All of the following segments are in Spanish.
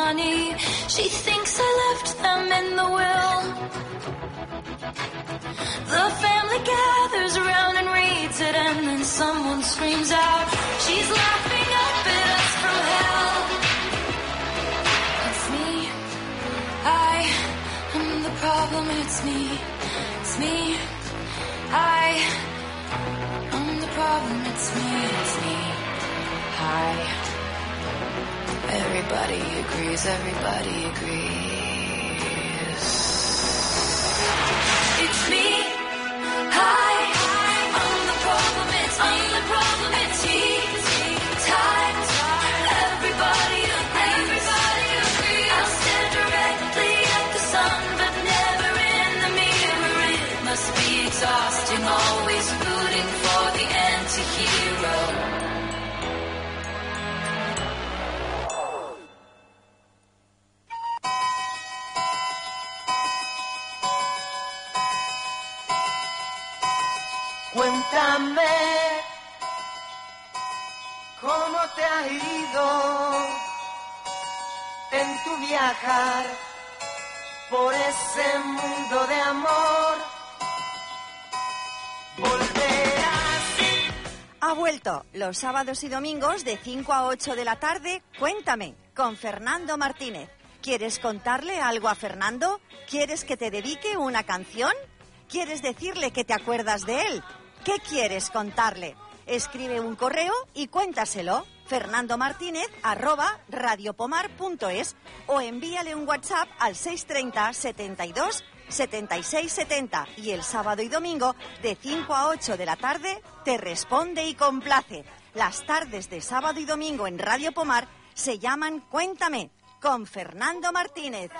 money. She thinks I left them in the will. The family gathers around and reads it, and then someone screams out, She's laughing up at us from hell. It's me. I am the problem. It's me. It's me. I am the problem. It's me. It's me. I. Everybody agrees. Everybody agrees. It's me. I. en tu viajar por ese mundo de amor. Volverás. Ha vuelto los sábados y domingos de 5 a 8 de la tarde. Cuéntame con Fernando Martínez. ¿Quieres contarle algo a Fernando? ¿Quieres que te dedique una canción? ¿Quieres decirle que te acuerdas de él? ¿Qué quieres contarle? Escribe un correo y cuéntaselo. Fernando Martínez arroba radiopomar.es o envíale un WhatsApp al 630 72 76 70 y el sábado y domingo de 5 a 8 de la tarde te responde y complace. Las tardes de sábado y domingo en Radio Pomar se llaman Cuéntame con Fernando Martínez.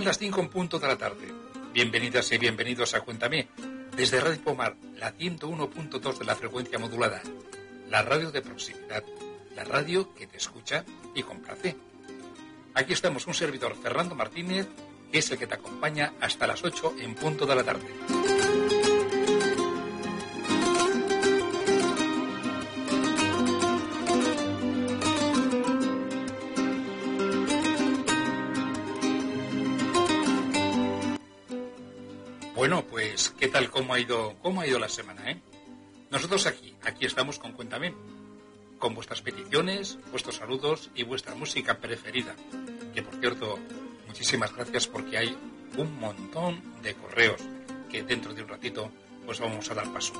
Son las 5 en punto de la tarde. Bienvenidas y bienvenidos a Cuéntame, desde Radio Pomar, la 101.2 de la frecuencia modulada, la radio de proximidad, la radio que te escucha y complace. Aquí estamos un servidor, Fernando Martínez, que es el que te acompaña hasta las 8 en punto de la tarde. Tal? ¿Cómo ha ido, cómo ha ido la semana, eh? Nosotros aquí, aquí estamos con Cuéntame, con vuestras peticiones, vuestros saludos y vuestra música preferida. Que, por cierto, muchísimas gracias porque hay un montón de correos que dentro de un ratito pues vamos a dar paso.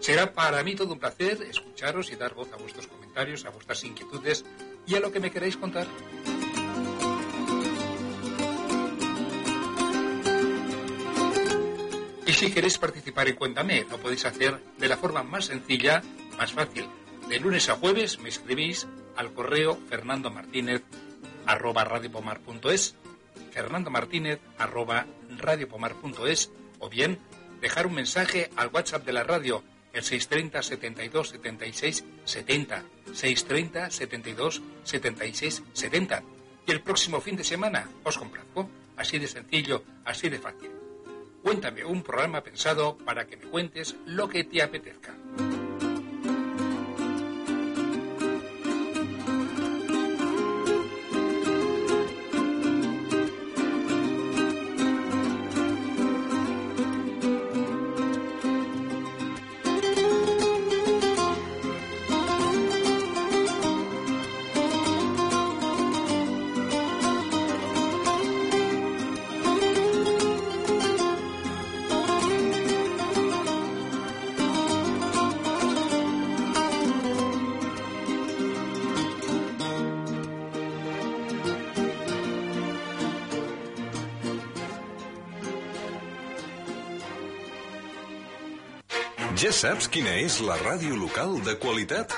Será para mí todo un placer escucharos y dar voz a vuestros comentarios, a vuestras inquietudes y a lo que me queráis contar. Si queréis participar en Cuéntame, lo podéis hacer de la forma más sencilla, más fácil. De lunes a jueves me escribís al correo fernando martínez arroba radiopomar.es fernando martínez arroba radiopomar.es o bien dejar un mensaje al WhatsApp de la radio el 630 72 76 70 630 72 76 70 y el próximo fin de semana os complazco. Así de sencillo así de fácil Cuéntame un programa pensado para que me cuentes lo que te apetezca. Saps quina és la ràdio local de qualitat?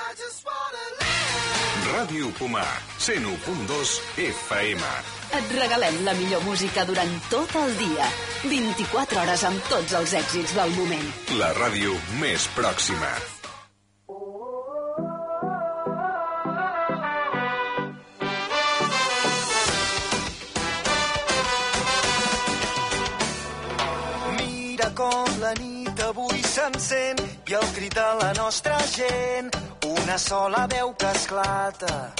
Ràdio Pomar, 101.2 FM. Et regalem la millor música durant tot el dia. 24 hores amb tots els èxits del moment. La ràdio més pròxima. S'encén i el crit de la nostra gent, una sola veu que esclata.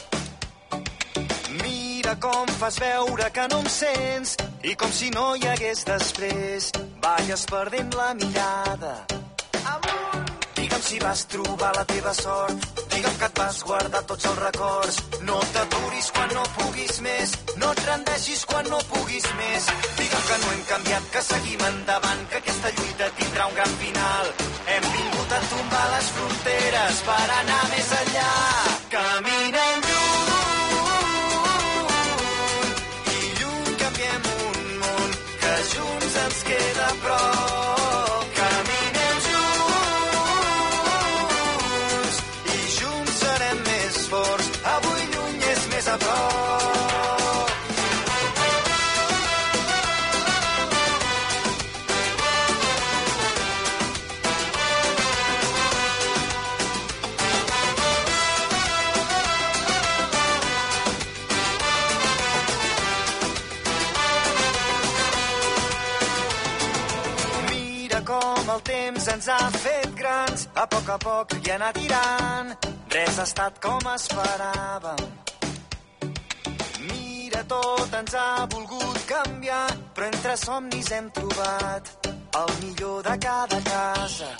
Mira com fas veure que no em sents i com si no hi hagués després, balles perdent la mirada. Digue'm si vas trobar la teva sort, digue'm que et vas guardar tots els records. No t'aturis quan no puguis més, no et rendeixis quan no puguis més. Digue'm que no hem canviat, que seguim endavant, que aquesta lluita tindrà un gran final. Hem vingut a tombar les fronteres per anar més enllà. Ens ha fet grans, a poc a poc i anar tirant. Res ha estat com esperàvem. Mira, tot ens ha volgut canviar, però entre somnis hem trobat el millor de cada casa.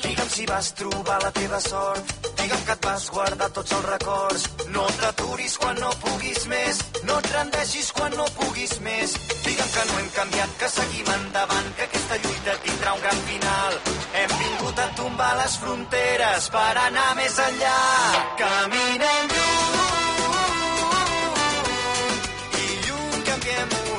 Digue'm si vas trobar la teva sort, digue'm que et vas guardar tots els records. No t'aturis quan no puguis més, no et rendeixis quan no puguis més. Digue'm que no hem canviat, que seguim endavant, que aquesta lluita tindrà un gran final. Hem vingut a tombar les fronteres per anar més enllà. Caminem lluny i lluny canviem un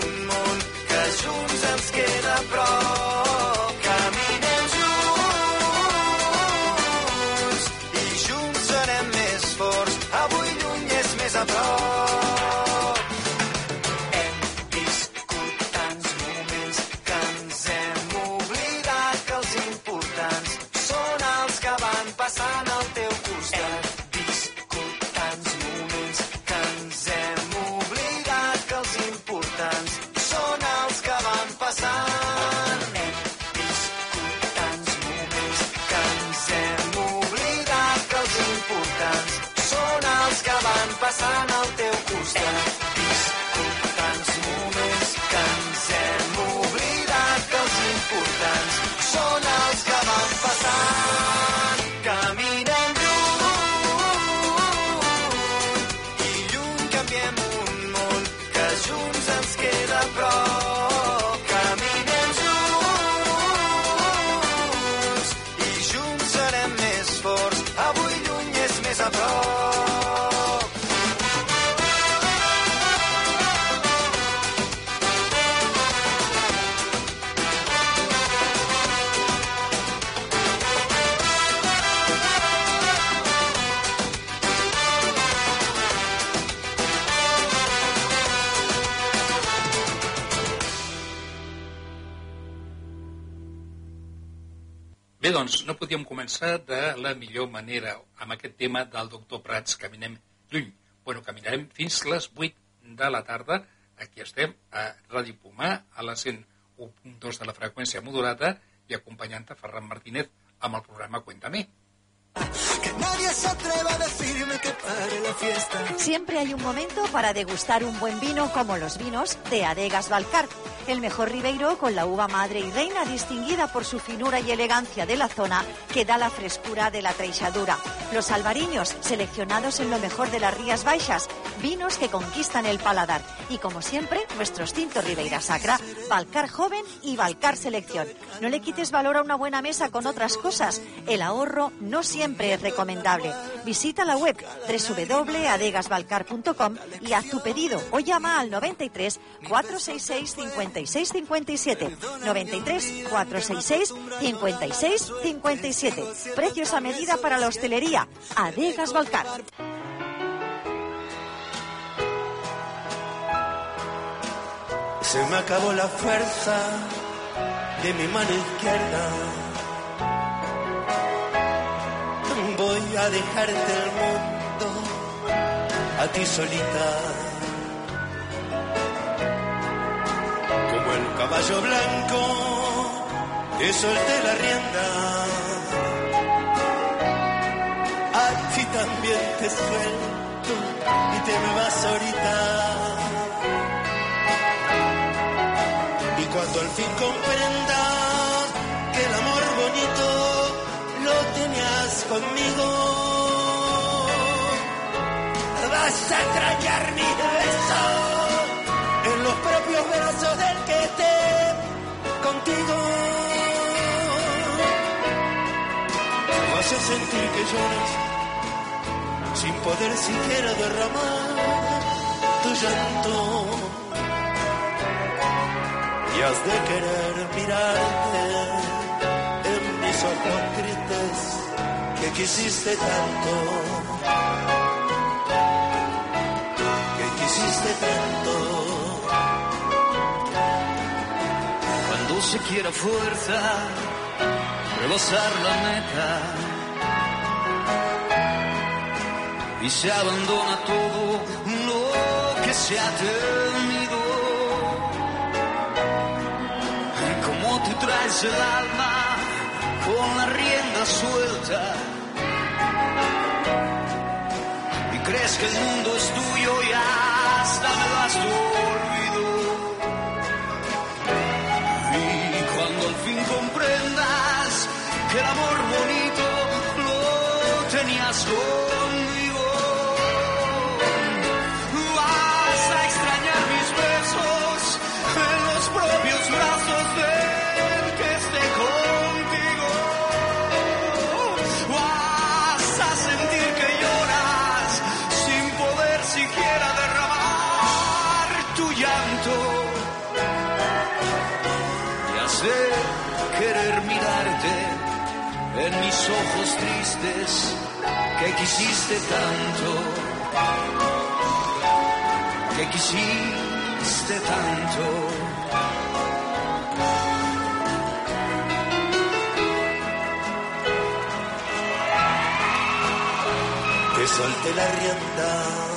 començar de la millor manera amb aquest tema del doctor Prats, Caminem lluny. Bueno, caminarem fins les 8 de la tarda. Aquí estem, a Ràdio Pomar, a la 101.2 de la freqüència modulada i acompanyant a Ferran Martínez amb el programa Cuéntame. Que nadie se atreva a decirme que pare la fiesta. Siempre hay un momento para degustar un buen vino como los vinos de Adegas Balcar, el mejor ribeiro con la uva madre y reina distinguida por su finura y elegancia de la zona que da la frescura de la treixadura. Los albariños, seleccionados en lo mejor de las Rías Baixas, vinos que conquistan el paladar. Y como siempre, nuestros tintos Ribeira Sacra, Balcar Joven y Balcar Selección. No le quites valor a una buena mesa con otras cosas. El ahorro no siempre es recomendable. recomendable. Visita la web www.adegasbalcar.com y haz tu pedido o llama al 93 466 56 57. 93 466 56 57. Precios a medida para la hostelería. Adegas Balcar. Se me acabó la fuerza de mi mano izquierda. Voy a dejarte el mundo a ti solita. Como el caballo blanco, te solté la rienda. A ti también te suelto y te me vas ahorita. Y cuando al fin comprendas conmigo, vas a extrañar mi beso en los propios brazos del que esté contigo. Vas a sentir que lloras sin poder siquiera derramar tu llanto. Y has de querer mirarte en mis ojos tristes que quisiste tanto, que quisiste tanto. Cuando se quiera fuerza, rebasar la meta y se abandona todo lo que se ha tenido. Como tú traes el alma con la rienda suelta crees que el mundo es tuyo y hasta me das tu olvido. Y cuando al fin comprendas que el amor bonito lo tenías conmigo, en mis ojos tristes que quisiste tanto, que quisiste tanto. Te solté la rienda.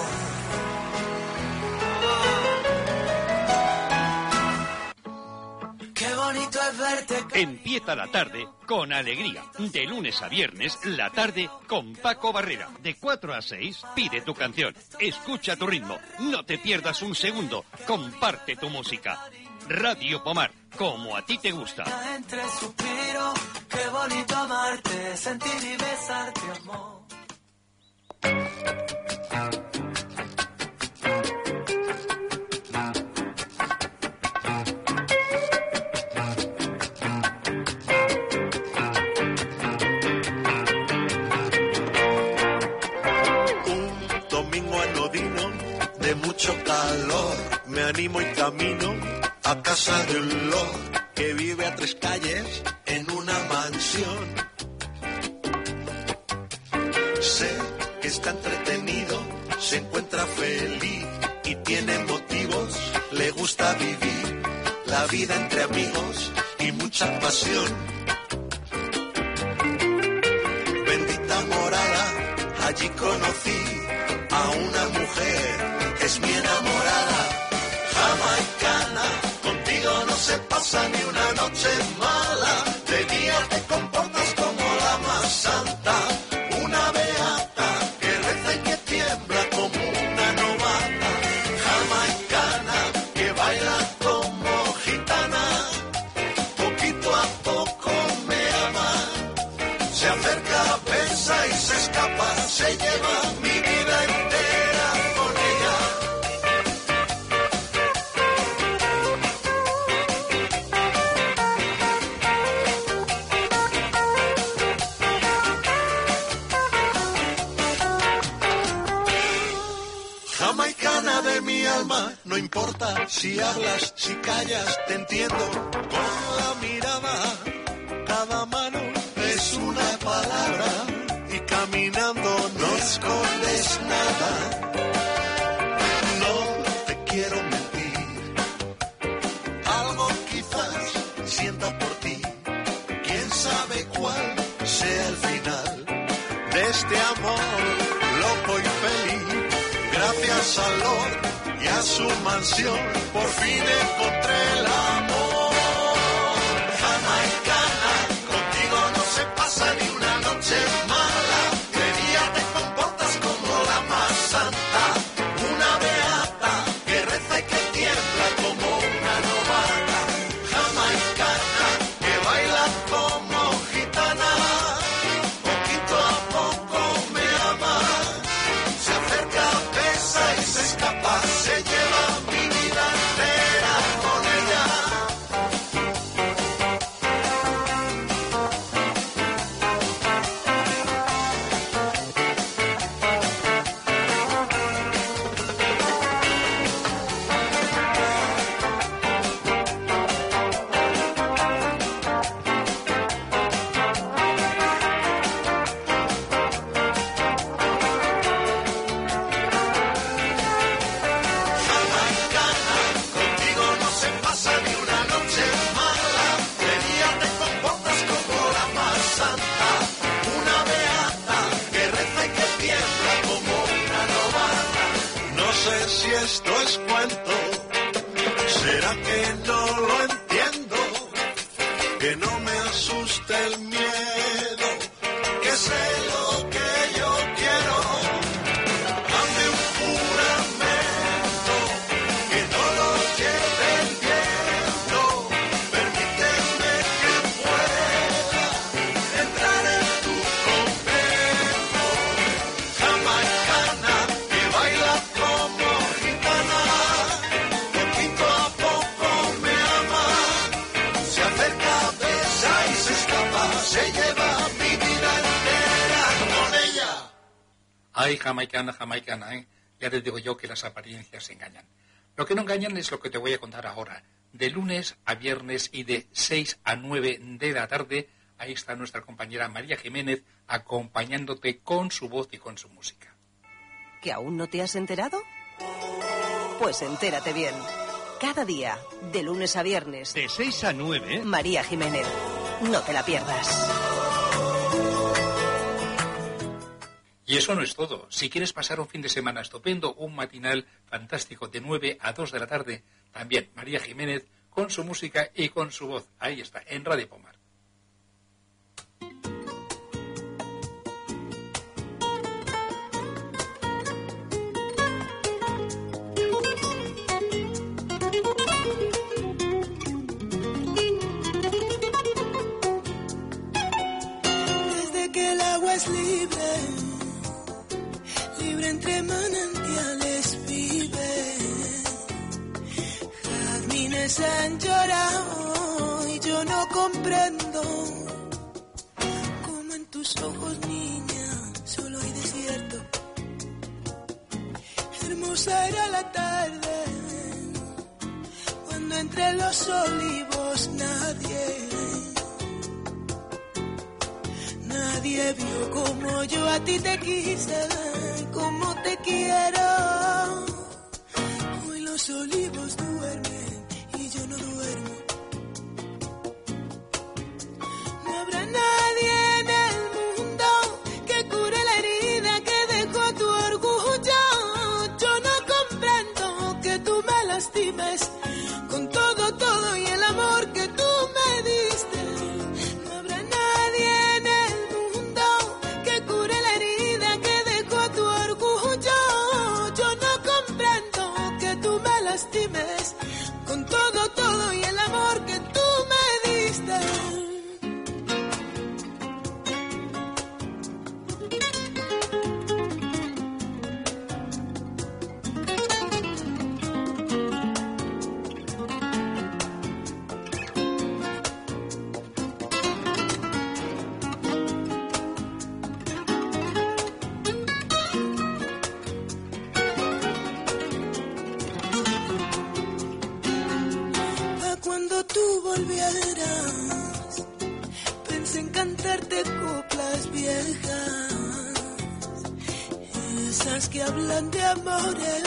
Empieza la tarde con alegría. De lunes a viernes, la tarde con Paco Barrera. De 4 a 6, pide tu canción. Escucha tu ritmo. No te pierdas un segundo. Comparte tu música. Radio Pomar, como a ti te gusta. Entre suspiro, qué bonito amarte, sentir y besarte, amor. Me animo y camino a casa de un lord que vive a tres calles en una mansión. Sé que está entretenido, se encuentra feliz y tiene motivos. Le gusta vivir la vida entre amigos y mucha pasión. Bendita morada, allí conocí a una mujer, es mi enamorada, una si hablas, si callas, te entiendo con la mirada. Cada mano es una palabra y caminando no escondes nada. Al Lord y a su mansión, por fin encontré el amor. Jamaicana, contigo no se pasa ni una noche jamaicana, jamaicana, ¿eh? Ya te digo yo que las apariencias engañan. Lo que no engañan es lo que te voy a contar ahora. De lunes a viernes y de 6 a 9 de la tarde, ahí está nuestra compañera María Jiménez acompañándote con su voz y con su música. ¿Que aún no te has enterado? Pues entérate bien. Cada día, de lunes a viernes, De 6 a 9, María Jiménez. No te la pierdas. Y eso no es todo. Si quieres pasar un fin de semana estupendo, un matinal fantástico de 9 a 2 de la tarde, también María Jiménez con su música y con su voz. Ahí está, en Radio Pomar. Desde que el agua es libre, entre manantiales vive. Jazmines han llorado y yo no comprendo cómo en tus ojos, niña, solo hay desierto. Hermosa era la tarde cuando entre los olivos nadie Nadie vio como yo a ti te quise, como te quiero. Hoy los olivos duermen y yo no duermo. No habrá nadie que hablan de amores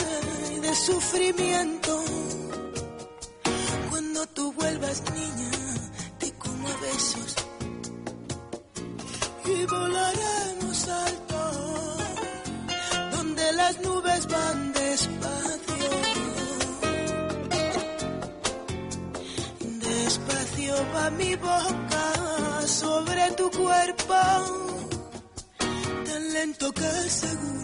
y de sufrimiento. Cuando tú vuelvas, niña, te como a besos y volaremos alto, donde las nubes van despacio. Despacio va mi boca sobre tu cuerpo, tan lento que seguro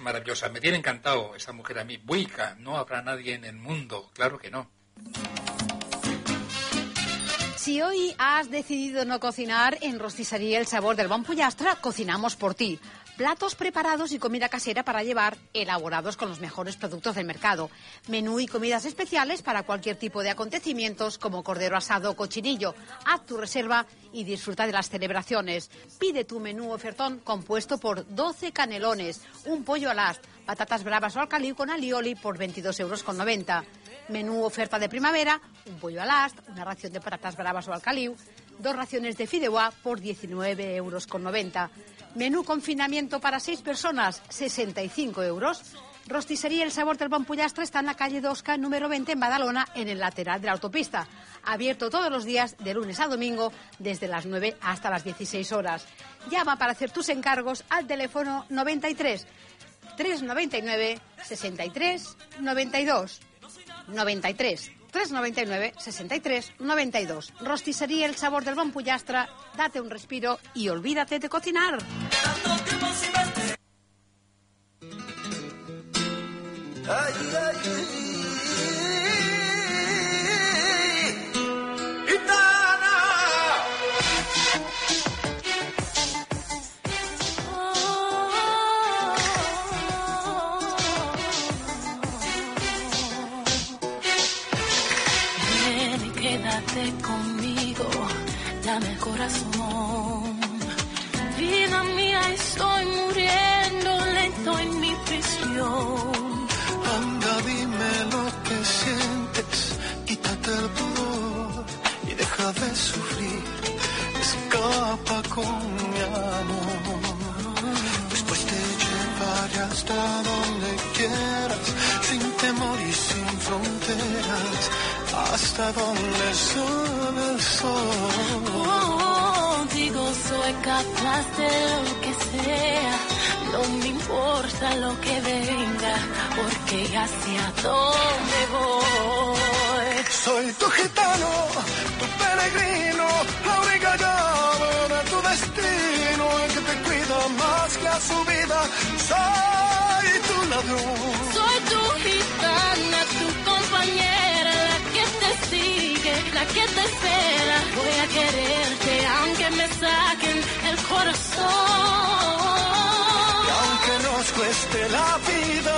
maravillosa. Me tiene encantado esa mujer a mí. Buica, no habrá nadie en el mundo. Claro que no. Si hoy has decidido no cocinar, en Rosticería El Sabor del Bon Pollastre cocinamos por ti. Platos preparados y comida casera para llevar, elaborados con los mejores productos del mercado. Menú y comidas especiales para cualquier tipo de acontecimientos como cordero asado o cochinillo. Haz tu reserva y disfruta de las celebraciones. Pide tu menú ofertón compuesto por 12 canelones, un pollo al ast, patatas bravas o alcalí con alioli por 22,90 euros. Menú oferta de primavera, un pollo al ast, una ración de patatas bravas o alcaliu, dos raciones de fideuá por 19,90 euros. Menú confinamiento para seis personas, 65 euros. Rosticería El Sabor del Bon Pollastre está en la calle Dosca, número 20, en Badalona, en el lateral de la autopista. Abierto todos los días, de lunes a domingo, desde las 9 hasta las 16 horas. Llama para hacer tus encargos al teléfono 93 399 63 92. 93 399 63 92. Rosticería El Sabor del Bon Pollastre. Date un respiro y olvídate de cocinar. Ay, ay, ay. Con mi amor. Después te llevaré hasta donde quieras, sin temor y sin fronteras, hasta donde sube el sol. Contigo soy capaz de lo que sea, no me importa lo que venga, porque ya sé a dónde voy. Soy tu gitano, tu peregrino, la única llave de tu destino, el que te cuida más que a su vida. Soy tu ladrón. Soy tu gitana, tu compañera, la que te sigue, la que te espera. Voy a quererte aunque me saquen el corazón. Y aunque nos cueste la vida,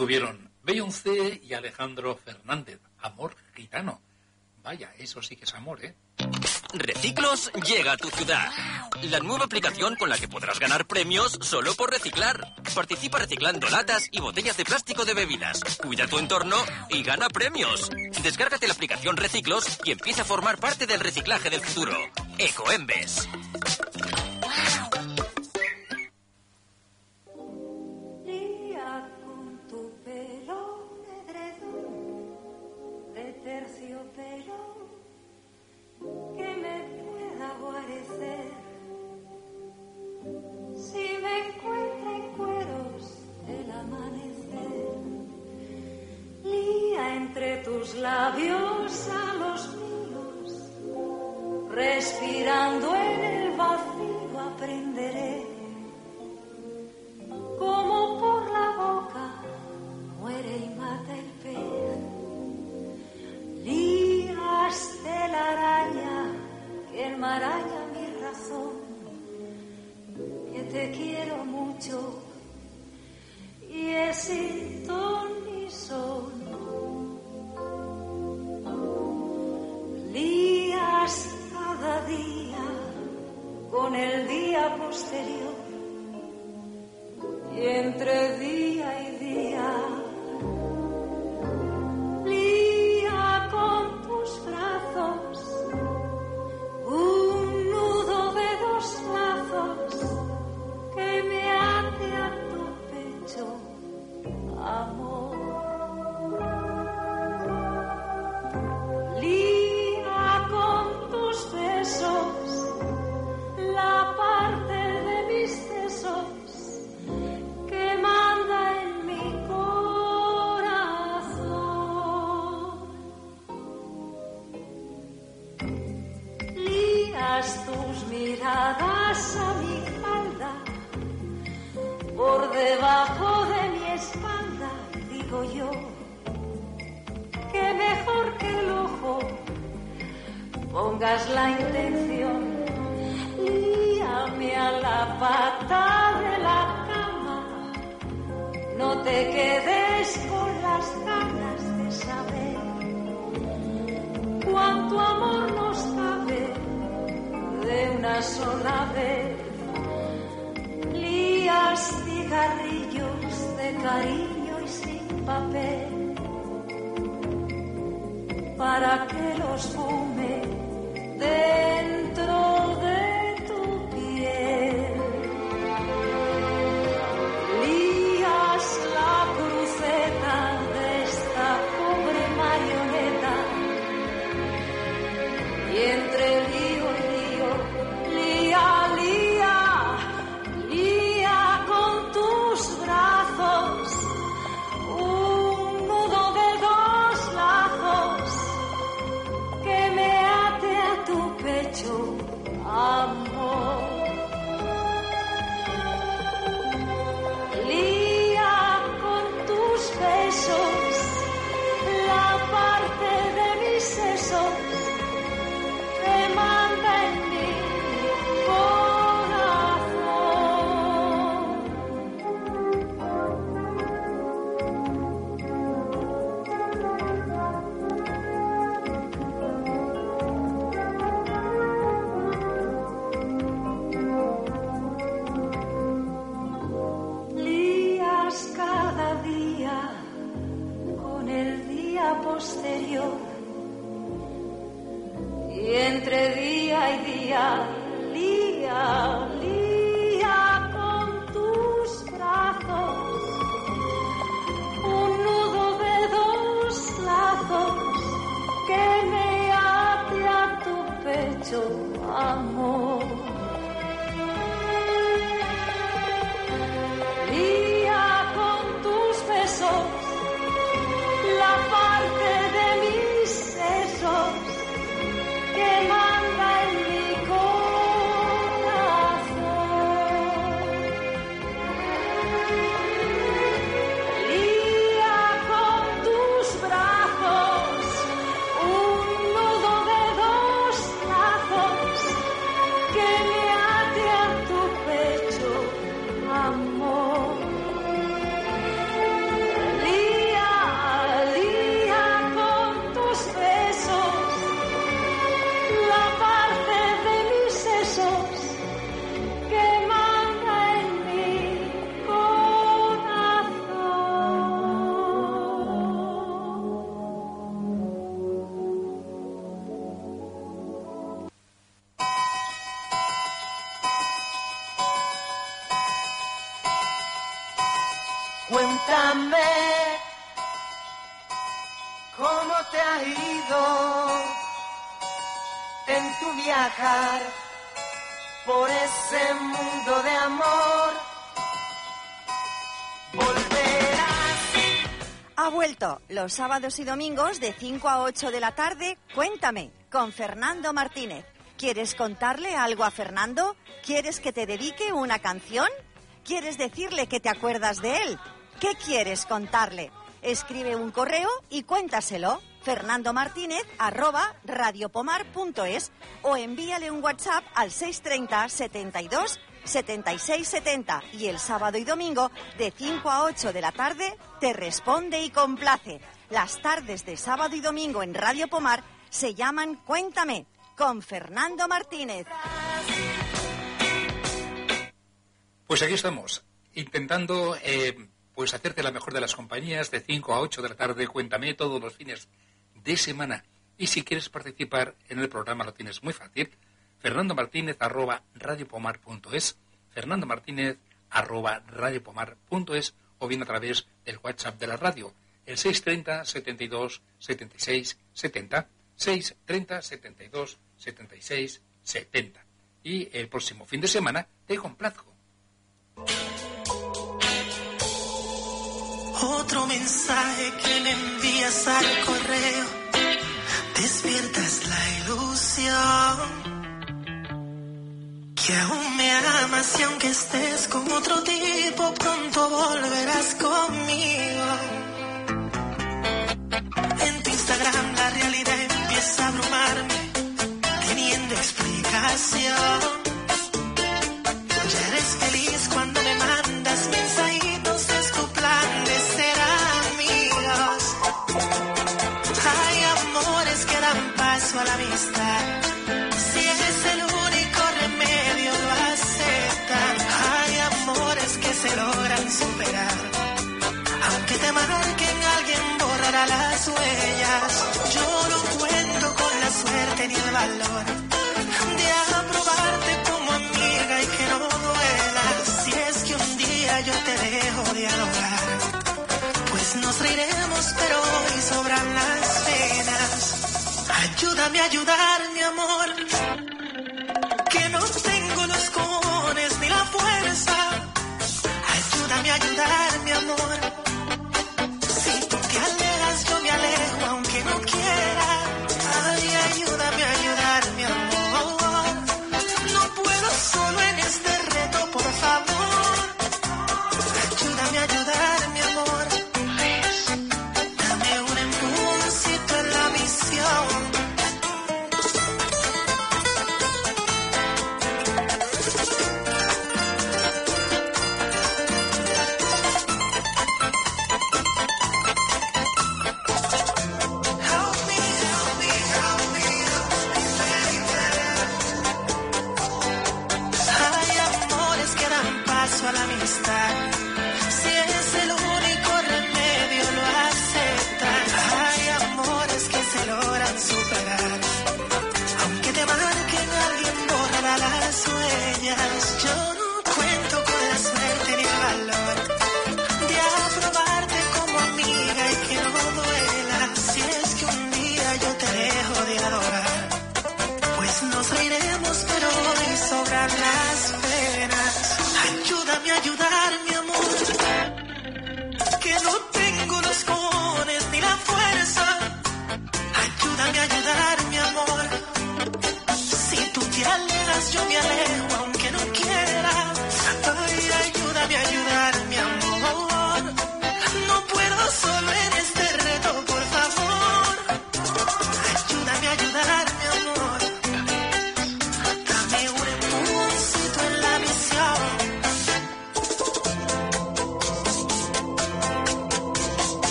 estuvieron Beyoncé y Alejandro Fernández. Amor gitano. Vaya, eso sí que es amor, ¿eh? Reciclos llega a tu ciudad. La nueva aplicación con la que podrás ganar premios solo por reciclar. Participa reciclando latas y botellas de plástico de bebidas. Cuida tu entorno y gana premios. Descárgate la aplicación Reciclos y empieza a formar parte del reciclaje del futuro. Ecoembes. pero que me pueda guarecer. Si me encuentra en cueros el amanecer, lía entre tus labios a los míos, respirando en el vacío aprenderé. mi razón, que te quiero mucho y es sin ton y sol. Lías cada día con el día posterior y entre sábados y domingos de 5 a 8 de la tarde. Cuéntame con Fernando Martínez. ¿Quieres contarle algo a Fernando? ¿Quieres que te dedique una canción? ¿Quieres decirle que te acuerdas de él? ¿Qué quieres contarle? Escribe un correo y cuéntaselo. Fernando Martínez radiopomar.es o envíale un WhatsApp al 630 72 76 70 y el sábado y domingo de 5 a 8 de la tarde te responde y complace. Las tardes de sábado y domingo en Radio Pomar se llaman Cuéntame con Fernando Martínez. Pues aquí estamos, intentando eh, pues hacerte la mejor de las compañías de 5 a 8 de la tarde. Cuéntame todos los fines de semana. Y si quieres participar en el programa lo tienes muy fácil. Fernando Martínez arroba radiopomar.es Fernando Martínez arroba radiopomar.es o bien a través del WhatsApp de la radio, el 630 72 76 70 630 72 76 70. Y el próximo fin de semana te complazco. Otro mensaje que le envías al correo. Despiertas la ilusión. Que aún me amas y aunque estés con otro tipo, pronto volverás conmigo. En tu Instagram la realidad empieza a abrumarme, teniendo explicación. Ni el valor de aprobarte como amiga y que no duela. Si es que un día yo te dejo dialogar, pues nos reiremos, pero hoy sobran las penas. Ayúdame a ayudar, mi amor,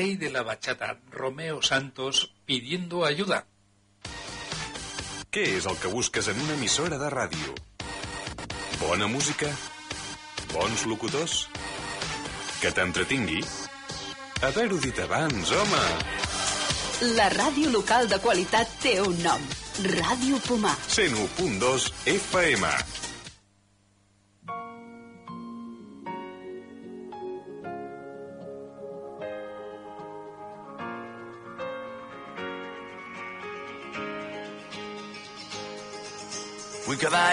rey de la bachata, Romeo Santos, pidiendo ayuda. Què és el que busques en una emissora de ràdio? Bona música? Bons locutors? Que t'entretingui? Haver-ho dit abans, home! La ràdio local de qualitat té un nom. Ràdio Pomar. 101.2 FM.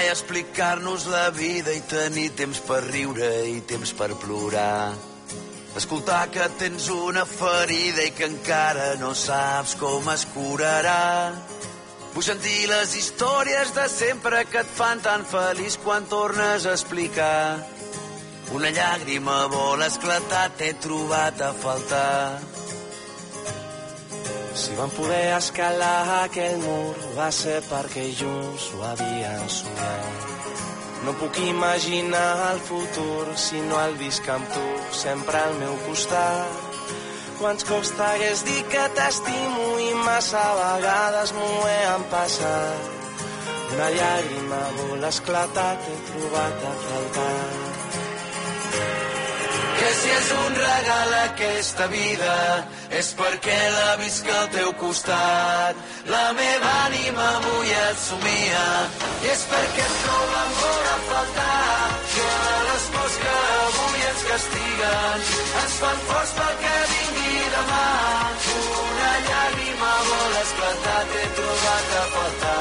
I explicar-nos la vida i tenir temps per riure i temps per plorar. Escoltar que tens una ferida i que encara no saps com es curarà. Vull sentir les històries de sempre que et fan tan feliç quan tornes a explicar. Una llàgrima vol esclatar, t'he trobat a faltar. Si vam poder escalar aquell mur va ser perquè junts ho havien somiat. No puc imaginar el futur si no el visc amb tu sempre al meu costat. Quants cops t'hagués dit que t'estimo i massa vegades m'ho he empassat. Una llàgrima vol esclatar, t'he trobat a faltar. Que si és un regal aquesta vida és perquè la visc al teu costat. La meva ànima avui et somia i és perquè et trobo amb por a faltar. Que les pors que avui ens castiguen ens fan forts pel que vingui demà. Una llàgrima vol esclatar, t'he trobat a faltar.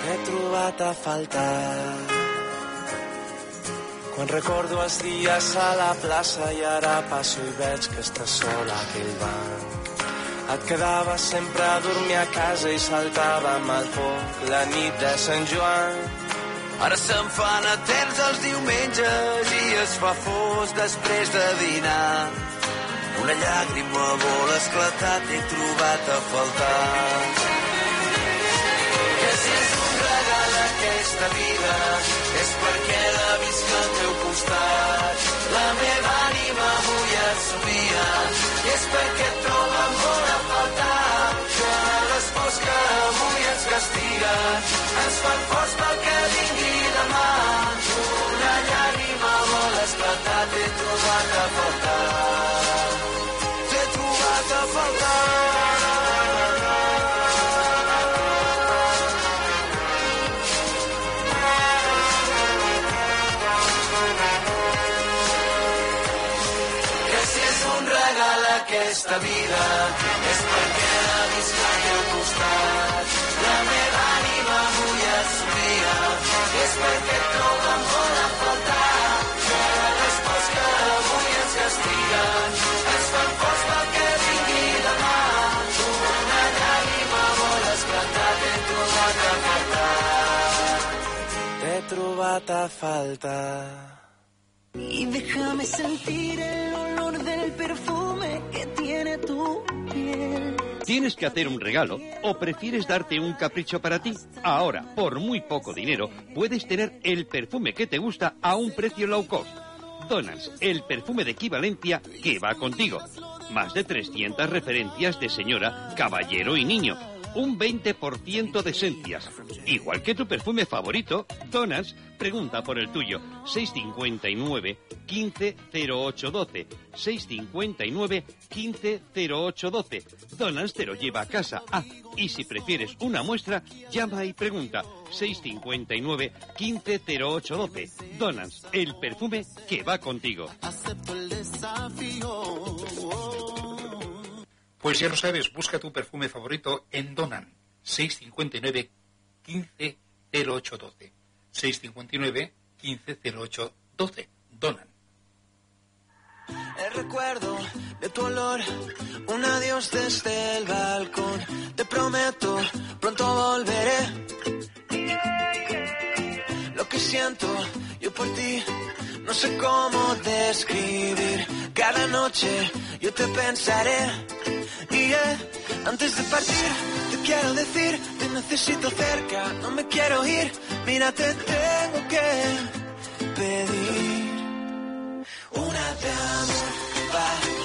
T'he trobat a faltar. Quan recordo els dies a la plaça i ara passo i veig que estàs sola aquell banc. Et quedaves sempre a dormir a casa i saltàvem al foc la nit de Sant Joan. Ara se'n fan eterns els diumenges i es fa fos després de dinar. Una llàgrima vol esclatar, t'he trobat a faltar. Aquesta vida és perquè la visc al teu costat. La meva ànima avui et somia i és perquè et trobo amb por a faltar. Que les pors que avui ens castiguen ens fan forts pel que vingui Y déjame sentir el olor del perfume que tiene tu piel. ¿Tienes que hacer un regalo o prefieres darte un capricho para ti? Ahora, por muy poco dinero, puedes tener el perfume que te gusta a un precio low cost. Donans, el perfume de equivalencia que va contigo. Más de 300 referencias de señora, caballero y niño. Un 20% de esencias. Igual que tu perfume favorito, Donans pregunta por el tuyo. 659 15 08 12. 659 15 08 12. Donans te lo lleva a casa. Ah, y si prefieres una muestra, llama y pregunta. 659 15 08 12. Donans, el perfume que va contigo. Acepto el desafío. Pues ya lo sabes, busca tu perfume favorito en Donan. 659 15 08 12. 659 15 08 12. Donan. El recuerdo de tu olor, un adiós desde el balcón. Te prometo, pronto volveré. Lo que siento yo por ti, no sé cómo describir. Cada noche yo te pensaré. Y eh, antes de partir, te quiero decir, te necesito cerca, no me quiero ir. Mira, te tengo que pedir una de amor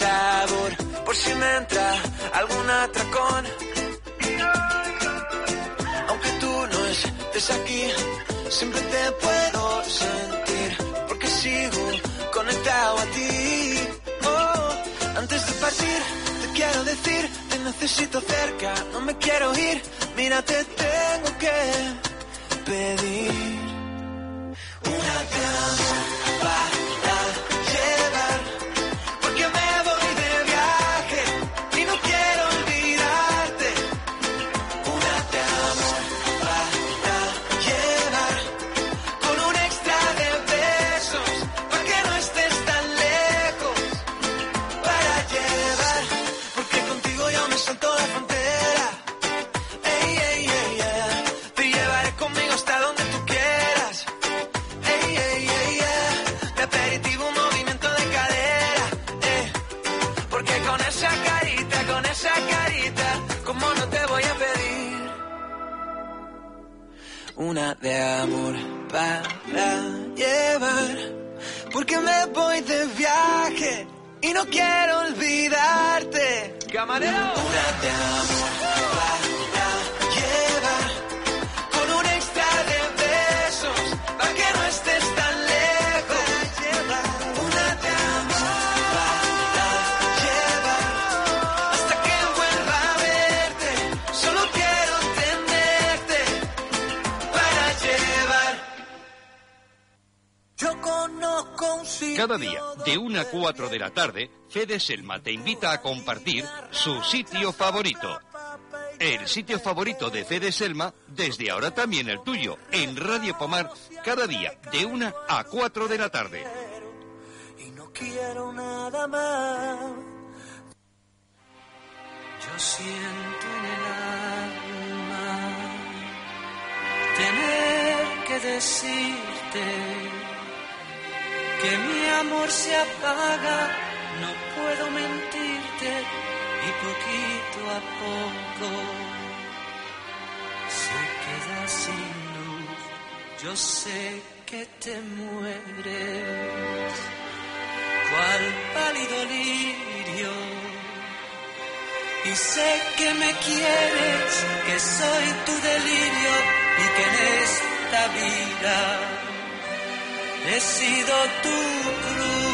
sabor. Por si me entra algún atracón. Aunque tú no estés aquí, siempre te puedo sentir. Porque sigo conectado a ti. Oh, antes de partir, te quiero decir, te necesito cerca, no me quiero ir. Mira, te tengo que pedir una canción una de amor para llevar. Porque me voy de viaje y no quiero olvidarte. Camarero. Una de amor para Cada día, de 1 a 4 de la tarde, Fede Selma te invita a compartir su sitio favorito. El sitio favorito de Fede Selma, desde ahora también el tuyo, en Radio Pomar, cada día, de 1 a 4 de la tarde. no quiero nada más. Yo siento en el alma tener que decirte que mi amor se apaga, no puedo mentirte y poquito a poco se queda sin luz. Yo sé que te mueres cual pálido lirio. Y sé que me quieres, que soy tu delirio y que en esta vida he sido tu cruz.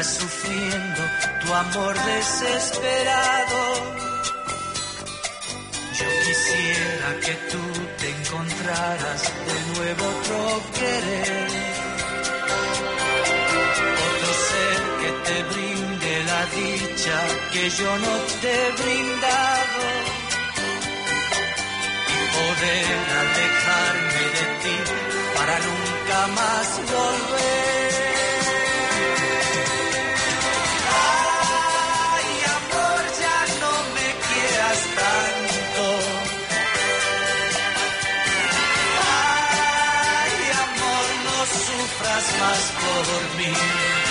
Sufriendo tu amor desesperado. Yo quisiera que tú te encontraras de nuevo otro querer. Otro ser que te brinde la dicha que yo no te he brindado. Y poder alejarme de ti para nunca más volver. Más por mí.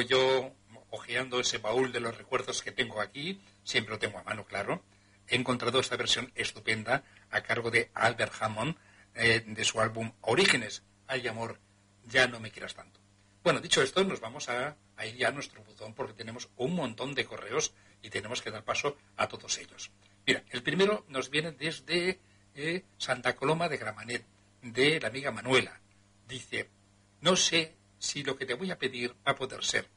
Yo, hojeando ese baúl de los recuerdos que tengo aquí, siempre lo tengo a mano, claro, he encontrado esta versión estupenda a cargo de Albert Hammond eh, de su álbum Orígenes. Ay, amor, ya no me quieras tanto. Bueno, dicho esto, nos vamos a, a ir ya a nuestro buzón porque tenemos un montón de correos y tenemos que dar paso a todos ellos. Mira, el primero nos viene desde eh, Santa Coloma de Gramanet, de la amiga Manuela. Dice, no sé si lo que te voy a pedir va a poder ser.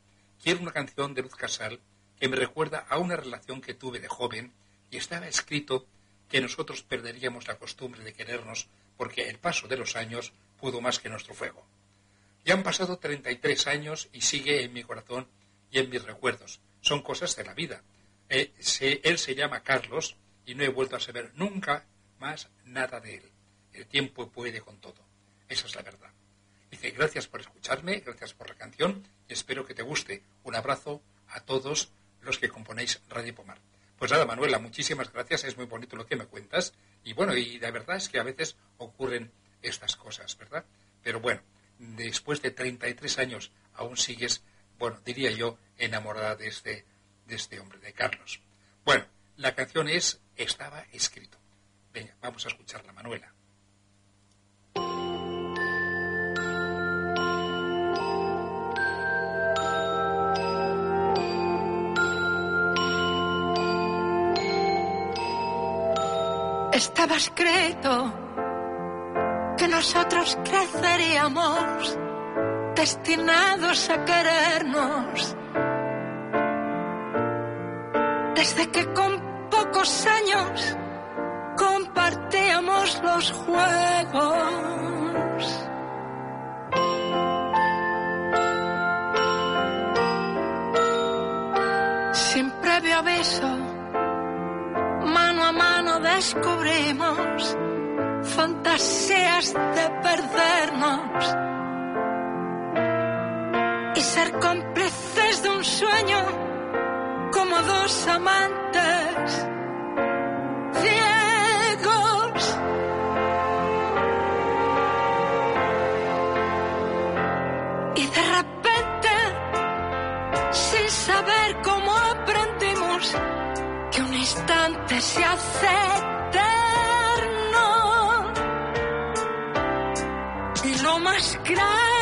Quiero una canción de Luz Casal que me recuerda a una relación que tuve de joven y estaba escrito que nosotros perderíamos la costumbre de querernos porque el paso de los años pudo más que nuestro fuego. Ya han pasado 33 años y sigue en mi corazón y en mis recuerdos. Son cosas de la vida. Eh, él se llama Carlos y no he vuelto a saber nunca más nada de él. El tiempo puede con todo. Esa es la verdad. Dice, gracias por escucharme, gracias por la canción y espero que te guste. Un abrazo a todos los que componéis Radio Pomar. Pues nada, Manuela, muchísimas gracias. Es muy bonito lo que me cuentas. Y bueno, y la verdad es que a veces ocurren estas cosas, ¿verdad? Pero bueno, después de 33 años aún sigues, bueno, diría yo, enamorada de este, de este hombre, de Carlos. Bueno, la canción es Estaba escrito. Venga, vamos a escucharla, Manuela. Estaba escrito que nosotros creceríamos destinados a querernos. Desde que con pocos años compartíamos los juegos. Sin previo aviso, descubrimos fantasías de perdernos y ser cómplices de un sueño como dos amantes ciegos. Y de repente, sin saber cómo aprendimos que un instante se hace y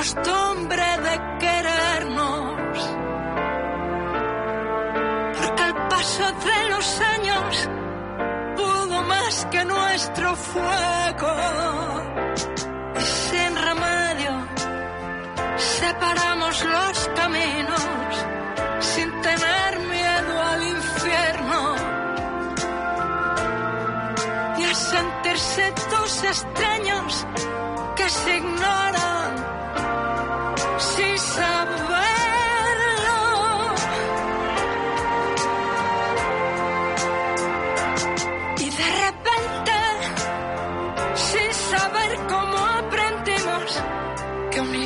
costumbre de querernos. Porque el paso de los años pudo más que nuestro fuego. Y sin remedio separamos los caminos sin tener miedo al infierno y a sentirse dos extraños que se ignoran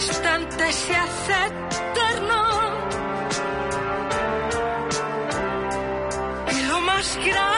instante se hace eterno. Y lo más grande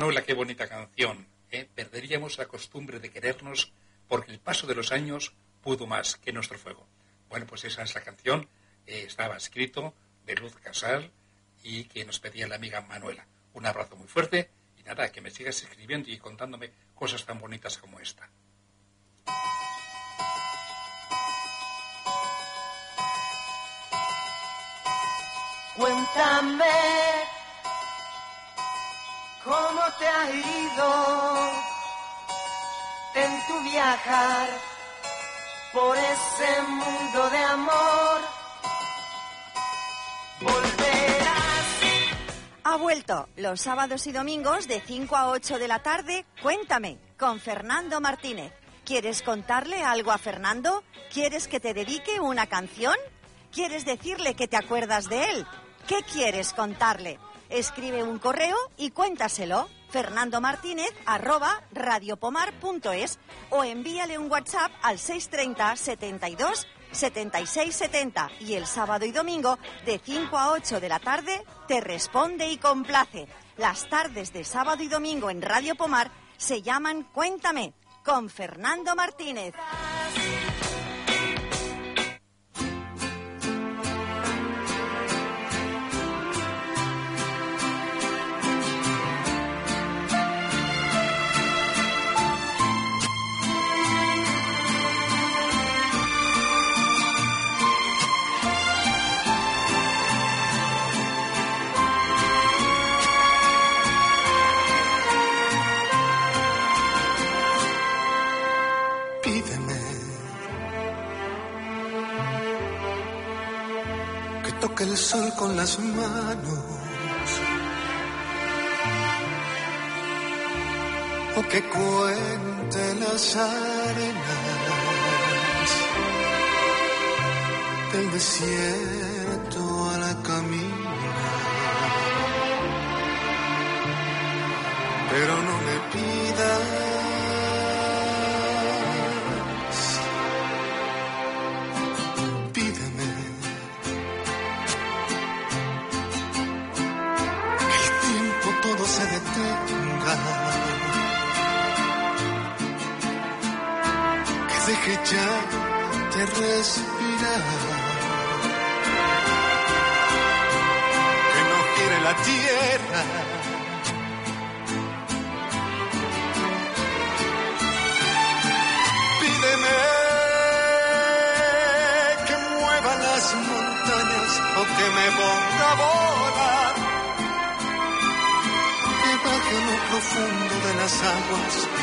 Manuela, qué bonita canción. ¿eh? Perderíamos la costumbre de querernos porque el paso de los años pudo más que nuestro fuego. Bueno, pues esa es la canción. eh, estaba escrito de Luz Casal y que nos pedía la amiga Manuela. Un abrazo muy fuerte y nada, que me sigas escribiendo y contándome cosas tan bonitas como esta. Cuéntame cómo te ha ido en tu viajar por ese mundo de amor. Volverás. Ha vuelto los sábados y domingos de 5 a 8 de la tarde. Cuéntame con Fernando Martínez. ¿Quieres contarle algo a Fernando? ¿Quieres que te dedique una canción? ¿Quieres decirle que te acuerdas de él? ¿Qué quieres contarle? Escribe un correo y cuéntaselo. Fernando Martínez radiopomar.es o envíale un WhatsApp al 630 72 76 70 y el sábado y domingo de 5 a 8 de la tarde te responde y complace. Las tardes de sábado y domingo en Radio Pomar se llaman Cuéntame con Fernando Martínez. Sol con las manos o que cuente las arenas del desierto a la camina. Pero no se detenga. Que deje ya de respirar. Que no quiere la tierra. Pídeme que mueva las montañas o que me ponga a a lo profundo de las aguas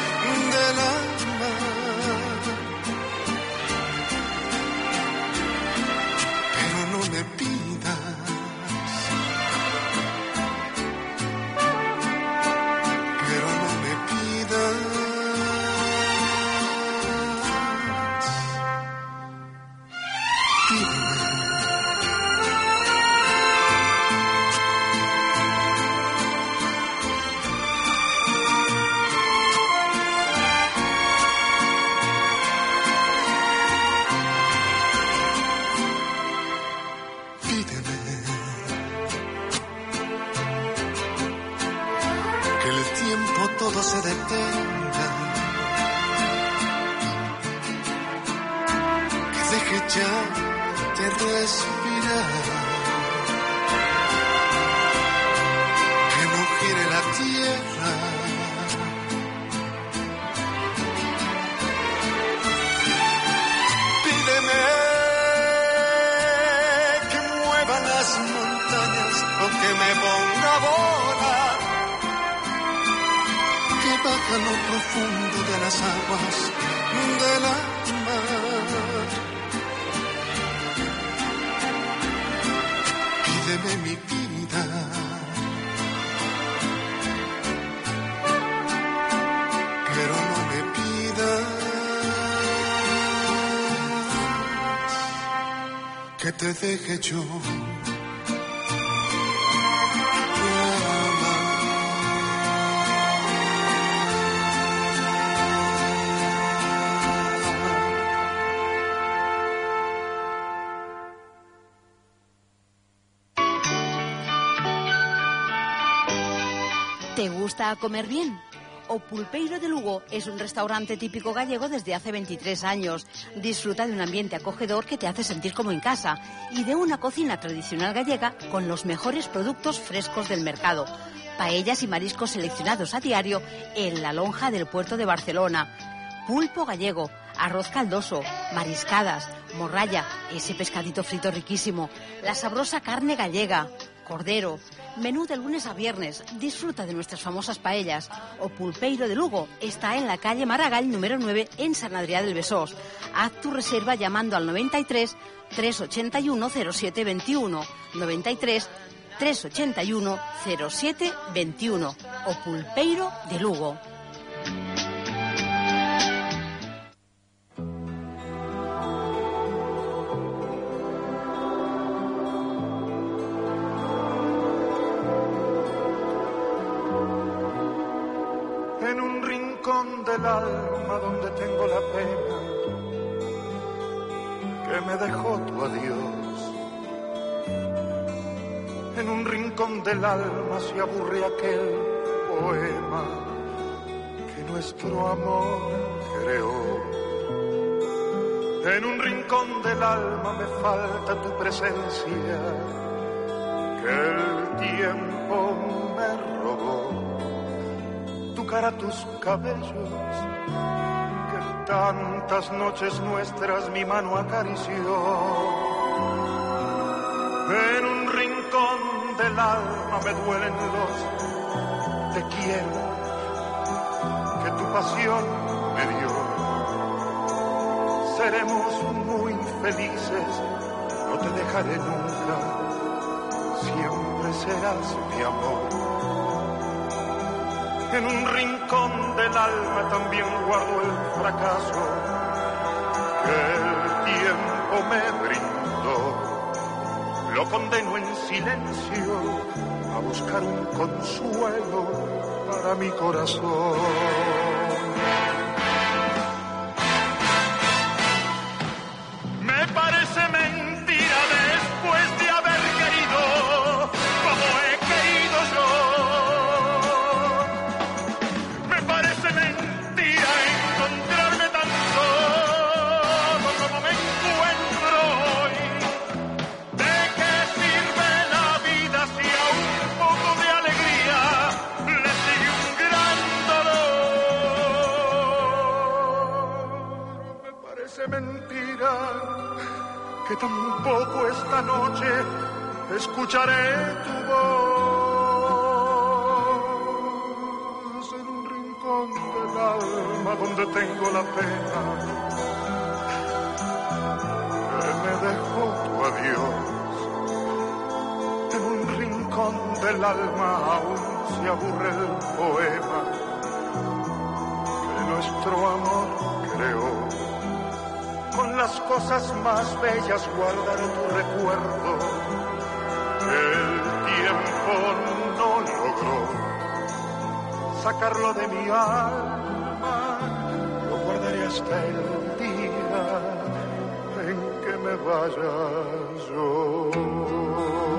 ¿Te gusta comer bien? O Pulpeiro de Lugo es un restaurante típico gallego desde hace 23 años. Disfruta de un ambiente acogedor que te hace sentir como en casa y de una cocina tradicional gallega con los mejores productos frescos del mercado. Paellas y mariscos seleccionados a diario en la lonja del puerto de Barcelona. Pulpo gallego, arroz caldoso, mariscadas, morralla, ese pescadito frito riquísimo, la sabrosa carne gallega, cordero, menú de lunes a viernes, disfruta de nuestras famosas paellas. O Pulpeiro de Lugo está en la calle Maragall número 9 en San Adrià del Besós. Haz tu reserva llamando al 93 381 0721 93 381 0721 o Pulpeiro de Lugo. Del alma donde tengo la pena que me dejó tu adiós. En un rincón del alma se aburre aquel poema que nuestro amor creó. En un rincón del alma me falta tu presencia que el tiempo me robó cara, tus cabellos, que tantas noches nuestras mi mano acarició. En un rincón del alma me duelen los te quiero que tu pasión me dio. Seremos muy felices, no te dejaré nunca, siempre serás mi amor. En un rincón del alma también guardo el fracaso que el tiempo me brindó. Lo condeno en silencio a buscar un consuelo para mi corazón. Del alma aún se aburre el poema que nuestro amor creó. Con las cosas más bellas guardaré tu recuerdo el tiempo no logró sacarlo de mi alma. Lo guardaré hasta el día en que me vaya yo.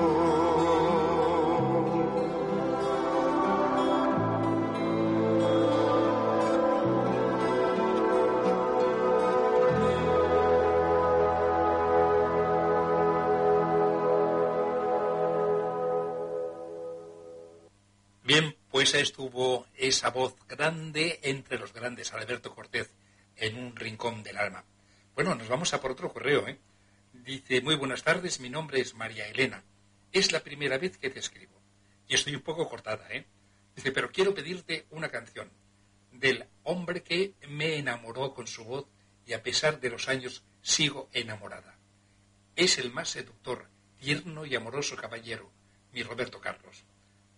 Pues estuvo esa voz grande entre los grandes, Alberto Cortés, en un rincón del alma. Bueno, nos vamos a por otro correo, ¿eh? Dice, muy buenas tardes, mi nombre es María Elena. Es la primera vez que te escribo. Y estoy un poco cortada, ¿eh? Dice, pero quiero pedirte una canción del hombre que me enamoró con su voz y a pesar de los años sigo enamorada. Es el más seductor, tierno y amoroso caballero, mi Roberto Carlos.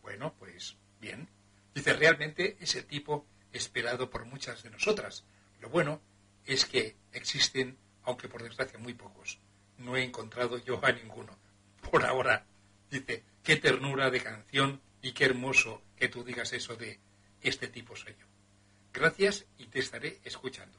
Bueno, pues bien. Dice, realmente es el tipo esperado por muchas de nosotras. Lo bueno es que existen, aunque por desgracia muy pocos. No he encontrado yo a ninguno. Por ahora. Dice, qué ternura de canción y qué hermoso que tú digas eso de este tipo soy yo. Gracias y te estaré escuchando.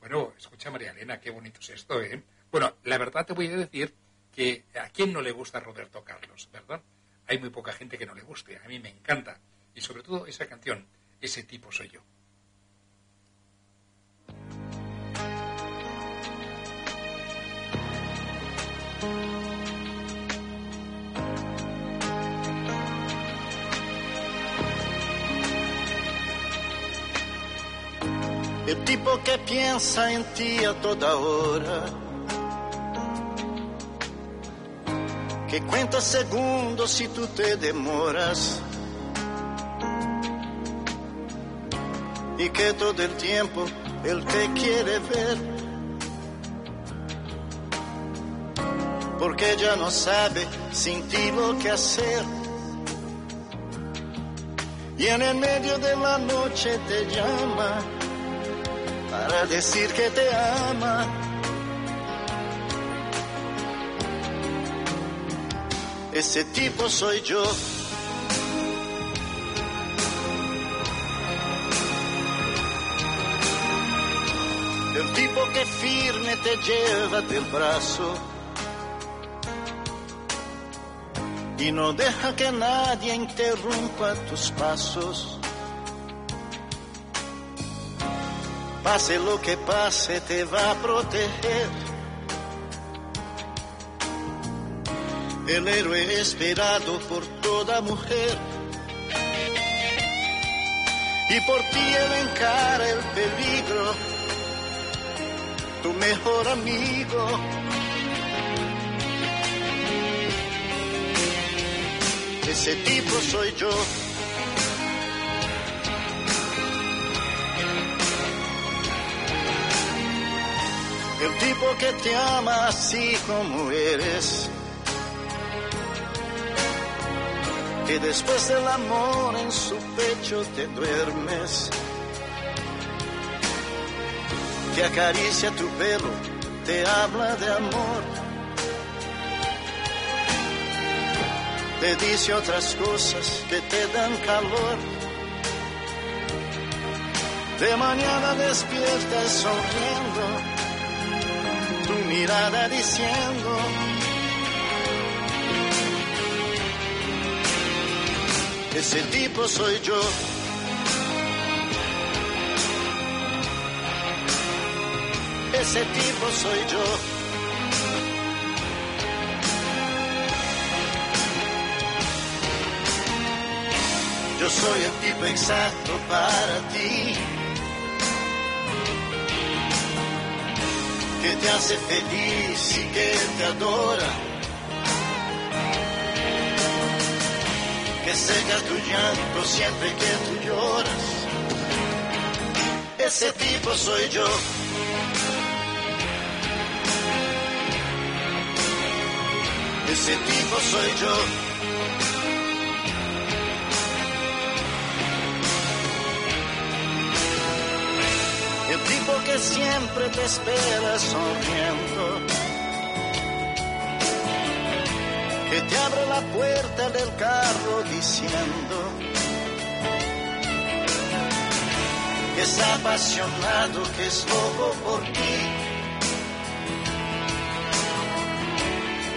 Bueno, escucha María Elena, qué bonito es esto, ¿eh? Bueno, la verdad te voy a decir que a quién no le gusta Roberto Carlos, ¿verdad? Hay muy poca gente que no le guste, a mí me encanta. Y sobre todo esa canción, ese tipo soy yo. El tipo que piensa en ti a toda hora. Que cuenta segundos si tú te demoras. Y que todo el tiempo él te quiere ver. Porque ya no sabe sin ti lo que hacer. Y en el medio de la noche te llama para decir que te ama. Ese tipo soy yo. Firme te lleva del brazo y no deja que nadie interrumpa tus pasos. Pase lo que pase, te va a proteger. El héroe esperado por toda mujer. Y por ti él encara el peligro, tu mejor amigo. Ese tipo soy yo. El tipo que te ama así como eres. Que después del amor en su pecho te duermes. Que acaricia tu pelo, te habla de amor. Te dice otras cosas que te dan calor. De mañana despiertas sonriendo tu mirada diciendo ese tipo soy yo. Ese tipo soy yo. Yo soy el tipo exacto para ti. que te hace feliz y que te adora. Que seca tu llanto siempre que tú lloras. Ese tipo soy yo. Ese tipo soy yo. El tipo que siempre te espera sonriendo. Que te abre la puerta del carro diciendo que es apasionado, que es loco por ti.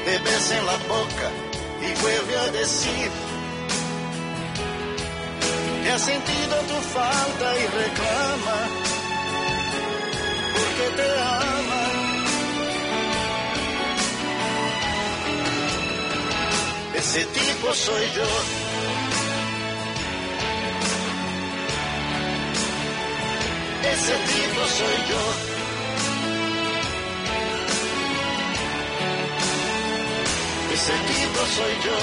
Te besa en la boca y vuelve a decir que ha sentido tu falta y reclama porque te ama. Ese tipo soy yo. Ese tipo soy yo. Ese tipo soy yo.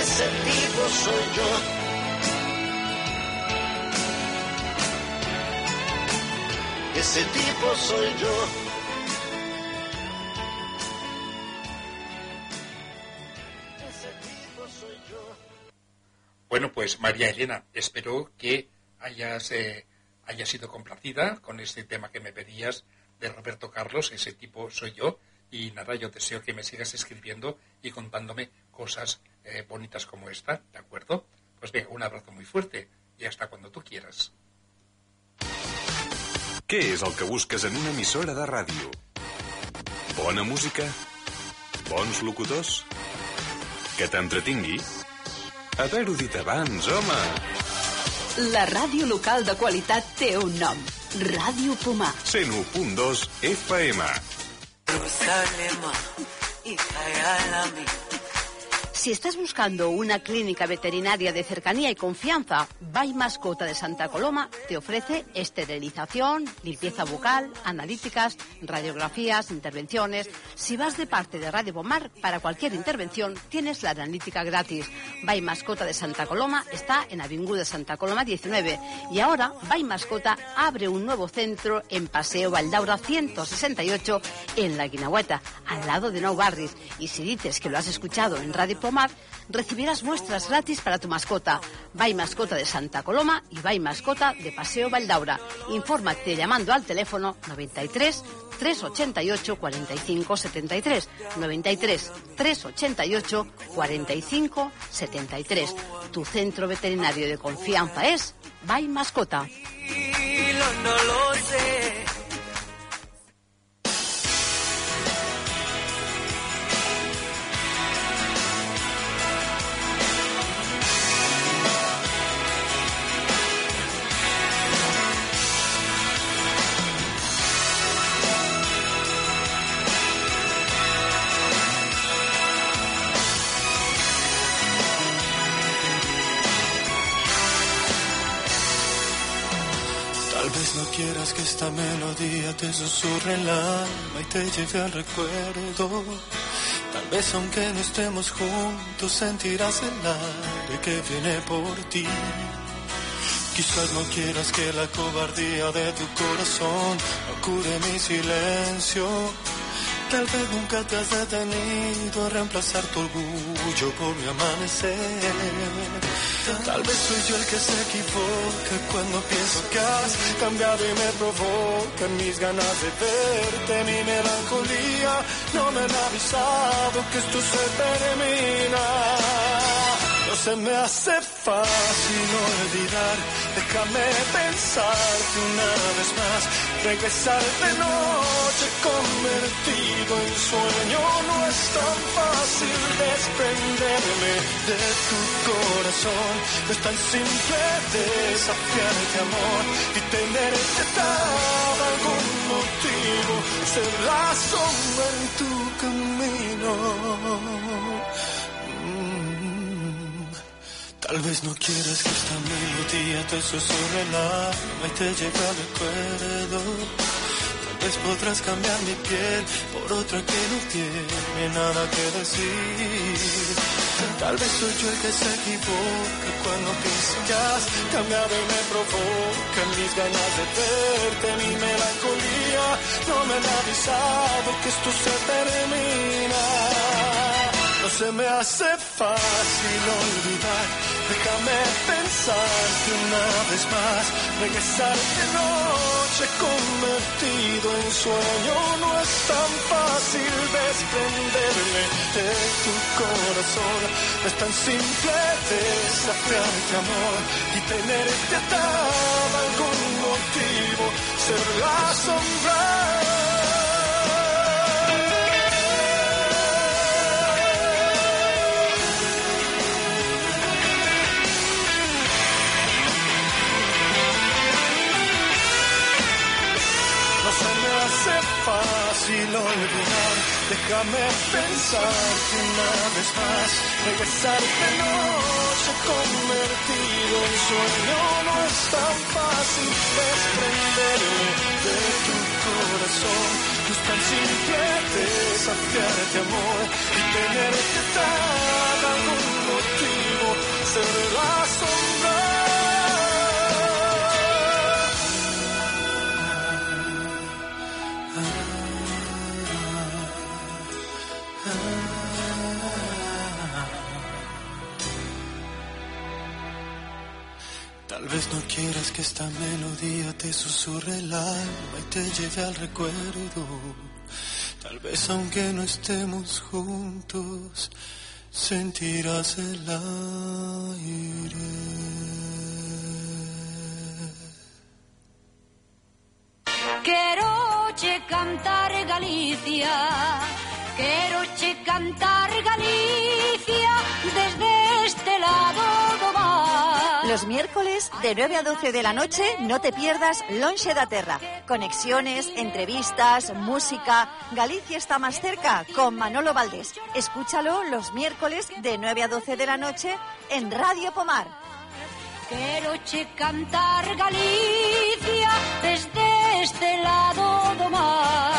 Ese tipo soy yo. Ese tipo soy yo. Ese tipo soy yo. Bueno, pues María Elena, espero que hayas, eh, sido complacida con este tema que me pedías de Roberto Carlos, ese tipo soy yo. Y nada, yo deseo que me sigas escribiendo y contándome cosas eh, bonitas como esta, ¿de acuerdo? Pues venga, un abrazo muy fuerte y hasta cuando tú quieras. Què és el que busques en una emissora de ràdio? Bona música? Bons locutors? Que t'entretingui? Haver-ho dit abans, home! La ràdio local de qualitat té un nom. Ràdio Pomar. 101.2 FM. Jerusalema y Kayalami. Si estás buscando una clínica veterinaria de cercanía y confianza, Bay Mascota de Santa Coloma te ofrece esterilización, limpieza bucal, analíticas, radiografías, intervenciones. Si vas de parte de Radio Pomar, para cualquier intervención tienes la analítica gratis. Bay Mascota de Santa Coloma está en Avinguda Santa Coloma 19 y ahora Bay Mascota abre un nuevo centro en Paseo Valdaura 168 en La Guinahueta, al lado de Nou Barris. Y si dices que lo has escuchado en Radio Pomar, recibirás muestras gratis para tu mascota. Bay Mascota de Santa Coloma y Bay Mascota de Paseo Valdaura. Infórmate llamando al teléfono 93 388 45 73 93 388 45 73. Tu centro veterinario de confianza es Bay Mascota. No lo sé. No que esta melodía te susurre el alma y te lleve al recuerdo. Tal vez aunque no estemos juntos sentirás el aire que viene por ti. Quizás no quieras que la cobardía de tu corazón cure mi silencio. Tal vez nunca te has detenido a reemplazar tu orgullo por mi amanecer. Tal vez soy yo el que se equivoca cuando pienso que has cambiado y me provocan mis ganas de verte, mi melancolía. No me han avisado que esto se termina. No se me hace fácil olvidar, déjame pensarte una vez más, regresar de noche convertido en sueño, no es tan fácil desprenderme de tu corazón, no es tan simple desafiarte amor y tenerte dado algún motivo, ser la sombra en tu camino. Tal vez no quieras que esta melodía te susurre el alma y te lleve al recuerdo. Tal vez podrás cambiar mi piel por otra que no tiene nada que decir. Tal vez soy yo el que se equivoca cuando pienso que has cambiado y me provoca mis ganas de verte, mi melancolía. No me han avisado que esto se termina. No se me hace fácil olvidar, déjame pensarte una vez más, regresar de noche convertido en sueño, no es tan fácil desprenderme de tu corazón, es tan simple desafiarte amor y tenerte atado a algún motivo, ser la sombra. Olvidar, déjame pensarte una vez más, regresar de noche convertido en sueño, no es tan fácil desprenderme de tu corazón, es tan simple desafiarte amor y tenerte tan algún motivo, ser la sombra. No quieras que esta melodía te susurre el alma y te lleve al recuerdo. Tal vez aunque no estemos juntos, sentirás el aire. Quero che cantar Galicia Quiero che cantar Galicia desde este lado. Los miércoles de 9 a 12 de la noche no te pierdas Lonche da Terra. Conexiones, entrevistas, música. Galicia está más cerca con Manolo Valdés. Escúchalo los miércoles de 9 a 12 de la noche en Radio Pomar. Quiero cantar Galicia desde este lado do mar.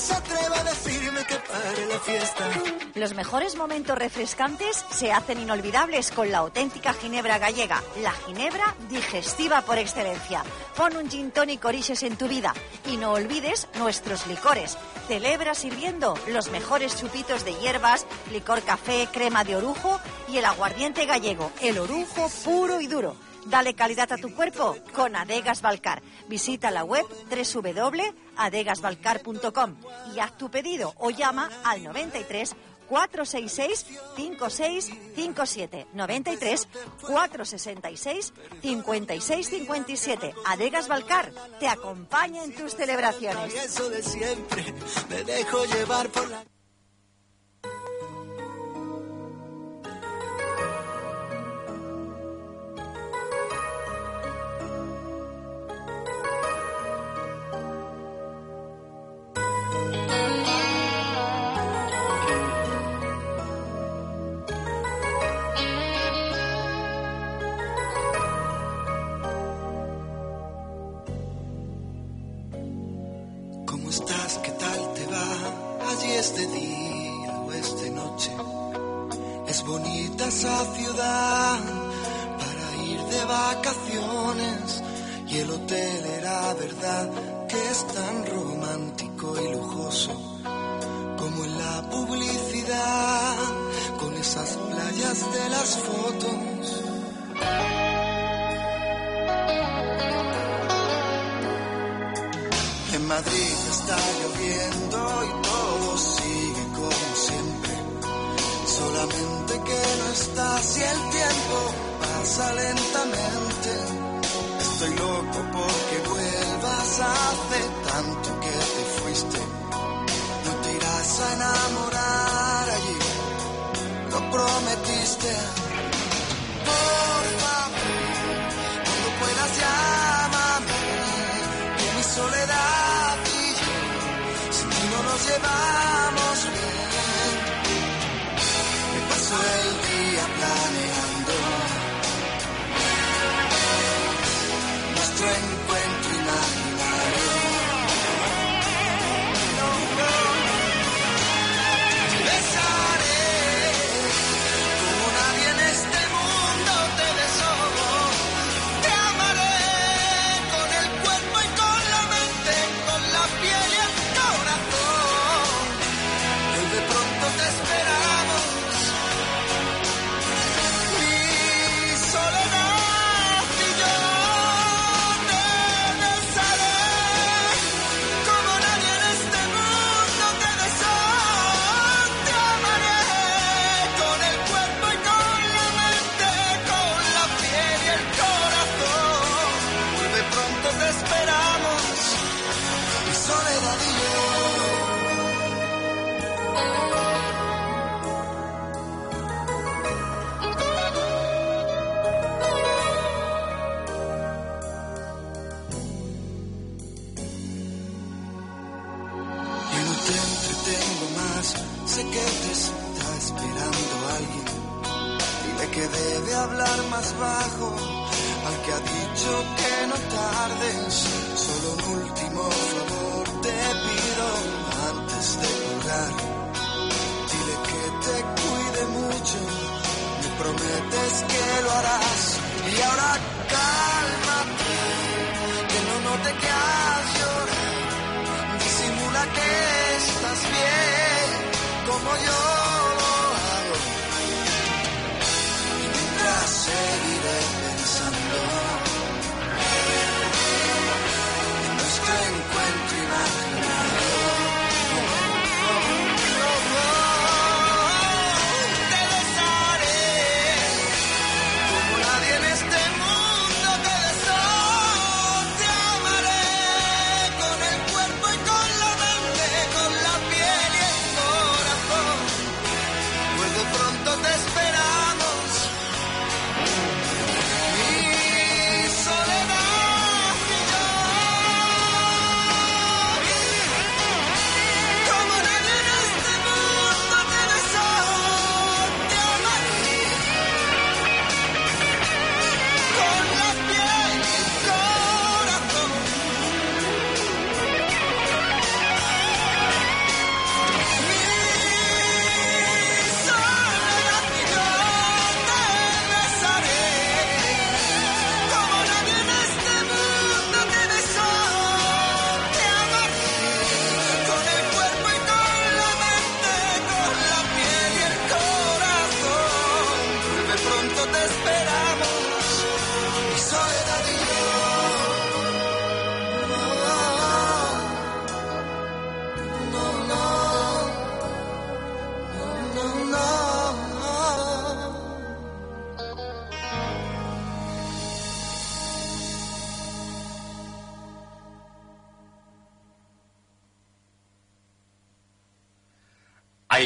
Se atreva a decirme que pare la fiesta. Los mejores momentos refrescantes se hacen inolvidables con la auténtica ginebra gallega, la ginebra digestiva por excelencia. Pon un gin tonic origes en tu vida y no olvides nuestros licores. Celebra sirviendo los mejores chupitos de hierbas, licor café, crema de orujo y el aguardiente gallego, el orujo puro y duro. Dale calidad a tu cuerpo con Adegas Balcar. Visita la web www.adegasbalcar.com y haz tu pedido o llama al 93 466 5657 93 466 5657 Adegas Balcar te acompaña en tus celebraciones. eso de siempre, me dejo llevar por la...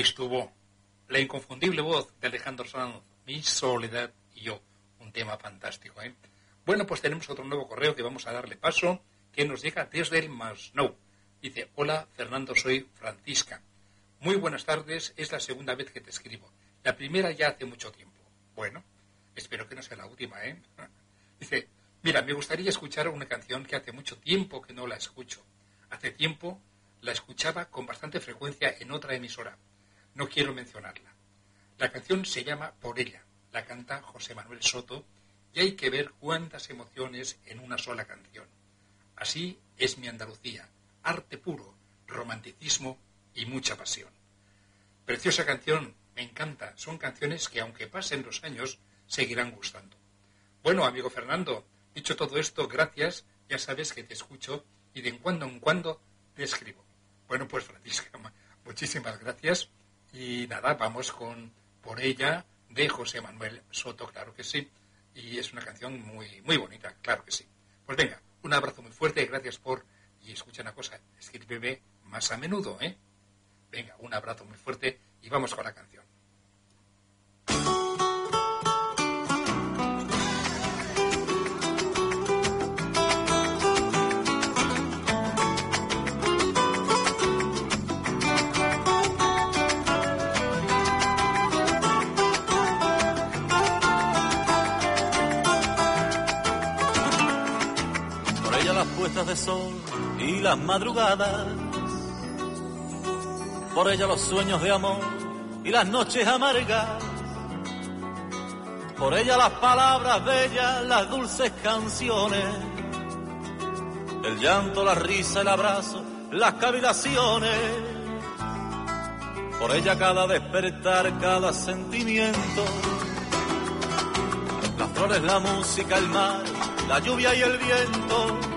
estuvo la inconfundible voz de Alejandro Sanz, Mi soledad y yo. Un tema fantástico, ¿eh? Bueno, pues tenemos otro nuevo correo que vamos a darle paso, que nos llega desde el Masnou. Dice, hola Fernando, soy Francisca. Muy buenas tardes, es la segunda vez que te escribo. La primera ya hace mucho tiempo. Bueno, espero que no sea la última, ¿eh? Dice, mira, me gustaría escuchar una canción que hace mucho tiempo que no la escucho. Hace tiempo la escuchaba con bastante frecuencia en otra emisora. No quiero mencionarla. La canción se llama Por ella. La canta José Manuel Soto y hay que ver cuántas emociones en una sola canción. Así es mi Andalucía. Arte puro, romanticismo y mucha pasión. Preciosa canción, me encanta. Son canciones que aunque pasen los años, seguirán gustando. Bueno, amigo Fernando, dicho todo esto, gracias. Ya sabes que te escucho y de en cuando en cuando te escribo. Bueno, pues Francisca, muchísimas gracias. Y nada, vamos con Por ella de José Manuel Soto, claro que sí. Y es una canción muy, muy bonita, claro que sí. Pues venga, un abrazo muy fuerte, gracias por... Y escucha una cosa, escríbeme más a menudo, ¿eh? Venga, un abrazo muy fuerte y vamos con la canción. De sol y las madrugadas. Por ella los sueños de amor y las noches amargas. Por ella las palabras bellas, las dulces canciones. El llanto, la risa, el abrazo, las cavilaciones. Por ella cada despertar, cada sentimiento. Las flores, la música, el mar, la lluvia y el viento.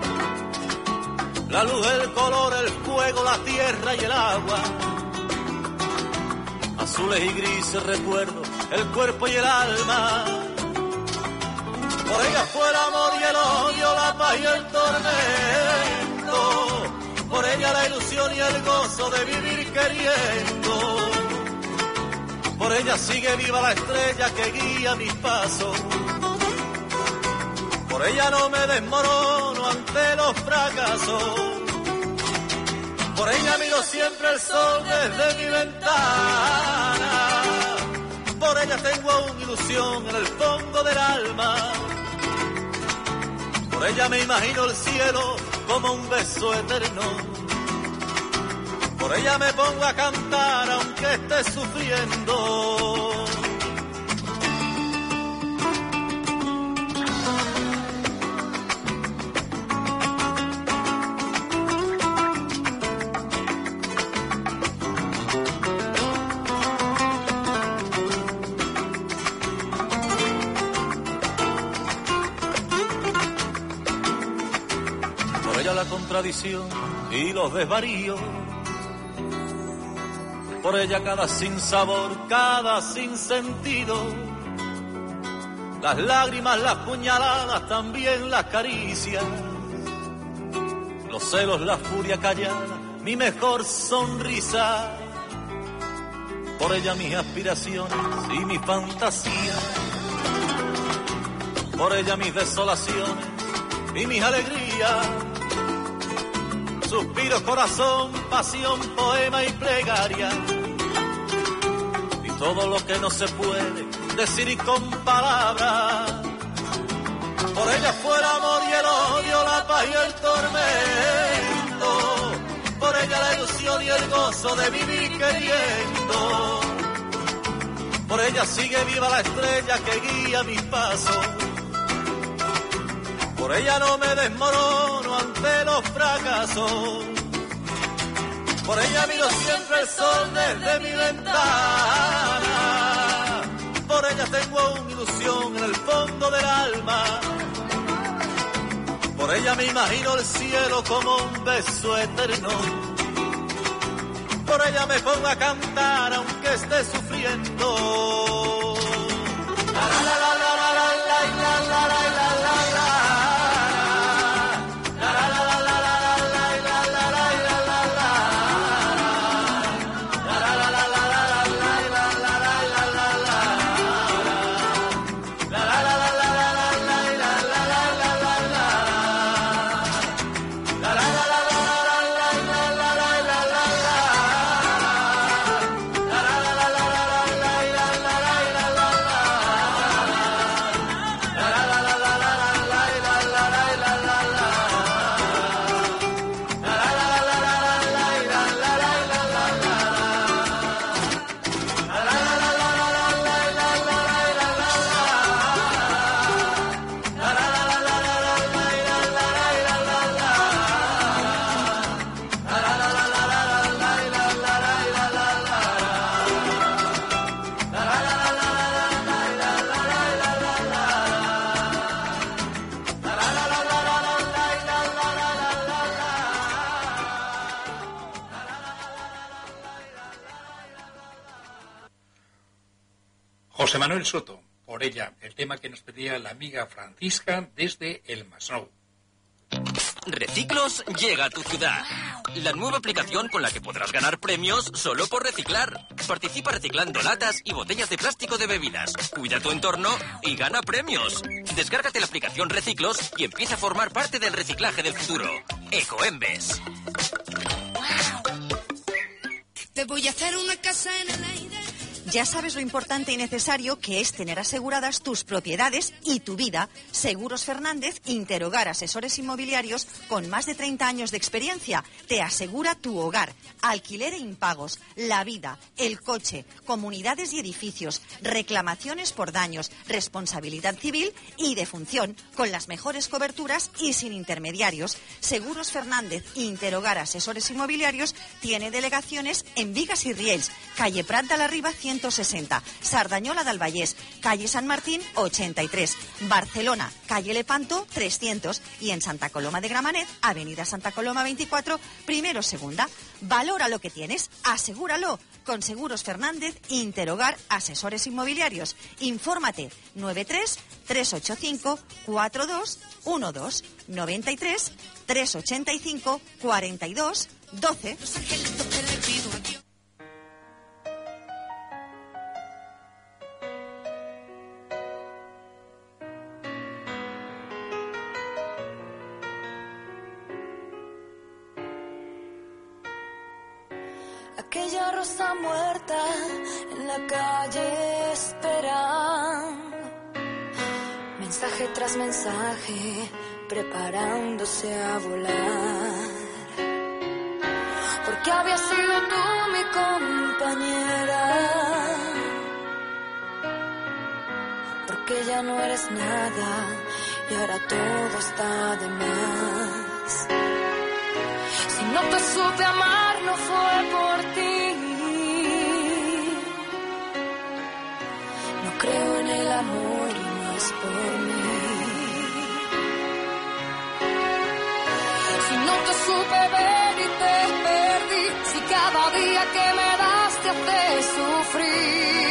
La luz, el color, el fuego, la tierra y el agua. Azules y grises recuerdos, el cuerpo y el alma. Por ella fue el amor y el odio, la paz y el tormento. Por ella la ilusión y el gozo de vivir queriendo. Por ella sigue viva la estrella que guía mis pasos. Por ella no me desmorono ante los fracasos. Por ella miro siempre el sol desde mi ventana. Por ella tengo aún ilusión en el fondo del alma. Por ella me imagino el cielo como un beso eterno. Por ella me pongo a cantar aunque esté sufriendo. Contradicción y los desvaríos. Por ella cada sinsabor, cada sinsentido. Las lágrimas, las puñaladas, también las caricias. Los celos, la furia callada, mi mejor sonrisa. Por ella mis aspiraciones y mi fantasía. Por ella mis desolaciones y mis alegrías. Suspiros, corazón, pasión, poema y plegaria. Y todo lo que no se puede decir y con palabras. Por ella fue el amor y el odio, la paz y el tormento. Por ella la ilusión y el gozo de vivir queriendo. Por ella sigue viva la estrella que guía mis pasos. Por ella no me desmorono Por ella miro siempre el sol desde mi ventana. Por ella tengo aún ilusión en el fondo del alma. Por ella me imagino el cielo como un beso eterno. Por ella me pongo a cantar aunque esté sufriendo. La, la, la, José Manuel Soto, por ella, el tema que nos pedía la amiga Francisca desde el Masnou. Reciclos llega a tu ciudad. La nueva aplicación con la que podrás ganar premios solo por reciclar. Participa reciclando latas y botellas de plástico de bebidas. Cuida tu entorno y gana premios. Descárgate la aplicación Reciclos y empieza a formar parte del reciclaje del futuro. Ecoembes. Te voy a hacer una casa en el aire. Ya sabes lo importante y necesario que es tener aseguradas tus propiedades y tu vida. Seguros Fernández, Interhogar Asesores Inmobiliarios con más de 30 años de experiencia, te asegura tu hogar, alquiler e impagos, la vida, el coche, comunidades y edificios, reclamaciones por daños, responsabilidad civil y defunción, con las mejores coberturas y sin intermediarios. Seguros Fernández, Interhogar Asesores Inmobiliarios tiene delegaciones en Vigas y Riells, calle Prat de la Riba 160, Sardañola del Vallés, calle San Martín 83, Barcelona, calle Lepanto 300 y en Santa Coloma de Gramanet, avenida Santa Coloma 24, primero segunda. Valora lo que tienes, asegúralo. Con Seguros Fernández, Interhogar Asesores Inmobiliarios. Infórmate 93 385 4212 93 385 42 12. En la calle esperando. Mensaje tras mensaje, preparándose a volar. Porque había sido tú mi compañera. Porque ya no eres nada y ahora todo está de más. Si no te supe amar, no fue por ti. Creo en el amor y no es por mí. Si no te supe ver y te perdí, si cada día que me das te hace sufrir.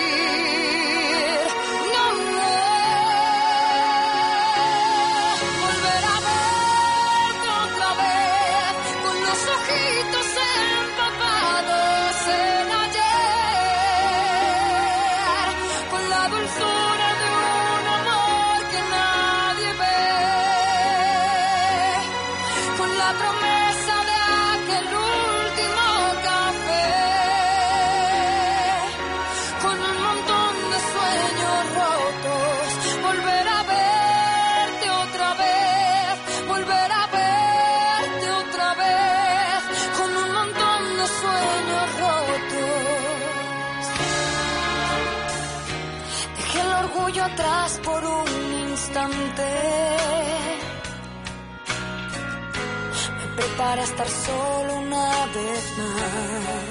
Me prepara a estar solo una vez más.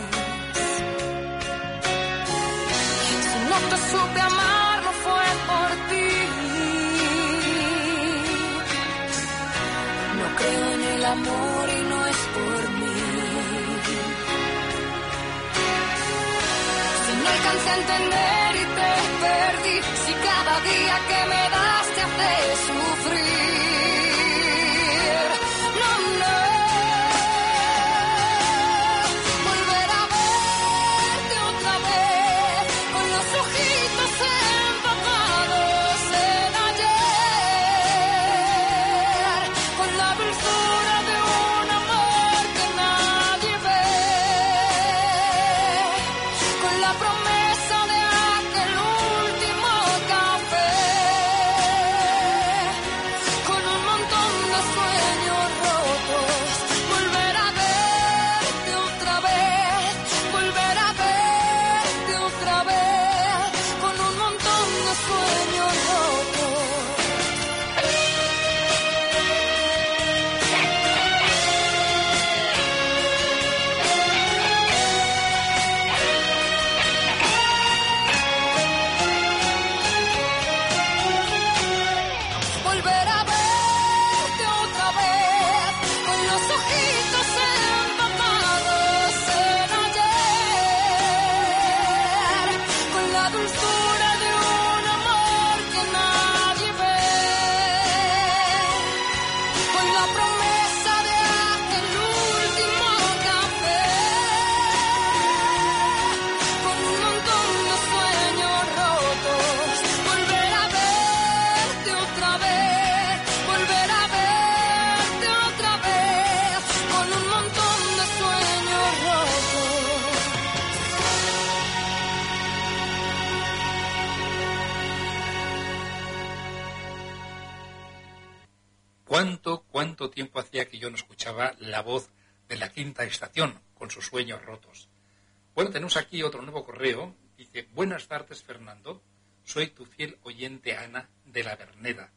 Si no te supe amar, no fue por ti. No creo en el amor y no es por mí. Si no alcancé a entender y te perdí, si cada día que me das te hace sufrir. Que yo no escuchaba la voz de la quinta estación con sus sueños rotos? Bueno, tenemos aquí otro nuevo correo. Dice, buenas tardes, Fernando. Soy tu fiel oyente, Ana, de la Verneda.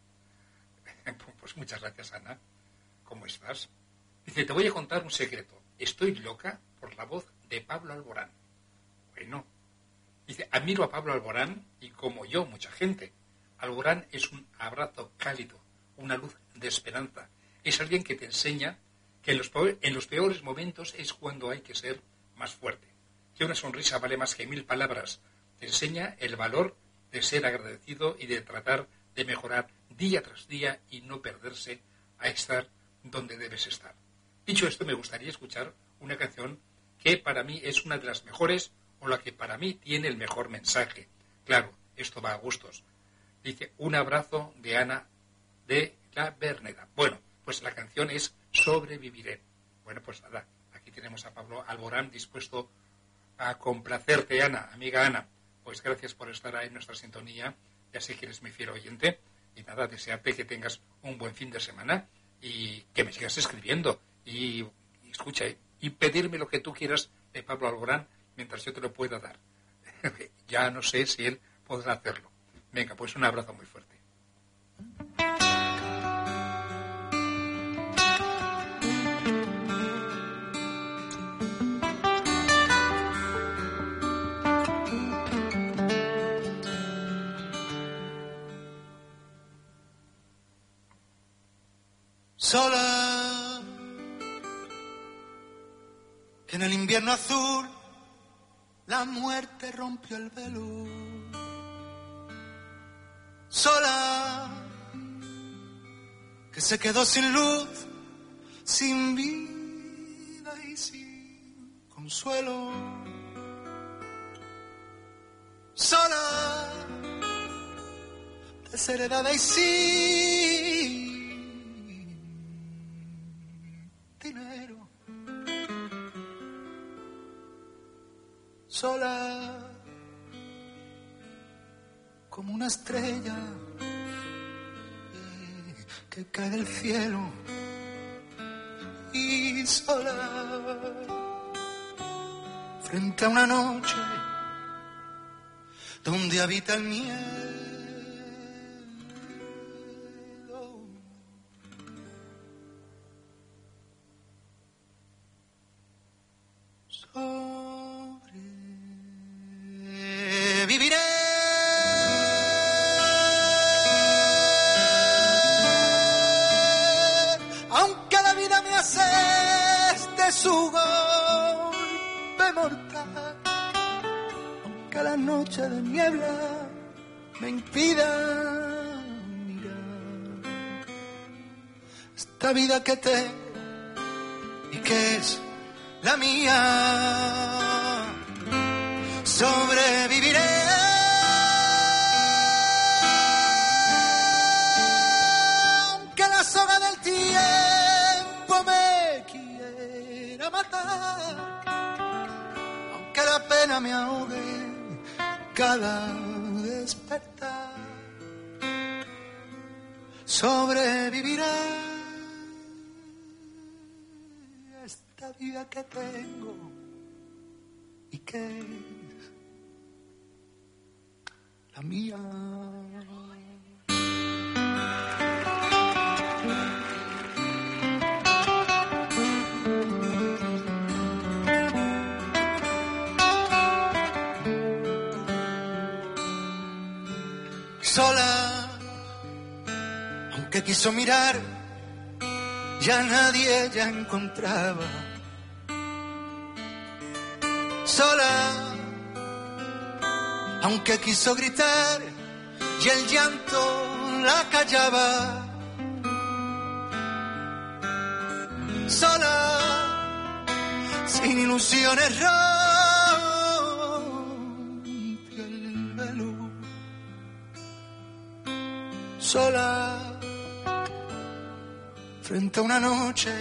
Pues muchas gracias, Ana. ¿Cómo estás? Dice, te voy a contar un secreto. Estoy loca por la voz de Pablo Alborán. Bueno, dice, admiro a Pablo Alborán y como yo, mucha gente. Alborán es un abrazo cálido, una luz de esperanza. Es alguien que te enseña que en los, peores momentos es cuando hay que ser más fuerte. Que una sonrisa vale más que mil palabras. Te enseña el valor de ser agradecido y de tratar de mejorar día tras día y no perderse a estar donde debes estar. Dicho esto, me gustaría escuchar una canción que para mí es una de las mejores o la que para mí tiene el mejor mensaje. Claro, esto va a gustos. Dice, un abrazo de Ana de la Verneda. Bueno, pues la canción es Sobreviviré. Bueno, pues nada, aquí tenemos a Pablo Alborán dispuesto a complacerte, Ana, amiga Ana. Pues gracias por estar ahí en nuestra sintonía. Ya sé que eres mi fiel oyente. Y nada, desearte que tengas un buen fin de semana y que me sigas escribiendo. Y, y escucha, y pedirme lo que tú quieras de Pablo Alborán mientras yo te lo pueda dar. ya no sé si él podrá hacerlo. Venga, pues un abrazo muy fuerte. Sola, que en el invierno azul la muerte rompió el velo. Sola, que se quedó sin luz, sin vida y sin consuelo. Sola, desheredada y sin Sola como una estrella que cae del cielo y sola frente a una noche donde habita el miedo. quiso mirar, ya nadie ella encontraba. Sola, aunque quiso gritar, y el llanto la callaba. Sola, sin ilusiones rompe el velo. Sola frente a una noche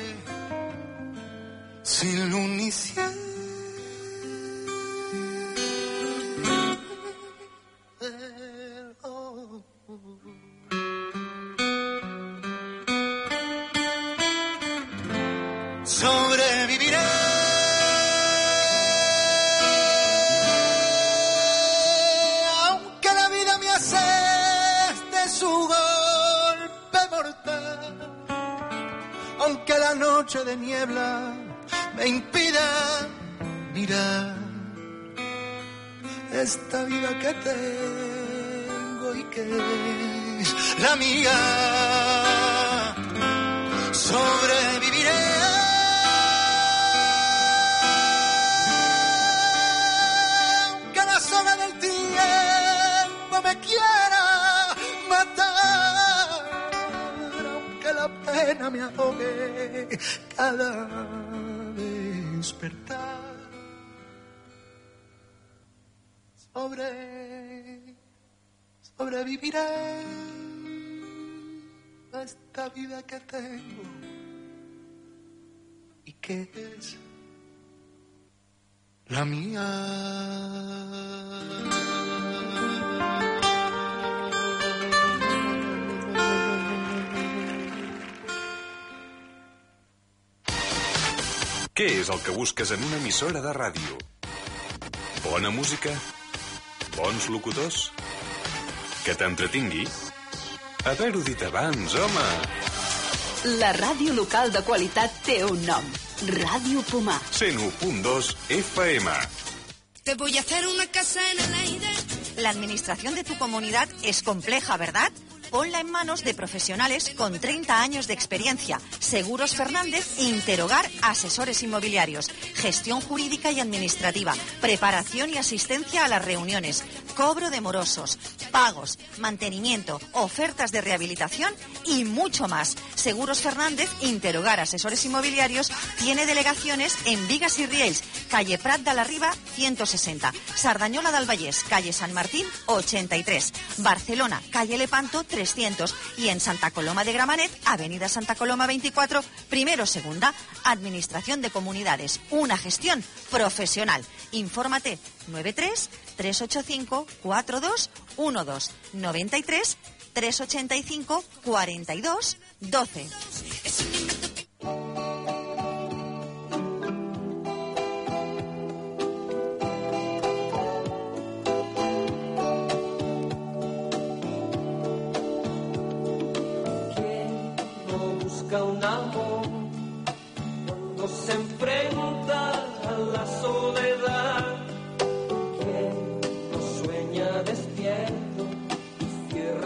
sin luz ni cielo. Sobreviviré a esta vida que tengo y que es la mía. Què és el que busques en una emissora de ràdio? Bona música? Bons locutors? Que t'entretingui? Haver-ho dit abans, home! La ràdio local de qualitat té un nom. Ràdio Pomar. 101.2 FM. Te voy a hacer una casa en el aire. La administración de tu comunidad es compleja, ¿verdad? Ponla en manos de profesionales con 30 años de experiencia. Seguros Fernández Interhogar Asesores Inmobiliarios. Gestión jurídica y administrativa. Preparación y asistencia a las reuniones. Cobro de morosos. Pagos. Mantenimiento. Ofertas de rehabilitación y mucho más. Seguros Fernández Interhogar Asesores Inmobiliarios tiene delegaciones en Vigas y Riells, calle Prat de la Riba 160, Sardañola del Vallès, calle San Martín 83, Barcelona, calle Lepanto 300 y en Santa Coloma de Gramanet, avenida Santa Coloma 24, primero segunda, Administración de Comunidades, una gestión profesional. Infórmate 93 385 4212 93 385 42 12. no busca un amor cuando se enfrenta a la soledad.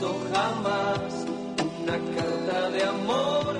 escrito jamás una carta de amor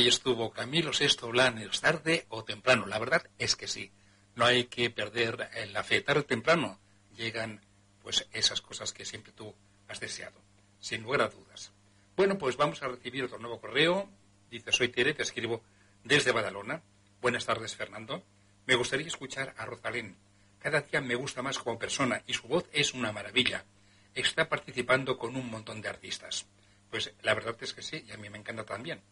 Ahí estuvo Camilo Sesto Blanes, tarde o temprano. La verdad es que sí. No hay que perder eh, la fe. Tarde o temprano llegan pues esas cosas que siempre tú has deseado, sin lugar a dudas. Bueno, pues vamos a recibir otro nuevo correo. Dice, soy Tere, te escribo desde Badalona. Buenas tardes, Fernando. Me gustaría escuchar a Rosalén. Cada día me gusta más como persona y su voz es una maravilla. Está participando con un montón de artistas. Pues la verdad es que sí, y a mí me encanta también.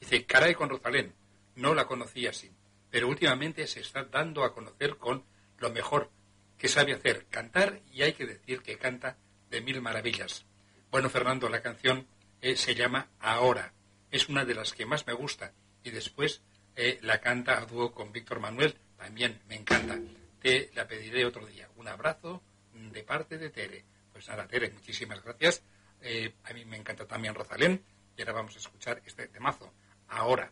Dice, caray con Rosalén. No la conocía así, pero últimamente se está dando a conocer con lo mejor que sabe hacer, cantar, y hay que decir que canta de mil maravillas. Bueno, Fernando, la canción eh, se llama Ahora. Es una de las que más me gusta. Y después eh, la canta a dúo con Víctor Manuel. También me encanta. Te la pediré otro día. Un abrazo de parte de Tere. Pues nada, Tere, muchísimas gracias. Eh, a mí me encanta también Rosalén. Y ahora vamos a escuchar este temazo. Ahora.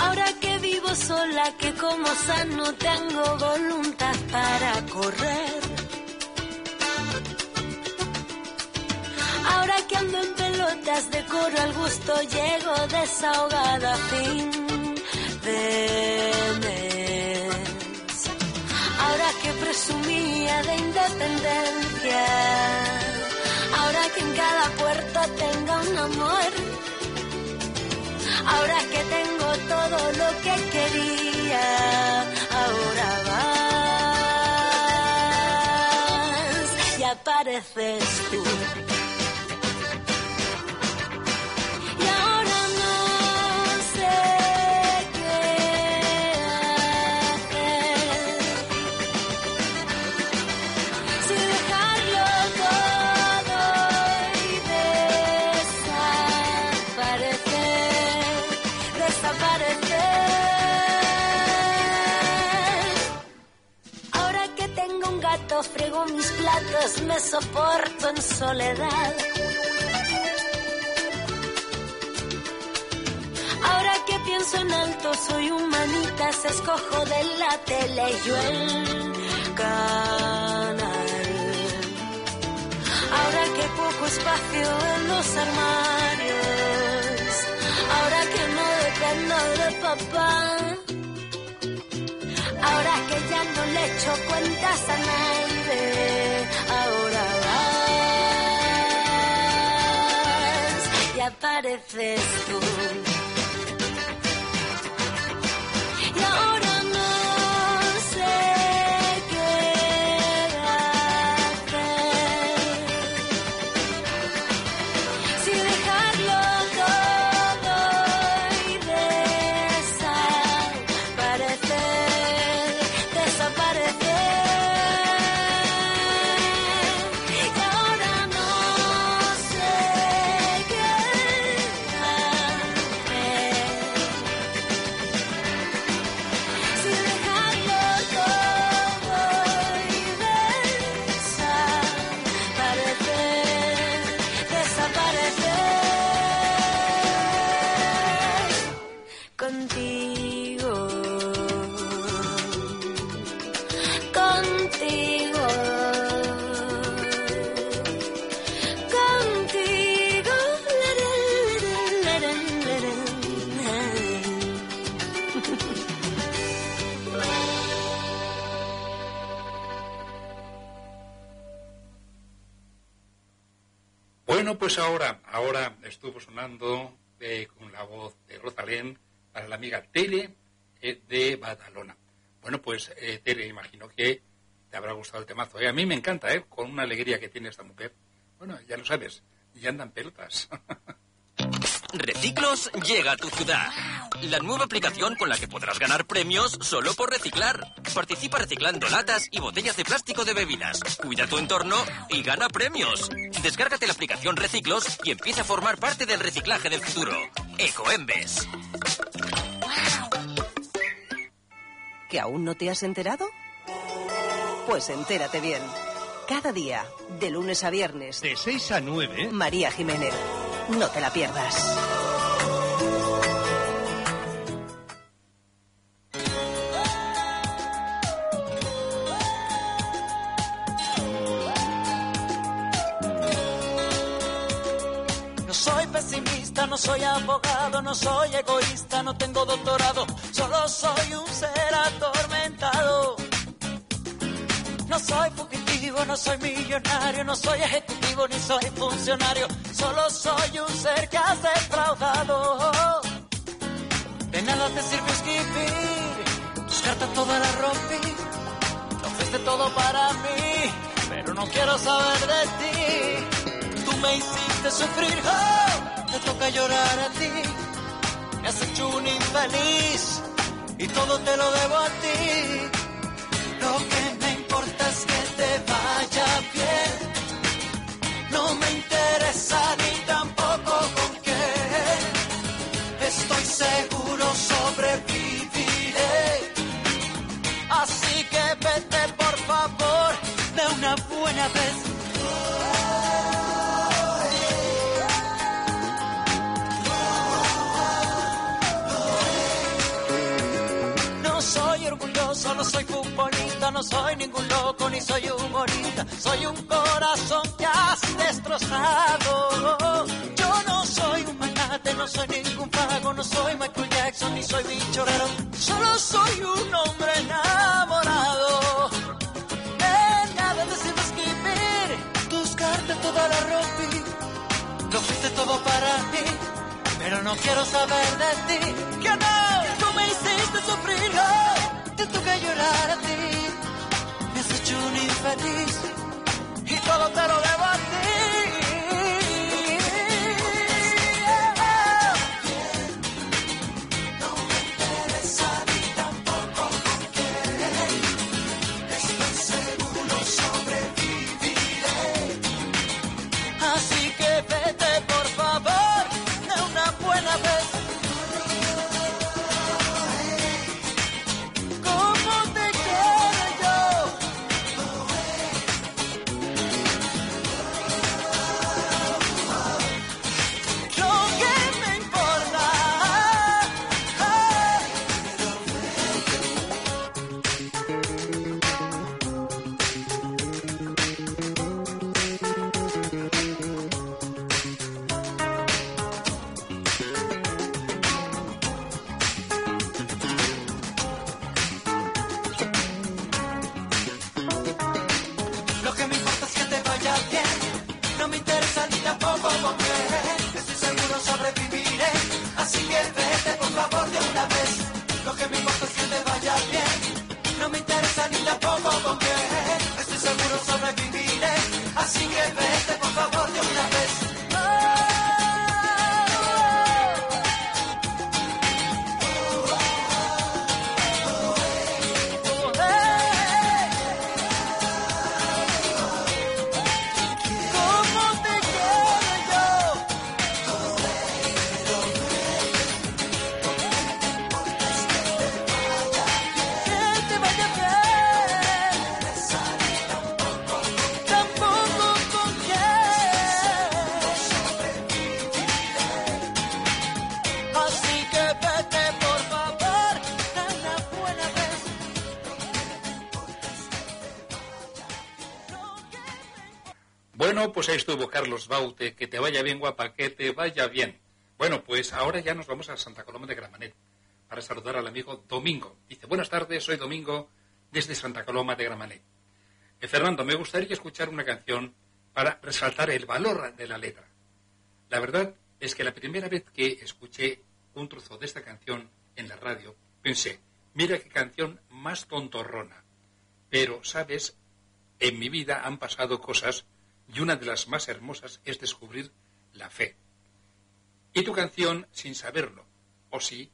Ahora que vivo sola, que como sano tengo voluntad para correr. Ahora que ando en pelotas de coro al gusto, llego desahogada a fin de. Presumía de independencia, ahora que en cada puerto tenga un amor. Ahora que tengo todo lo que quería, ahora vas y apareces tú. Frego mis platos, me soporto en soledad. Ahora que pienso en alto, soy humanitas, escojo de la tele yo el canal. Ahora que poco espacio en los armarios, ahora que no dependo de papá, ahora que ya no le echo cuentas a nadie, ahora vas y apareces tú. Pues ahora, ahora estuvo sonando eh, con la voz de Rosalén para la amiga Tere eh, de Badalona. Bueno, pues eh, imagino que te habrá gustado el temazo. ¿eh? A mí me encanta, ¿eh? Con una alegría que tiene esta mujer. Bueno, ya lo sabes, ya andan pelotas. Reciclos llega a tu ciudad. La nueva aplicación con la que podrás ganar premios solo por reciclar. Participa reciclando latas y botellas de plástico de bebidas. Cuida tu entorno y gana premios. Descárgate la aplicación Reciclos y empieza a formar parte del reciclaje del futuro. Ecoembes. ¿Que aún no te has enterado? Pues entérate bien. Cada día, de lunes a viernes. De 6 a 9. María Jiménez. No te la pierdas. Abogado, no soy egoísta, no tengo doctorado, solo soy un ser atormentado. No soy fugitivo, no soy millonario, no soy ejecutivo ni soy funcionario, solo soy un ser que has defraudado. De nada te sirve escribir, tus cartas todas las rompí, lo fuiste todo para mí, pero no quiero saber de ti. Tú me hiciste sufrir, oh, toca llorar a ti, me has hecho un infeliz y todo te lo debo a ti. Lo que me importa es que te vaya bien. No me interesa no soy ningún loco ni soy humorista. Soy un corazón que has destrozado. Yo no soy un magnate, no soy ningún pago, no soy Michael Jackson ni soy bichorero. Solo soy un hombre enamorado. De nada te sirve escribir tus todas las rompí. Lo fuiste todo para mí, pero no quiero saber de ti. Que no, tú me hiciste sufrir, te toca llorar infeliz y todo te lo debo a ti. Pues ahí estuvo Carlos Baute. Que te vaya bien, guapa, que te vaya bien. Bueno, pues ahora ya nos vamos a Santa Coloma de Gramanet para saludar al amigo Domingo. Dice, buenas tardes, soy Domingo desde Santa Coloma de Gramanet. Eh, Fernando, me gustaría escuchar una canción para resaltar el valor de la letra. La verdad es que la primera vez que escuché un trozo de esta canción en la radio, pensé, mira qué canción más tontorrona. Pero, ¿sabes? En mi vida han pasado cosas y una de las más hermosas es descubrir la fe. Y tu canción, sin saberlo, o sí,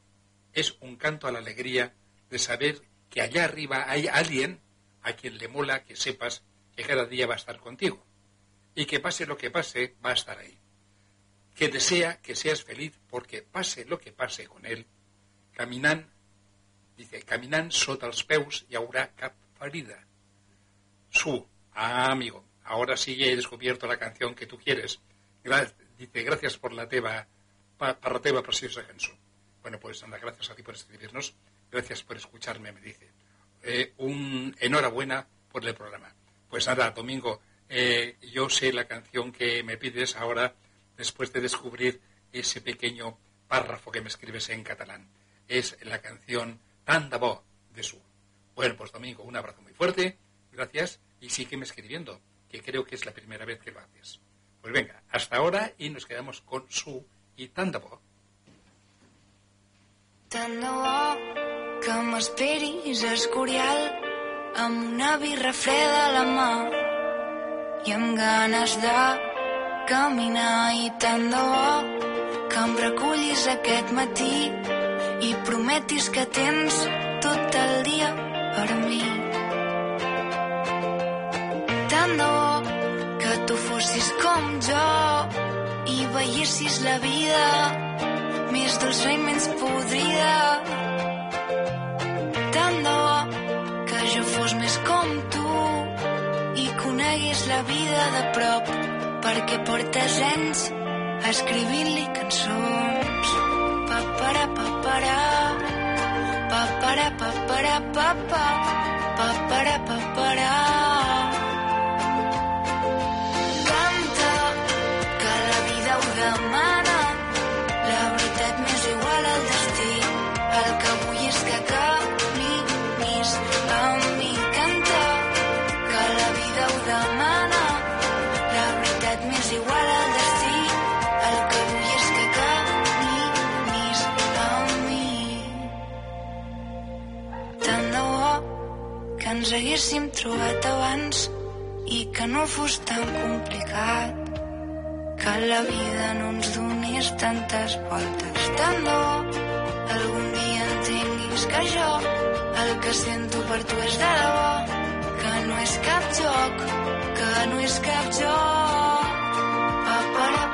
es un canto a la alegría de saber que allá arriba hay alguien a quien le mola que sepas que cada día va a estar contigo. Y que pase lo que pase, va a estar ahí. Que desea que seas feliz porque pase lo que pase con él, caminan, dice, caminan sota els peus y haurà cap. Su, amigo, ahora sí he descubierto la canción que tú quieres. Dice, gracias por la teva, pa, per la teva preciosa. Bueno, pues anda, gracias a ti por escribirnos, gracias por escucharme, me dice. Eh, un enhorabuena por el programa. Pues nada, Domingo, eh, yo sé la canción que me pides ahora, después de descubrir ese pequeño párrafo que me escribes en catalán. Es la canción Tan de Su. Bueno, pues Domingo, un abrazo muy fuerte, gracias y sígueme escribiendo, que creo que es la primera vez que lo haces. Pues venga, hasta ahora y nos quedamos con Su y Tan de bo. Tant de bo que m'esperis a Escorial amb una birra freda a la mà i amb ganes de caminar i tant de bo que em recullis aquest matí i prometis que tens tot el dia per mi. Bo que tu fossis com jo i veiessis la vida més dolça i menys podrida. Tant de que jo fos més com tu i conegués la vida de prop perquè portes anys escrivint-li cançons. Papara, papara, papara, papara, papa, papara, papara. Canta, ens haguéssim trobat abans i que no fos tan complicat que la vida no ens donés tantes voltes. Tant de bo algun dia entenguis que jo el que sento per tu és de debò, que no és cap joc, que no és cap joc. Papara, papara,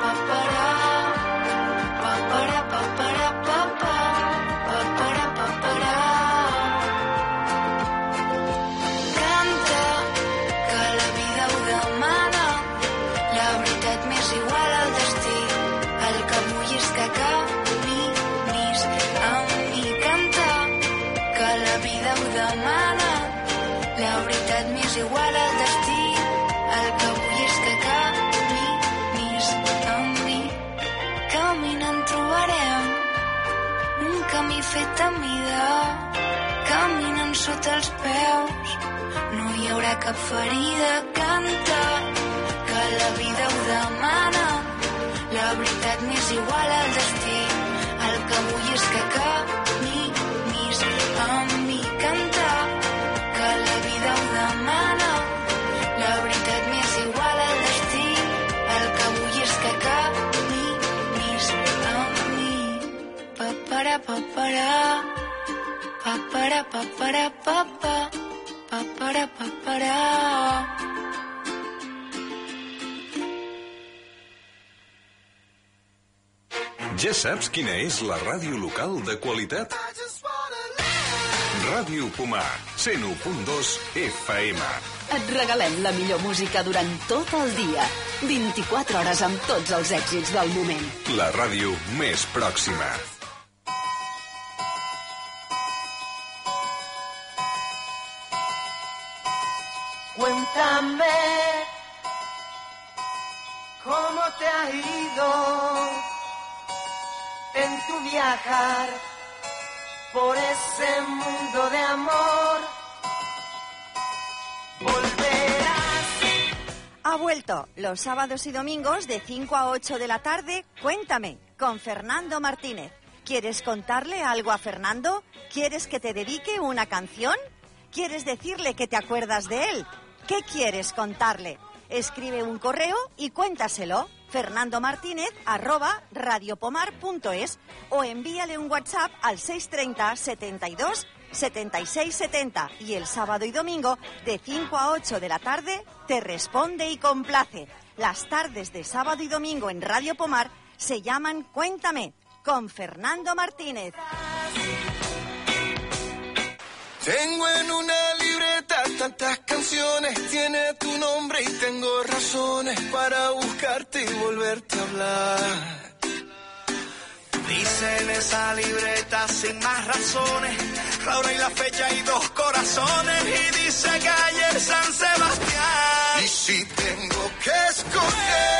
sota els peus no hi haurà cap ferida. Canta, que la vida ho demana. La veritat m'és igual al destí. El que vull és que caminis amb mi. Canta, que la vida ho demana. La veritat m'és igual al destí. El que vull és que caminis amb mi. Papara, papara, papara, papara, papa, papara, papara. Ja saps quina és la ràdio local de qualitat? Ràdio Pomar, 101.2 FM. Et regalem la millor música durant tot el dia. 24 hores amb tots els èxits del moment. La ràdio més pròxima. Cuéntame cómo te ha ido en tu viajar por ese mundo de amor. Ha vuelto los sábados y domingos de 5 a 8 de la tarde. Cuéntame con Fernando Martínez. ¿Quieres contarle algo a Fernando? ¿Quieres que te dedique una canción? ¿Quieres decirle que te acuerdas de él? ¿Qué quieres contarle? Escribe un correo y cuéntaselo. Fernando Martínez arroba radiopomar.es o envíale un WhatsApp al 630 72 76 70 y el sábado y domingo de 5 a 8 de la tarde te responde y complace. Las tardes de sábado y domingo en Radio Pomar se llaman Cuéntame con Fernando Martínez. Tengo en una libreta tantas canciones, tiene tu nombre y tengo razones para buscarte y volverte a hablar. Dice en esa libreta sin más razones, la hora y la fecha y dos corazones. Y dice calle San Sebastián. Y si tengo que escoger,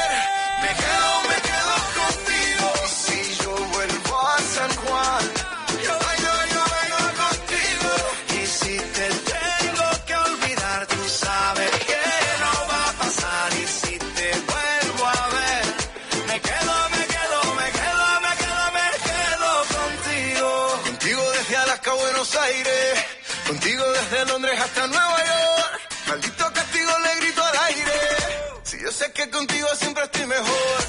que contigo siempre estoy mejor.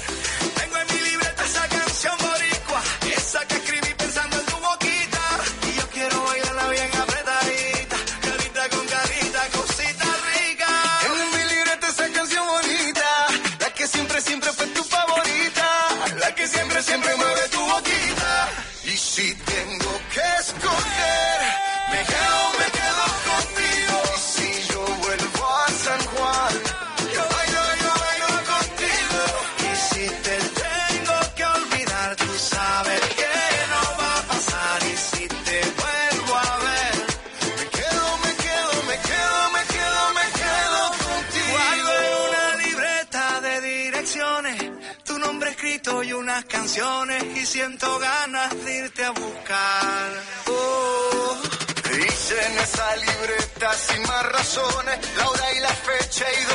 Siento ganas de irte a buscar. Oh. Dice en esa libreta sin más razones, la hora y la fecha y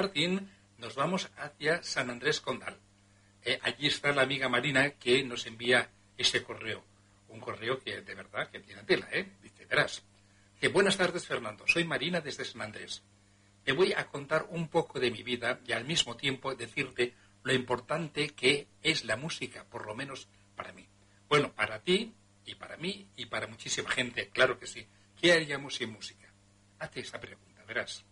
Martín, nos vamos hacia San Andrés Condal. Eh, allí está la amiga Marina que nos envía ese correo. Un correo que de verdad que tiene tela, ¿eh? Dice, verás. Que buenas tardes, Fernando. Soy Marina desde San Andrés. Te voy a contar un poco de mi vida y al mismo tiempo decirte lo importante que es la música, por lo menos para mí. Bueno, para ti y para mí y para muchísima gente, claro que sí. ¿Qué haríamos sin música? Hazte esa pregunta, verás.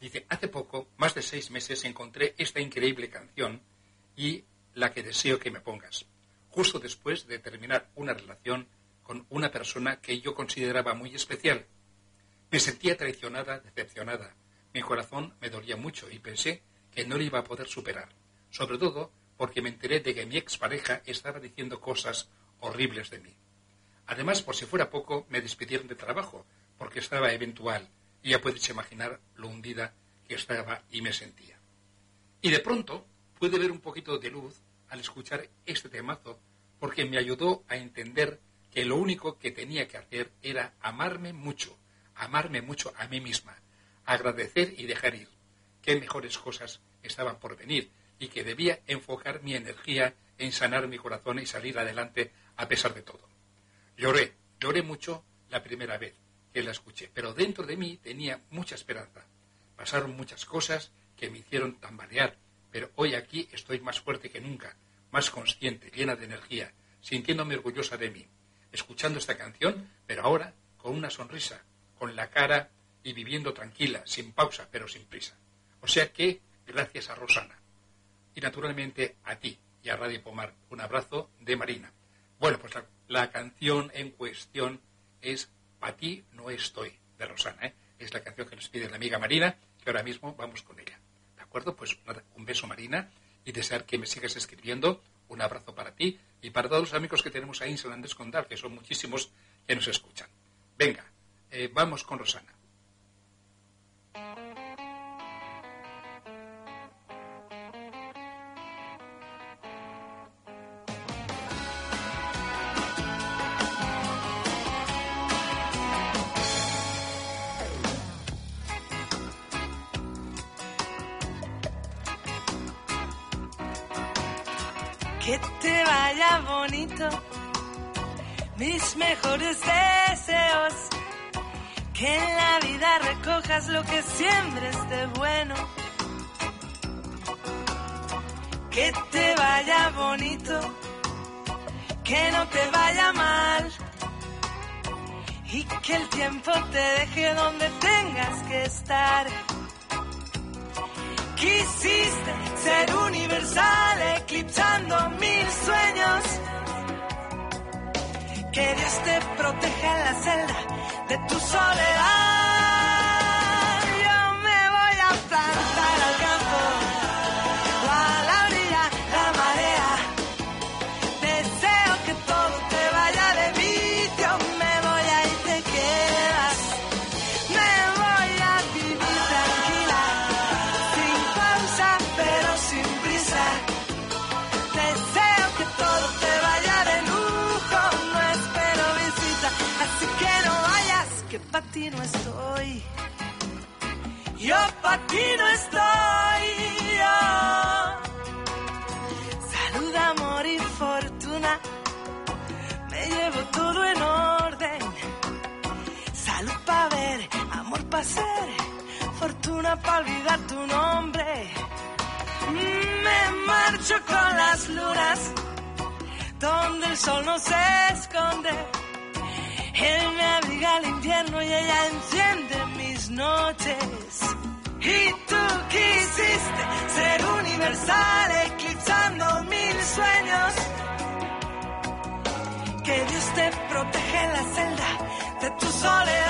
Dice, hace poco, más de seis meses, encontré esta increíble canción y la que deseo que me pongas. Justo después de terminar una relación con una persona que yo consideraba muy especial. Me sentía traicionada, decepcionada. Mi corazón me dolía mucho y pensé que no lo iba a poder superar. Sobre todo porque me enteré de que mi expareja estaba diciendo cosas horribles de mí. Además, por si fuera poco, me despidieron de trabajo porque estaba eventual ya puedes imaginar lo hundida que estaba y me sentía. Y de pronto pude ver un poquito de luz al escuchar este temazo porque me ayudó a entender que lo único que tenía que hacer era amarme mucho, amarme mucho a mí misma, agradecer y dejar ir. Qué mejores cosas estaban por venir y que debía enfocar mi energía en sanar mi corazón y salir adelante a pesar de todo. Lloré, lloré mucho la primera vez que la escuché, pero dentro de mí tenía mucha esperanza. Pasaron muchas cosas que me hicieron tambalear, pero hoy aquí estoy más fuerte que nunca, más consciente, llena de energía, sintiéndome orgullosa de mí, escuchando esta canción, pero ahora con una sonrisa, con la cara y viviendo tranquila, sin pausa, pero sin prisa. O sea que, gracias a Rosana. Y naturalmente a ti y a Radio Pomar. Un abrazo de Marina. Bueno, pues la, la canción en cuestión es Pa' ti no estoy, de Rosana. ¿eh? Es la canción que nos pide la amiga Marina, que ahora mismo vamos con ella. ¿De acuerdo? Pues un beso Marina y desear que me sigas escribiendo. Un abrazo para ti y para todos los amigos que tenemos ahí en San Andrés Condal, que son muchísimos que nos escuchan. Venga, eh, vamos con Rosana. Mis mejores deseos. Que en la vida recojas lo que siempre esté bueno. Que te vaya bonito, que no te vaya mal y que el tiempo te deje donde tengas que estar. Quisiste ser universal, eclipsando mil sueños. Que Dios te proteja en la celda de tu soledad. Ti no estoy. Yo pa' ti no estoy. Salud, amor y fortuna. Me llevo todo en orden. Salud para ver, amor para ser, fortuna para olvidar tu nombre. Me marcho con las lunas, donde el sol no se esconde. Él me abriga el invierno y ella enciende mis noches. Y tú quisiste ser universal, eclipsando mil sueños. Que Dios te proteja en la celda de tu soledad.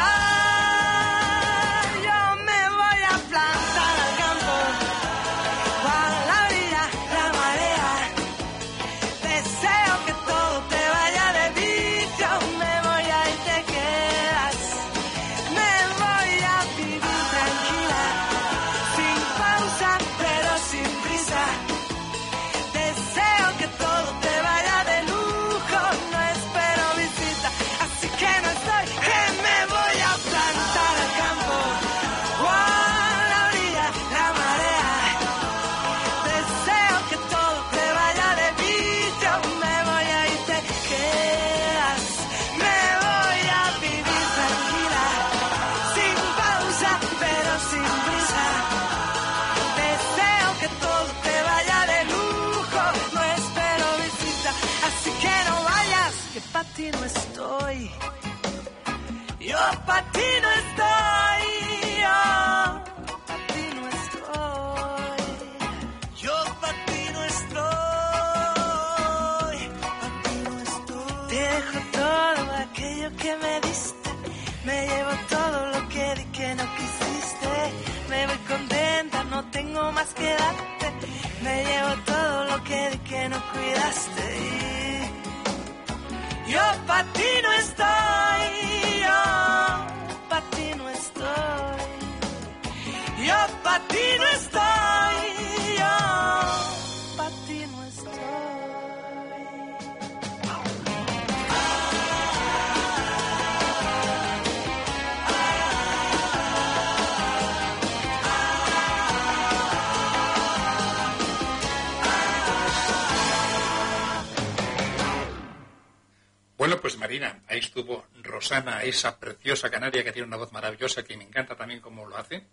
Rosana, esa preciosa canaria que tiene una voz maravillosa, que me encanta también cómo lo hace.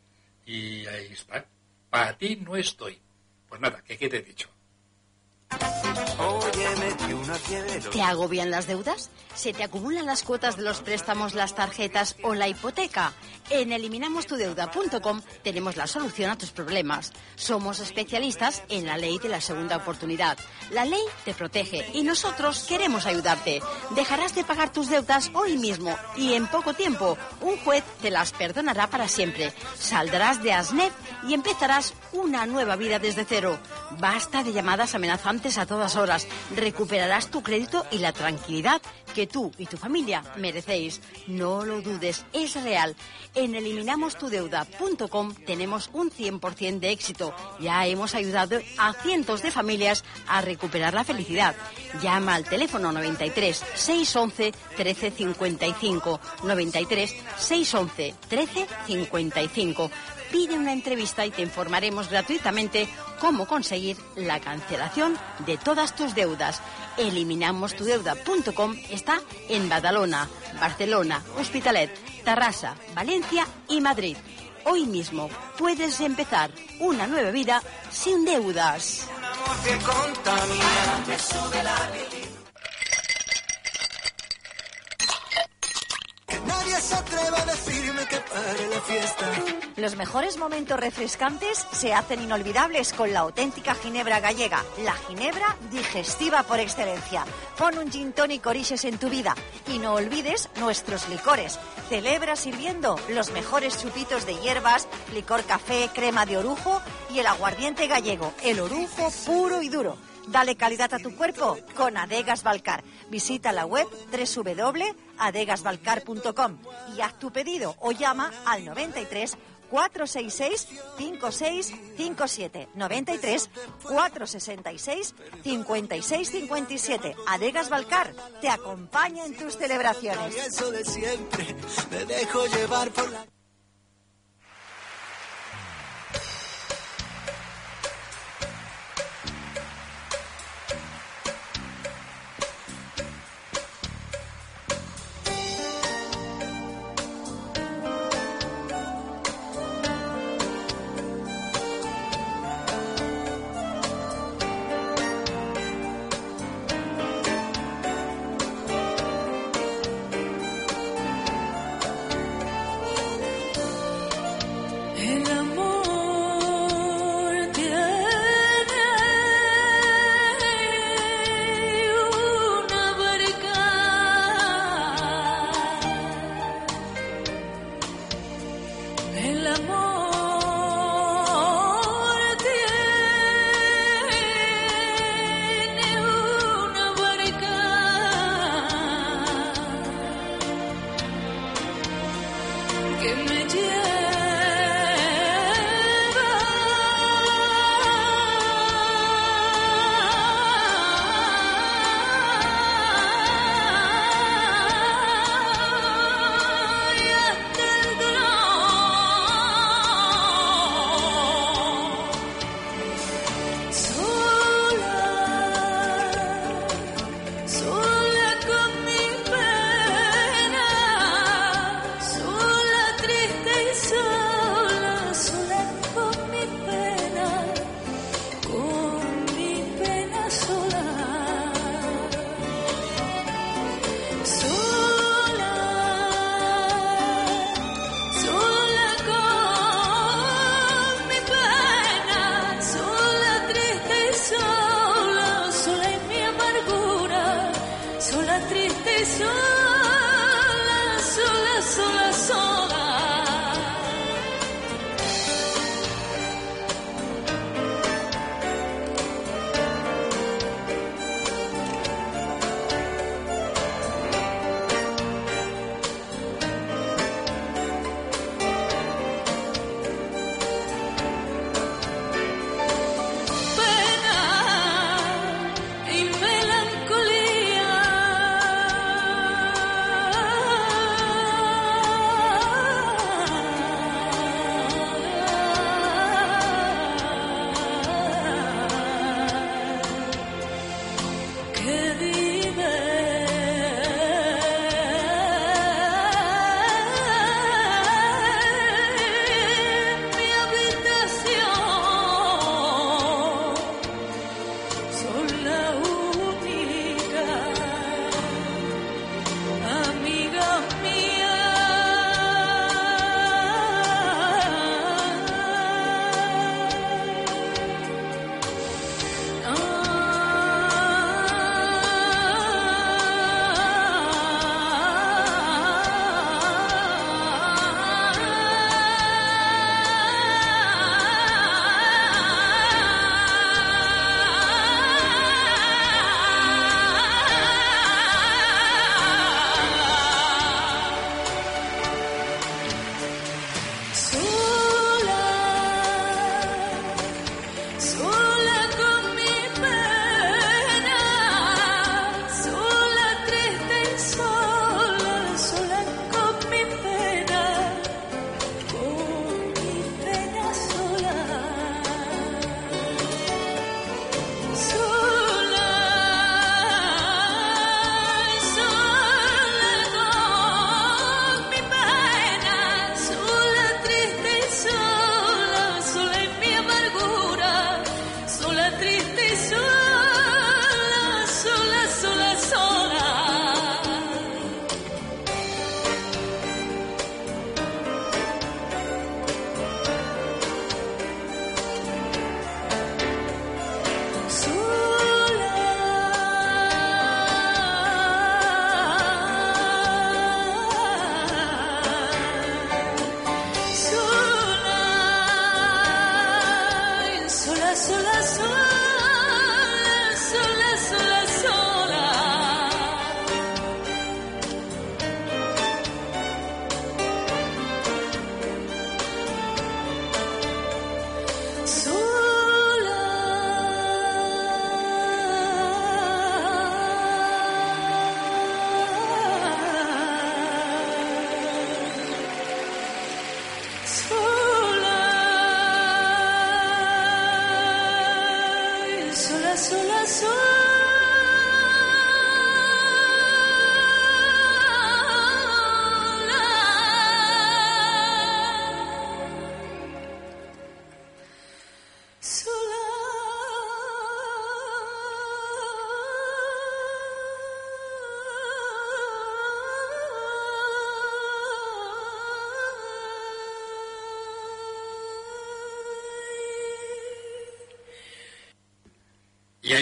Y ahí está. Para ti no estoy. Pues nada, que quede dicho. ¿Te agobian las deudas? ¿Se te acumulan las cuotas de los préstamos, las tarjetas o la hipoteca? En eliminamostudeuda.com tenemos la solución a tus problemas. Somos especialistas en la ley de la segunda oportunidad. La ley te protege y nosotros queremos ayudarte. Dejarás de pagar tus deudas hoy mismo y en poco tiempo un juez te las perdonará para siempre. Saldrás de ASNEF y empezarás una nueva vida desde cero. Basta de llamadas amenazantes a todas horas. Recuperarás tu crédito y la tranquilidad que tú y tu familia merecéis. No lo dudes, es real. En eliminamostudeuda.com tenemos un 100% de éxito. Ya hemos ayudado a cientos de familias a recuperar la felicidad. Llama al teléfono 93 611 1355 93 611 1355 pide una entrevista y te informaremos gratuitamente cómo conseguir la cancelación de todas tus deudas. Eliminamostudeuda.com está en Badalona, Barcelona, Hospitalet, Tarrasa, Valencia y Madrid. Hoy mismo puedes empezar una nueva vida sin deudas. Dime que pare la fiesta. Los mejores momentos refrescantes se hacen inolvidables con la auténtica ginebra gallega, la ginebra digestiva por excelencia. Pon un gin tonic oriches en tu vida y no olvides nuestros licores. Celebra sirviendo los mejores chupitos de hierbas, licor café, crema de orujo y el aguardiente gallego, el orujo puro y duro. Dale calidad a tu cuerpo con Adegas Balcar. Visita la web www.adegasbalcar.com y haz tu pedido o llama al 93 466 5657 93 466 5657 Adegas Balcar te acompaña en tus celebraciones. Amor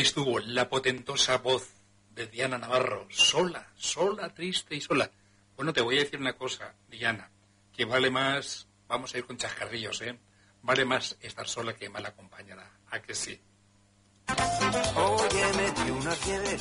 estuvo la potentosa voz de Diana Navarro, sola, sola, triste y sola. Bueno, te voy a decir una cosa, Diana, que vale más, vamos a ir con chascarrillos, ¿eh? Vale más estar sola que mal acompañada. ¿A que sí?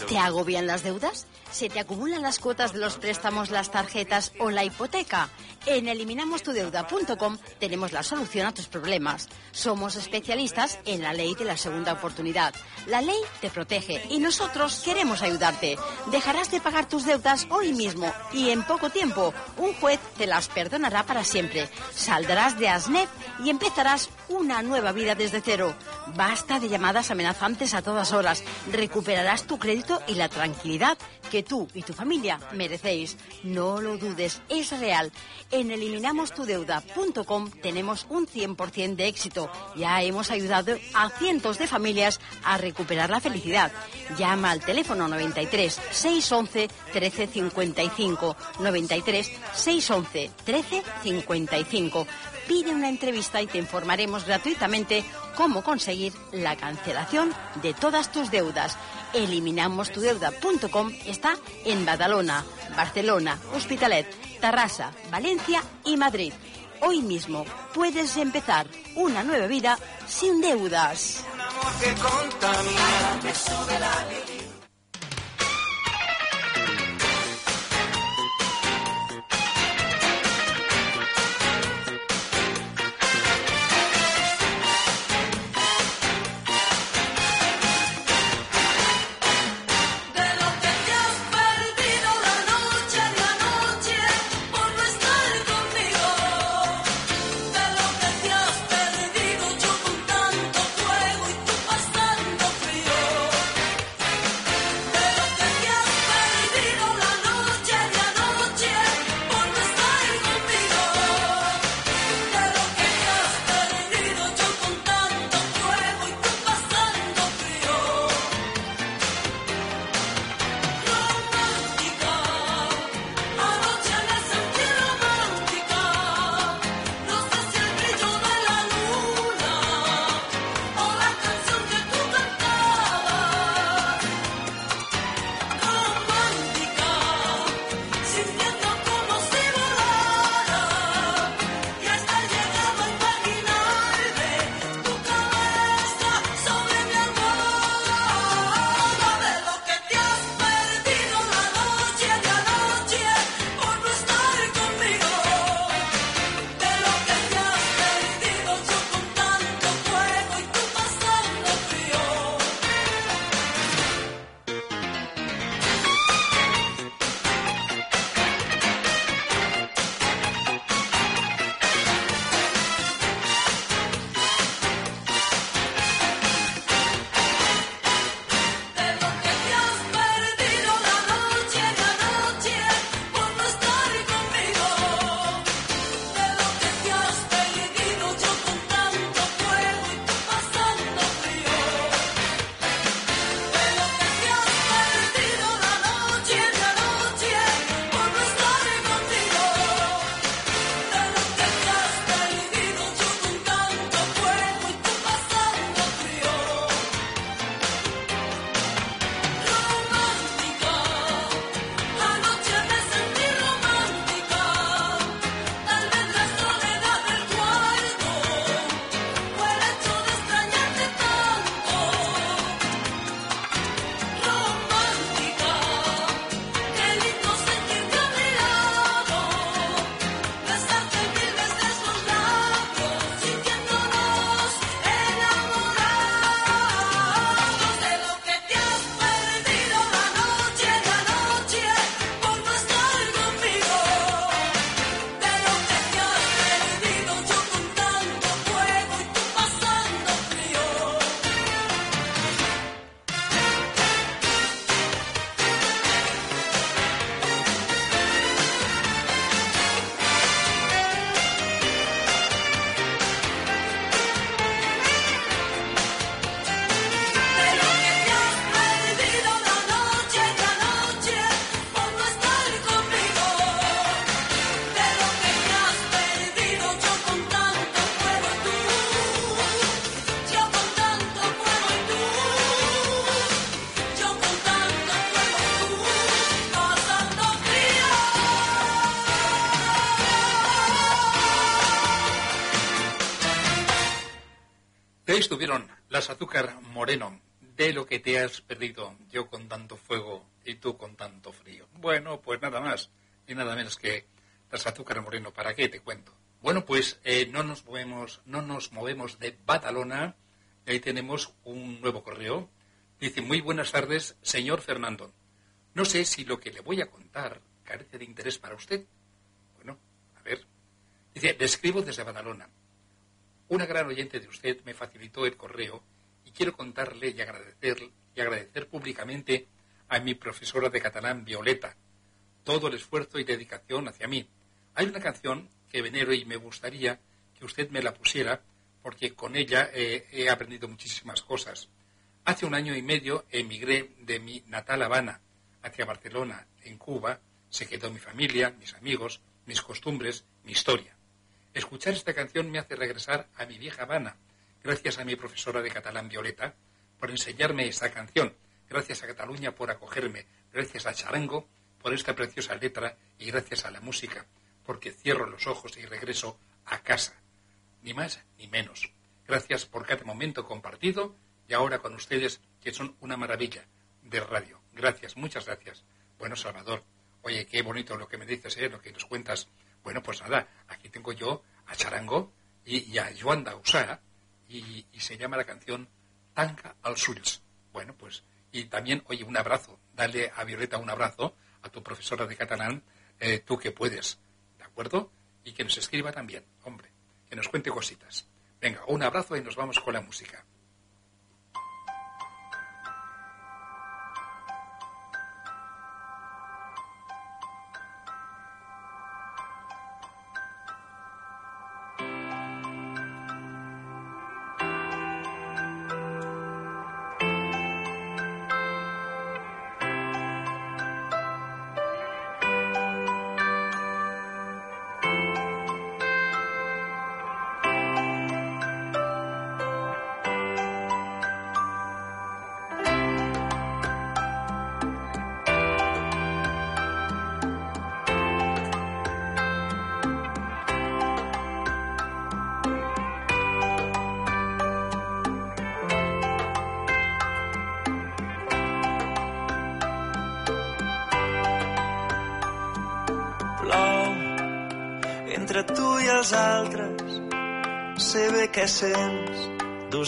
¿Te agobian las deudas? ¿Se te acumulan las cuotas de los préstamos, las tarjetas o la hipoteca? En eliminamostudeuda.com tenemos la solución a tus problemas. Somos especialistas en la ley de la segunda oportunidad. La ley te protege y nosotros queremos ayudarte. Dejarás de pagar tus deudas hoy mismo y en poco tiempo un juez te las perdonará para siempre. Saldrás de ASNEP y empezarás una nueva vida desde cero. Basta de llamadas amenazantes a todas horas. Recuperarás tu crédito y la tranquilidad que tú y tu familia merecéis. No lo dudes, es real. En eliminamostudeuda.com tenemos un 100% de éxito. Ya hemos ayudado a cientos de familias a recuperar la felicidad. Llama al teléfono 93 611 1355 93 611 1355 pide una entrevista y te informaremos gratuitamente cómo conseguir la cancelación de todas tus deudas. Eliminamostudeuda.com está en Badalona, Barcelona, Hospitalet, Tarrasa, Valencia y Madrid. Hoy mismo puedes empezar una nueva vida sin deudas. Azúcar moreno, de lo que te has perdido, yo con tanto fuego y tú con tanto frío. Bueno, pues nada más y nada menos que las azúcar moreno, ¿para qué te cuento? Bueno, pues eh, no nos movemos, no nos movemos de Badalona, ahí tenemos un nuevo correo. Dice, muy buenas tardes, señor Fernando. No sé si lo que le voy a contar carece de interés para usted. Bueno, a ver. Dice, le escribo desde Badalona. Una gran oyente de usted me facilitó el correo quiero contarle y agradecer, y agradecer públicamente a mi profesora de catalán, Violeta, todo el esfuerzo y dedicación hacia mí. Hay una canción que venero y me gustaría que usted me la pusiera porque con ella eh, he aprendido muchísimas cosas. Hace un año y medio emigré de mi natal Habana hacia Barcelona, en Cuba. Se quedó mi familia, mis amigos, mis costumbres, mi historia. Escuchar esta canción me hace regresar a mi vieja Habana, gracias a mi profesora de catalán Violeta por enseñarme esta canción, gracias a Cataluña por acogerme, gracias a Charango por esta preciosa letra y gracias a la música, porque cierro los ojos y regreso a casa. Ni más ni menos. Gracias por cada momento compartido y ahora con ustedes, que son una maravilla de radio. Gracias, muchas gracias. Bueno, Salvador, oye, qué bonito lo que me dices, ¿eh? lo que nos cuentas. Bueno, pues nada, aquí tengo yo a Charango y, a Joan Dausà y, se llama la canción Tanca al Sulls. Bueno, pues, y también, oye, un abrazo, dale a Violeta un abrazo, a tu profesora de catalán, eh, tú que puedes, ¿de acuerdo? Y que nos escriba también, hombre, que nos cuente cositas. Venga, un abrazo y nos vamos con la música.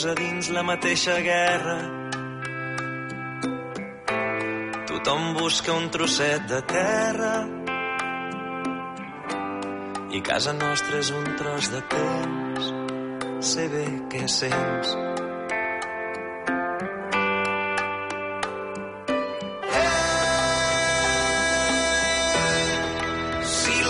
A dins la mateixa guerra. Tothom busca un trosset de terra i casa nostra és un tros de temps. Sé bé què sents. Si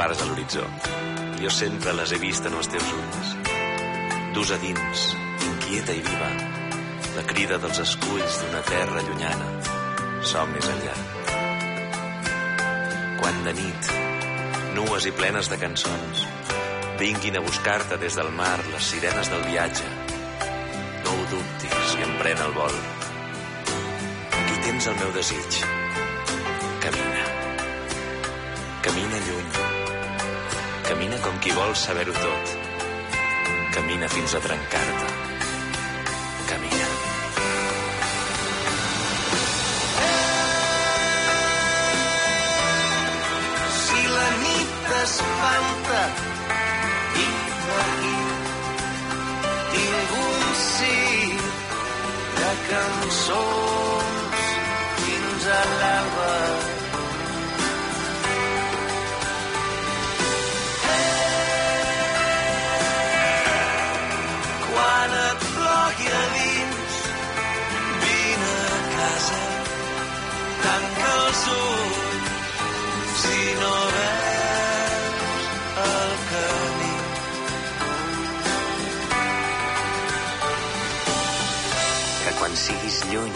fars a l'horitzó. Jo sempre les he vist en els teus ulls. Dus a dins, inquieta i viva, la crida dels esculls d'una terra llunyana. Som més enllà. Quan de nit, nues i plenes de cançons, vinguin a buscar-te des del mar les sirenes del viatge. No ho dubtis i emprèn el vol. Aquí tens el meu desig. Camina. Camina lluny. Camina com qui vol saber-ho tot. Camina fins a trencar-te. Camina. Si la nit t'espanta, vine aquí. Tinc un circ de cançons lluny,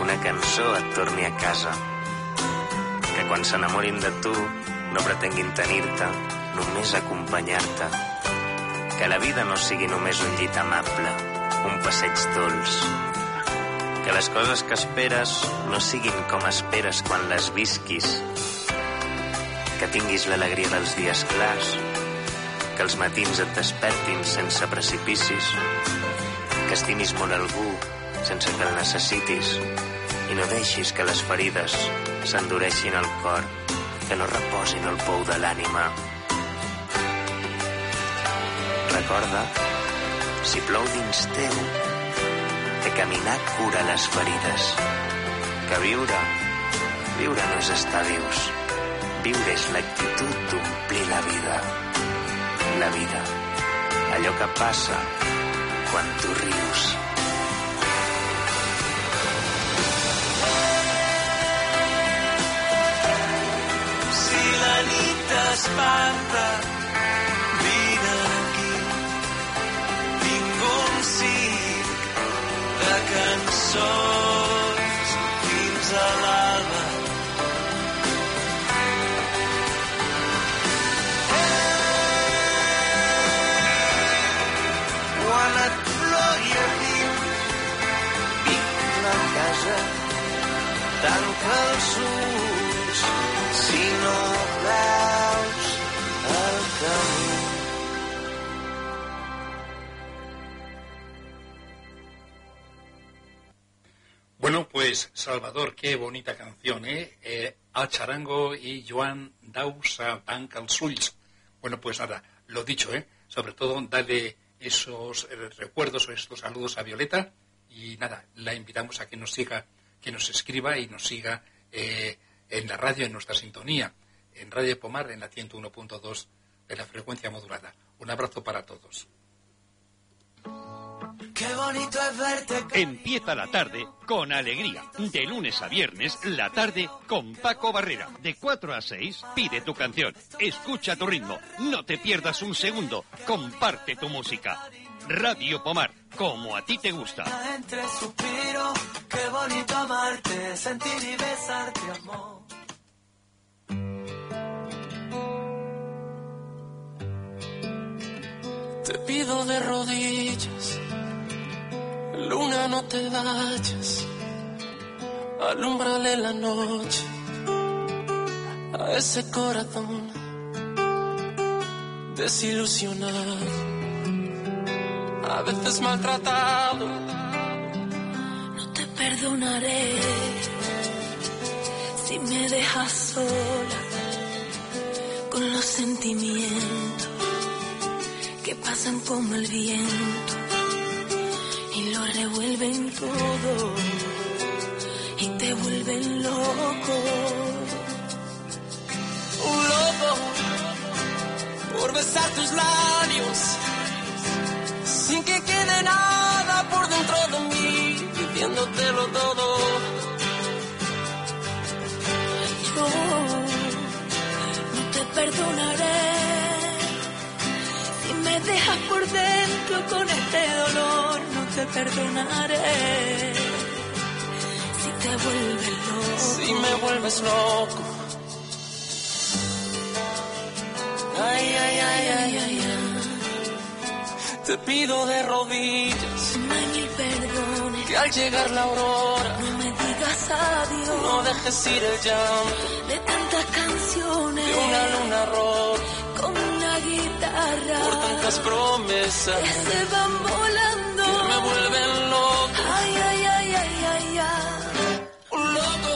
una cançó et torni a casa. Que quan s'enamorin de tu, no pretenguin tenir-te, només acompanyar-te. Que la vida no sigui només un llit amable, un passeig dolç. Que les coses que esperes no siguin com esperes quan les visquis. Que tinguis l'alegria dels dies clars. Que els matins et despertin sense precipicis. Que estimis molt algú sense que el necessitis i no deixis que les ferides s'endureixin al cor, que no reposin el pou de l'ànima. Recorda, si plou dins teu, que caminar cura les ferides, que viure, viure no és estar vius, viure és l'actitud d'omplir la vida. La vida, allò que passa quan tu rius. espanta. Salvador, qué bonita canción, ¿eh? eh a Charango y Joan Dausa Tanca els ulls. Bueno, pues nada, lo dicho, ¿eh? Sobre todo, dale esos eh, recuerdos o estos saludos a Violeta y nada, la invitamos a que nos siga, que nos escriba y nos siga eh, en la radio, en nuestra sintonía, en Radio Pomar, en la 101.2 de la frecuencia modulada. Un abrazo para todos. Qué bonito es verte. Empieza la tarde con alegría. De lunes a viernes, la tarde con Paco Barrera. De 4 a 6, pide tu canción. Escucha tu ritmo. No te pierdas un segundo. Comparte tu música. Radio Pomar, como a ti te gusta. Entre suspiros, qué bonito amarte, sentir y besarte, amor. Te pido de rodillas, luna no te vayas, alumbrale la noche a ese corazón desilusionado, a veces maltratado. No te perdonaré si me dejas sola con los sentimientos que pasan como el viento revuelven todo y te vuelven loco. Un loco por besar tus labios sin que quede nada por dentro de mí, diciéndotelo todo. Yo no te perdonaré si me dejas por dentro con este dolor. Te perdonaré si te vuelves loco. Si me vuelves loco. Ay, ay, ay, ay, ay, ay. Te pido de rodillas mil perdones. que al llegar la aurora No me digas adiós. no dejes ir el llanto de tantas canciones. de una luna roja con una guitarra. por tantas promesas que se van volando. Vuelven loco. Ay, ay, ay, ay, ay, ay. Un loco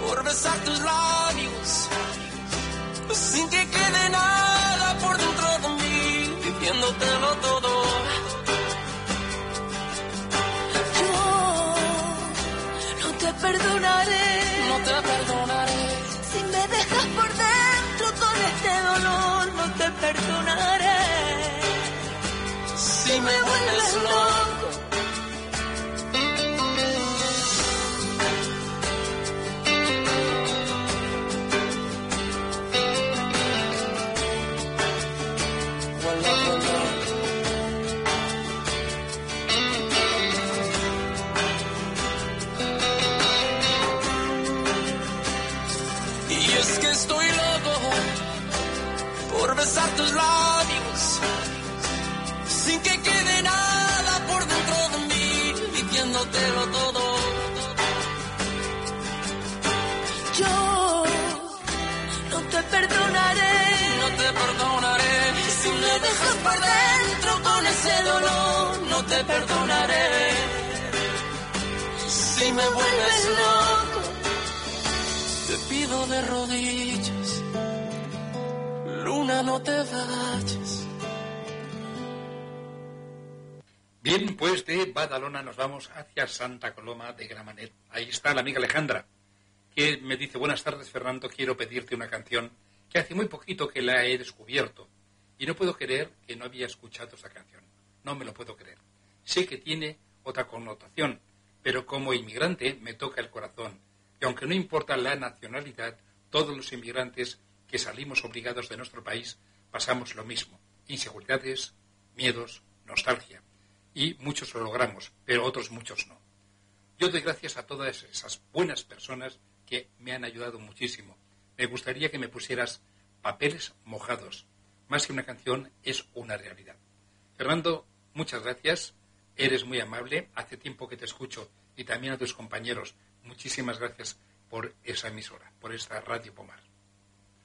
por besar tus labios sin que quede nada por dentro de mí, diciéndotelo todo. Yo no te perdonaré. No te perdonaré. Si me dejas por dentro con este dolor, no te perdonaré. Si me vuelves loco. besar te perdonaré si me vuelves loco. Te pido de rodillas, luna, no te vayas. Bien, pues de Badalona nos vamos hacia Santa Coloma de Gramanet. Ahí está la amiga Alejandra, que me dice, buenas tardes Fernando, quiero pedirte una canción que hace muy poquito que la he descubierto y no puedo creer que no había escuchado esa canción. No me lo puedo creer. Sé que tiene otra connotación, pero como inmigrante me toca el corazón. Y aunque no importa la nacionalidad, todos los inmigrantes que salimos obligados de nuestro país pasamos lo mismo. Inseguridades, miedos, nostalgia. Y muchos lo logramos, pero otros muchos no. Yo doy gracias a todas esas buenas personas que me han ayudado muchísimo. Me gustaría que me pusieras papeles mojados. Más que una canción, es una realidad. Fernando, muchas gracias. Eres muy amable. Hace tiempo que te escucho y también a tus compañeros. Muchísimas gracias por esa emisora, por esta Radio Pomar.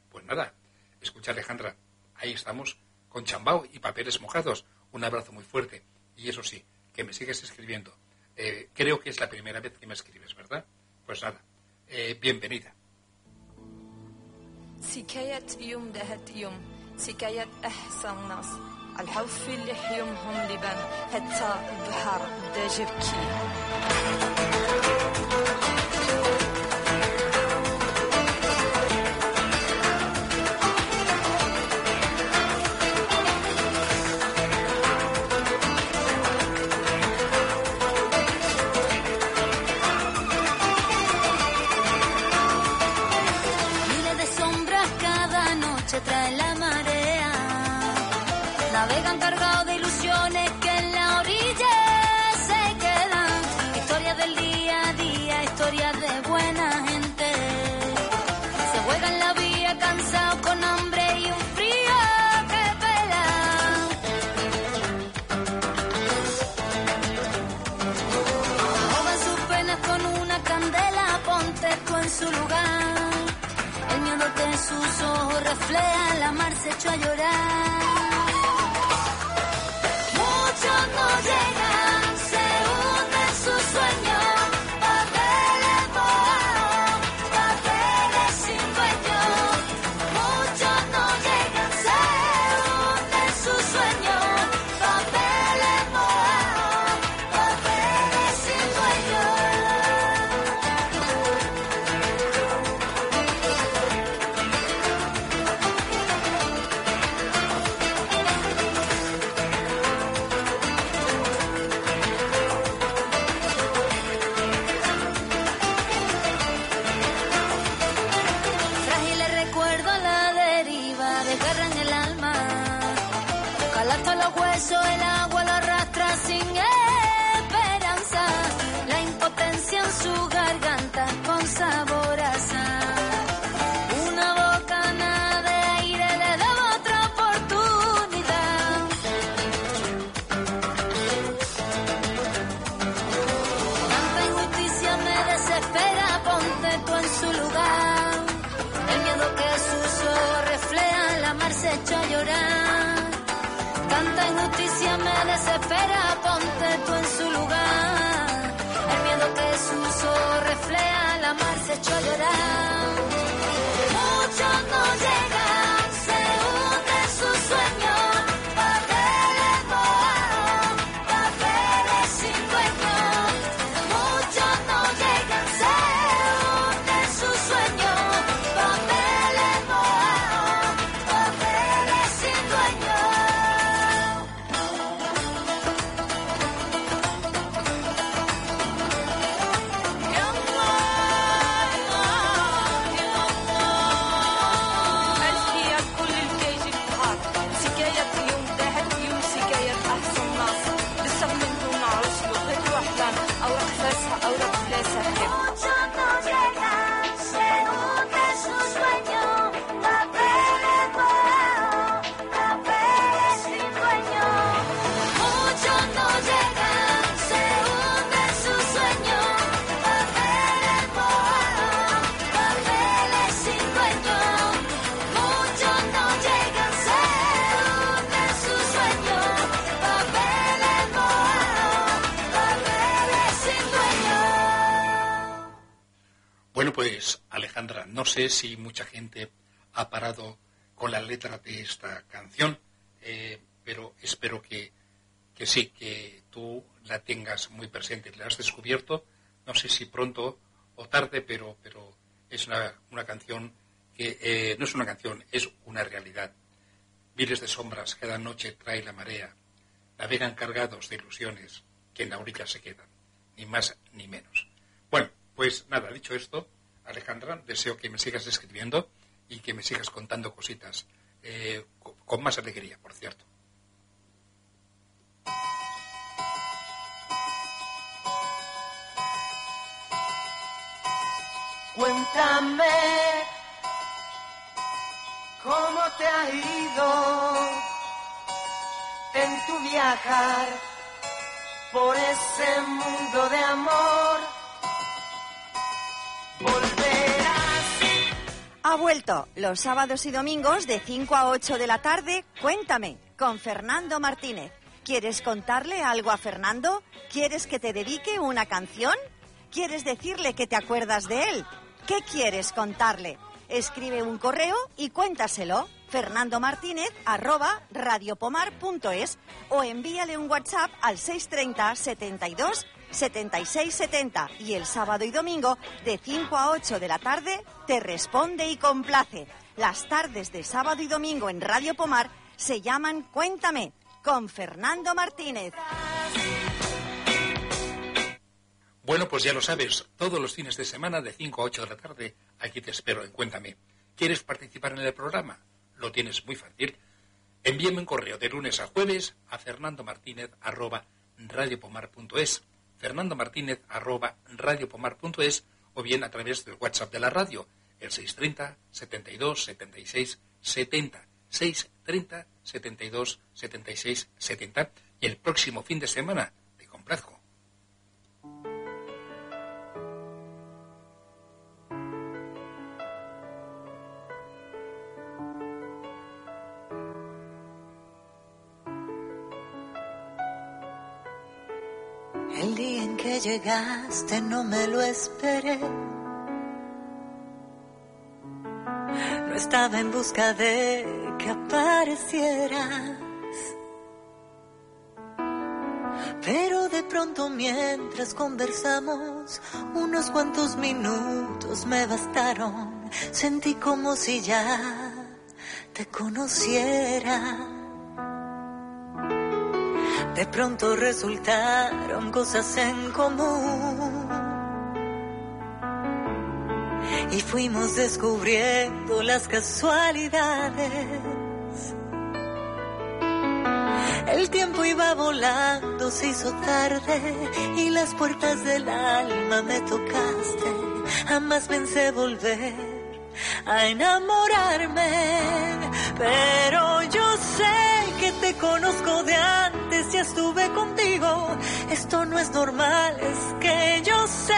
Pues nada, escucha Alejandra. Ahí estamos con chambao y papeles mojados. Un abrazo muy fuerte. Y eso sí, que me sigues escribiendo. Eh, creo que es la primera vez que me escribes, ¿verdad? Pues nada, bienvenida. الحوف اللي حيومهم لبن حتى البحر بدا جبكي Navegan cargados de ilusiones que en la orilla se quedan. Historias del día a día, historias de buena gente. Se juegan la vía cansados con hambre y un frío que pela. Ahogan sus penas con una candela, ponte tú en su lugar. El miedo que sus ojos refleja, la mar se echó a llorar. Muchos no Si mucha gente ha parado con la letra de esta canción, eh, pero espero que, que sí, que tú la tengas muy presente, la has descubierto, no sé si pronto o tarde, pero, pero es una, una canción que eh, no es una canción, es una realidad. Miles de sombras cada noche trae la marea, navegan cargados de ilusiones que en la orilla se quedan, ni más ni menos. Bueno, pues nada, dicho esto, Alejandra, deseo que me sigas escribiendo y que me sigas contando cositas eh, co- con más alegría, por cierto. Cuéntame cómo te ha ido en tu viajar por ese mundo de amor. Ha vuelto los sábados y domingos de 5 a 8 de la tarde. Cuéntame con Fernando Martínez. ¿Quieres contarle algo a Fernando? ¿Quieres que te dedique una canción? ¿Quieres decirle que te acuerdas de él? ¿Qué quieres contarle? Escribe un correo y cuéntaselo. Fernando Martínez arroba radiopomar.es o envíale un WhatsApp al 630 72 76 70 y el sábado y domingo de 5 a 8 de la tarde te responde y complace. Las tardes de sábado y domingo en Radio Pomar se llaman Cuéntame con Fernando Martínez. Bueno, pues ya lo sabes, todos los fines de semana de 5 a 8 de la tarde, aquí te espero en Cuéntame. ¿Quieres participar en el programa? Lo tienes muy fácil. Envíame un correo de lunes a jueves a fernandomartinez@radiopomar.es, fernandomartinez@radiopomar.es o bien a través del WhatsApp de la radio, el 630 72 76 70, 630 72 76 70 y el próximo fin de semana te complazco. El día en que llegaste no me lo esperé. No estaba en busca de que aparecieras. Pero de pronto mientras conversamos, unos cuantos minutos me bastaron. Sentí como si ya te conociera. De pronto resultaron cosas en común. Y fuimos descubriendo las casualidades. El tiempo iba volando, se hizo tarde y las puertas del alma me tocaste. Jamás pensé volver a enamorarme, pero yo sé que te conozco de antes y estuve contigo. Esto no es normal, es que yo sé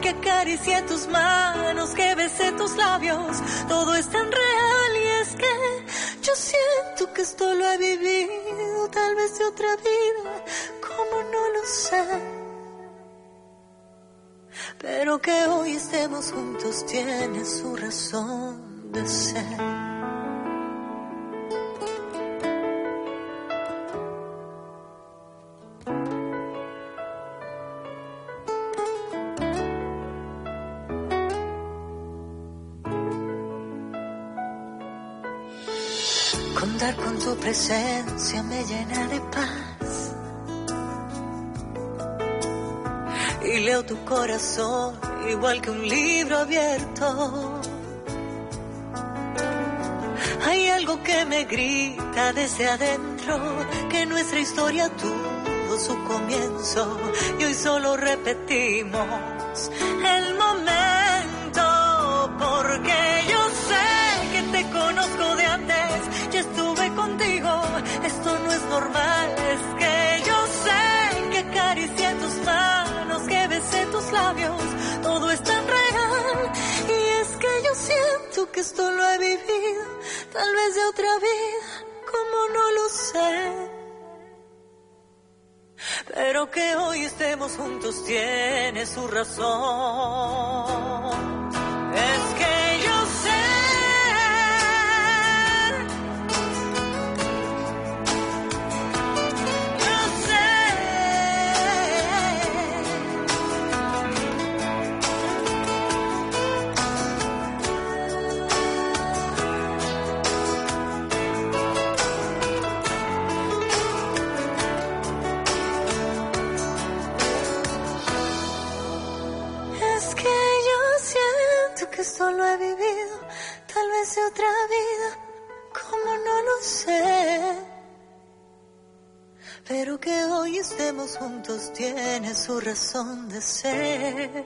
que acaricié tus manos, que besé tus labios. Todo es tan real y es que yo siento que esto lo he vivido, tal vez de otra vida, como no lo sé. Pero que hoy estemos juntos tiene su razón de ser. Presencia me llena de paz. Y leo tu corazón igual que un libro abierto. Hay algo que me grita desde adentro, que nuestra historia tuvo su comienzo y hoy solo repetimos el momento, siento que esto lo he vivido, tal vez de otra vida, como no lo sé. Pero que hoy estemos juntos tiene su razón. De otra vida, como no lo sé. Pero que hoy estemos juntos tiene su razón de ser.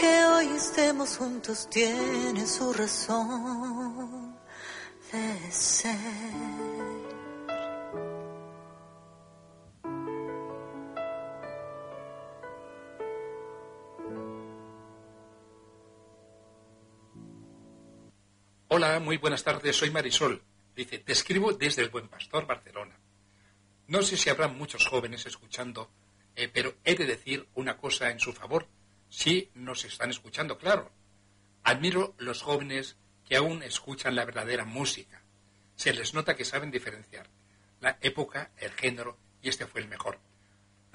Que hoy estemos juntos tiene su razón de ser. Hola, muy buenas tardes, soy Marisol. Dice, te escribo desde el Buen Pastor, Barcelona. No sé si habrá muchos jóvenes escuchando, eh, pero he de decir una cosa en su favor. Sí nos están escuchando, claro. Admiro los jóvenes que aún escuchan la verdadera música. Se les nota que saben diferenciar la época, el género, y este fue el mejor.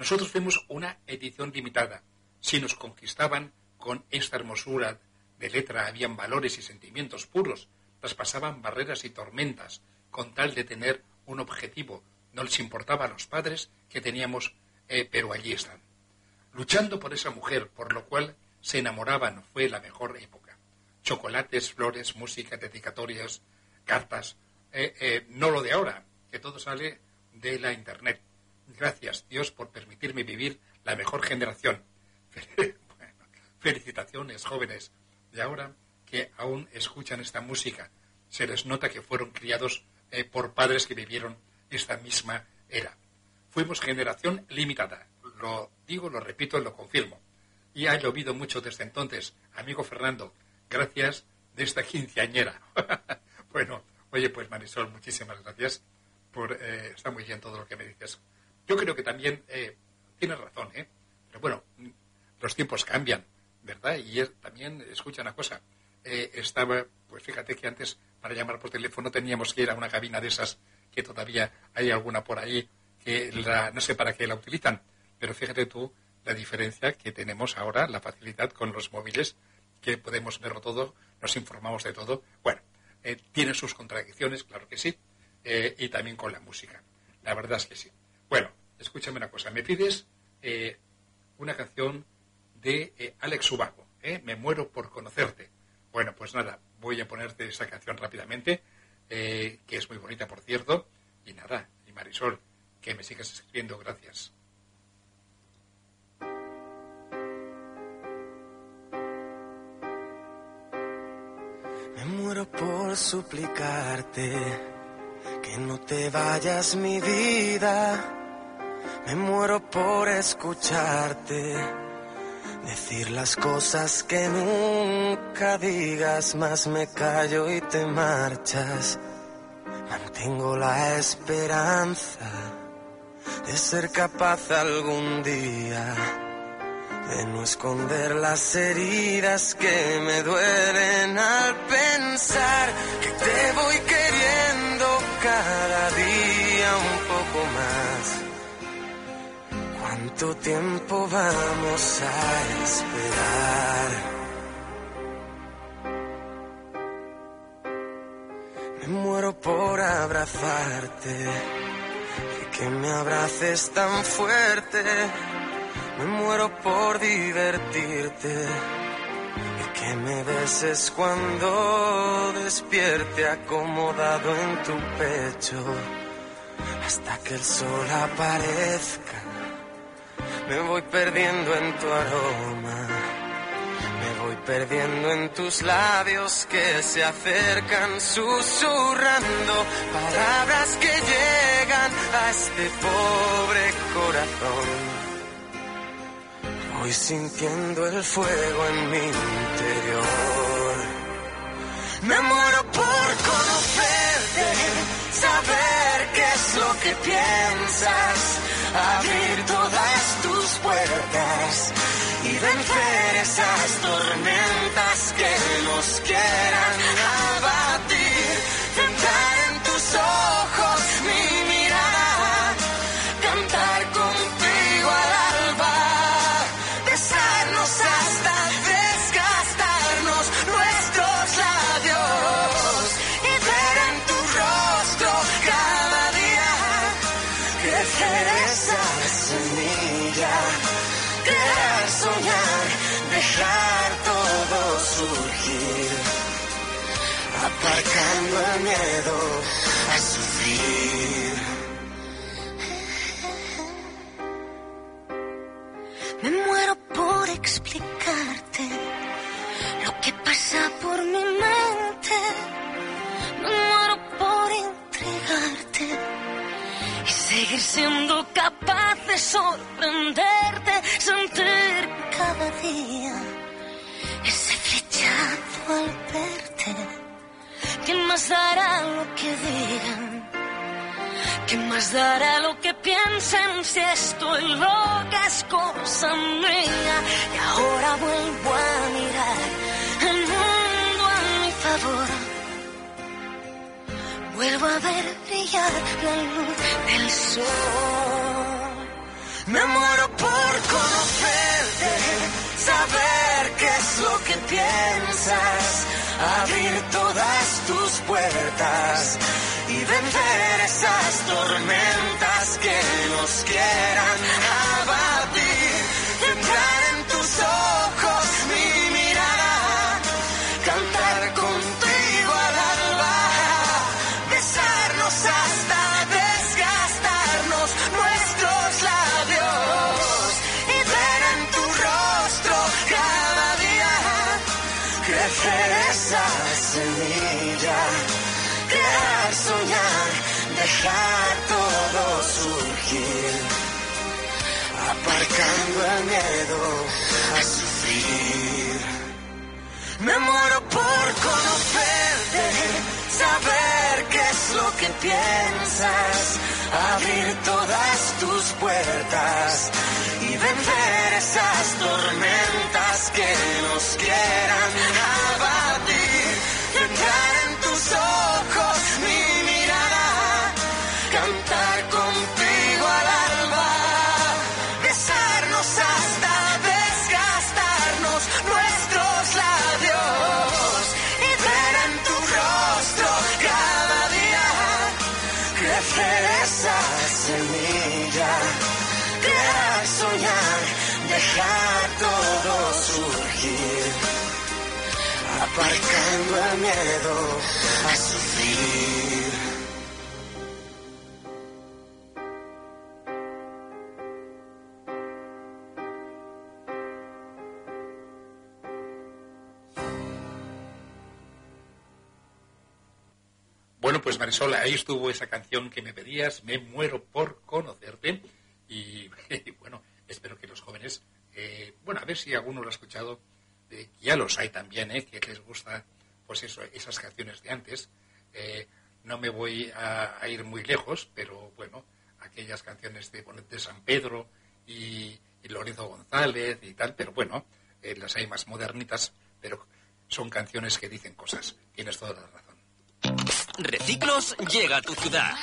Nosotros fuimos una edición limitada. Si nos conquistaban con esta hermosura de letra, habían valores y sentimientos puros, traspasaban barreras y tormentas, con tal de tener un objetivo. No les importaba a los padres que teníamos, eh, pero allí están. Luchando por esa mujer, por lo cual se enamoraban, fue la mejor época. Chocolates, flores, música, dedicatorias, cartas. eh, eh, no lo de ahora, que todo sale de la Internet. Gracias, Dios, por permitirme vivir la mejor generación. Felicitaciones, jóvenes de ahora que aún escuchan esta música. Se les nota que fueron criados eh, por padres que vivieron esta misma era. Fuimos generación limitada. Lo digo, lo repito, lo confirmo. Y ha llovido mucho desde entonces. Amigo Fernando, gracias de esta quinceañera. bueno, oye, pues Marisol, muchísimas gracias por... eh, está muy bien todo lo que me dices. Yo creo que también eh, tienes razón, ¿eh? Pero bueno, los tiempos cambian, ¿verdad? Y también, escucha una cosa, eh, estaba, pues fíjate que antes para llamar por teléfono teníamos que ir a una cabina de esas, que todavía hay alguna por ahí, que la, no sé para qué la utilizan, pero fíjate tú la diferencia que tenemos ahora, la facilidad con los móviles, que podemos verlo todo, nos informamos de todo. Bueno, eh, tiene sus contradicciones, claro que sí, eh, y también con la música. La verdad es que sí. Bueno, escúchame una cosa, me pides eh, una canción de eh, Alex Ubago, ¿eh? Me muero por conocerte. Bueno, pues nada, voy a ponerte esa canción rápidamente, eh, que es muy bonita, por cierto, y nada, y Marisol, que me sigas escribiendo, gracias. Me muero por suplicarte que no te vayas mi vida. Me muero por escucharte decir las cosas que nunca digas, más me callo y te marchas. Mantengo la esperanza de ser capaz algún día de no esconder las heridas que me duelen al pensar que te voy queriendo cada día ¿Cuánto tiempo vamos a esperar? Me muero por abrazarte y que me abraces tan fuerte. Me muero por divertirte y que me beses cuando despierte acomodado en tu pecho hasta que el sol aparezca. Me voy perdiendo en tu aroma, me voy perdiendo en tus labios que se acercan susurrando palabras que llegan a este pobre corazón. Voy sintiendo el fuego en mi interior. Me muero por conocerte, saber qué es lo que piensas, abrir todas tus puertas y vencer esas tormentas que nos quieran. A sufrir. Me muero por explicarte lo que pasa por mi mente. Me muero por entregarte y seguir siendo capaz de sorprenderte, sentir cada día ese flechazo al verte. ¿Quién más dará lo que digan? ¿Quién más dará lo que piensen si estoy loca es cosa mía? Y ahora vuelvo a mirar el mundo a mi favor. Vuelvo a ver brillar la luz del sol. Me muero por conocerte, saber qué es lo que piensas, abrir todas tus puertas y vencer esas tormentas que nos quieran abatir. Entrar en tus ojos el miedo a sufrir. Me muero por conocerte, saber qué es lo que piensas, abrir todas tus puertas y vencer esas tormentas que nos quieran abatir. Miedo a sufrir. Bueno, pues Marisol, ahí estuvo esa canción que me pedías, Me muero por conocerte. Y, bueno, espero que los jóvenes, eh, bueno, a ver si alguno lo ha escuchado, eh, ya los hay también, eh, que les gusta, pues eso, esas canciones de antes. Eh, no me voy a, ir muy lejos, pero bueno, aquellas canciones de, de San Pedro y, y Lorenzo González y tal, pero bueno, eh, las hay más modernitas, pero son canciones que dicen cosas. Tienes toda la razón. Reciclos llega a tu ciudad.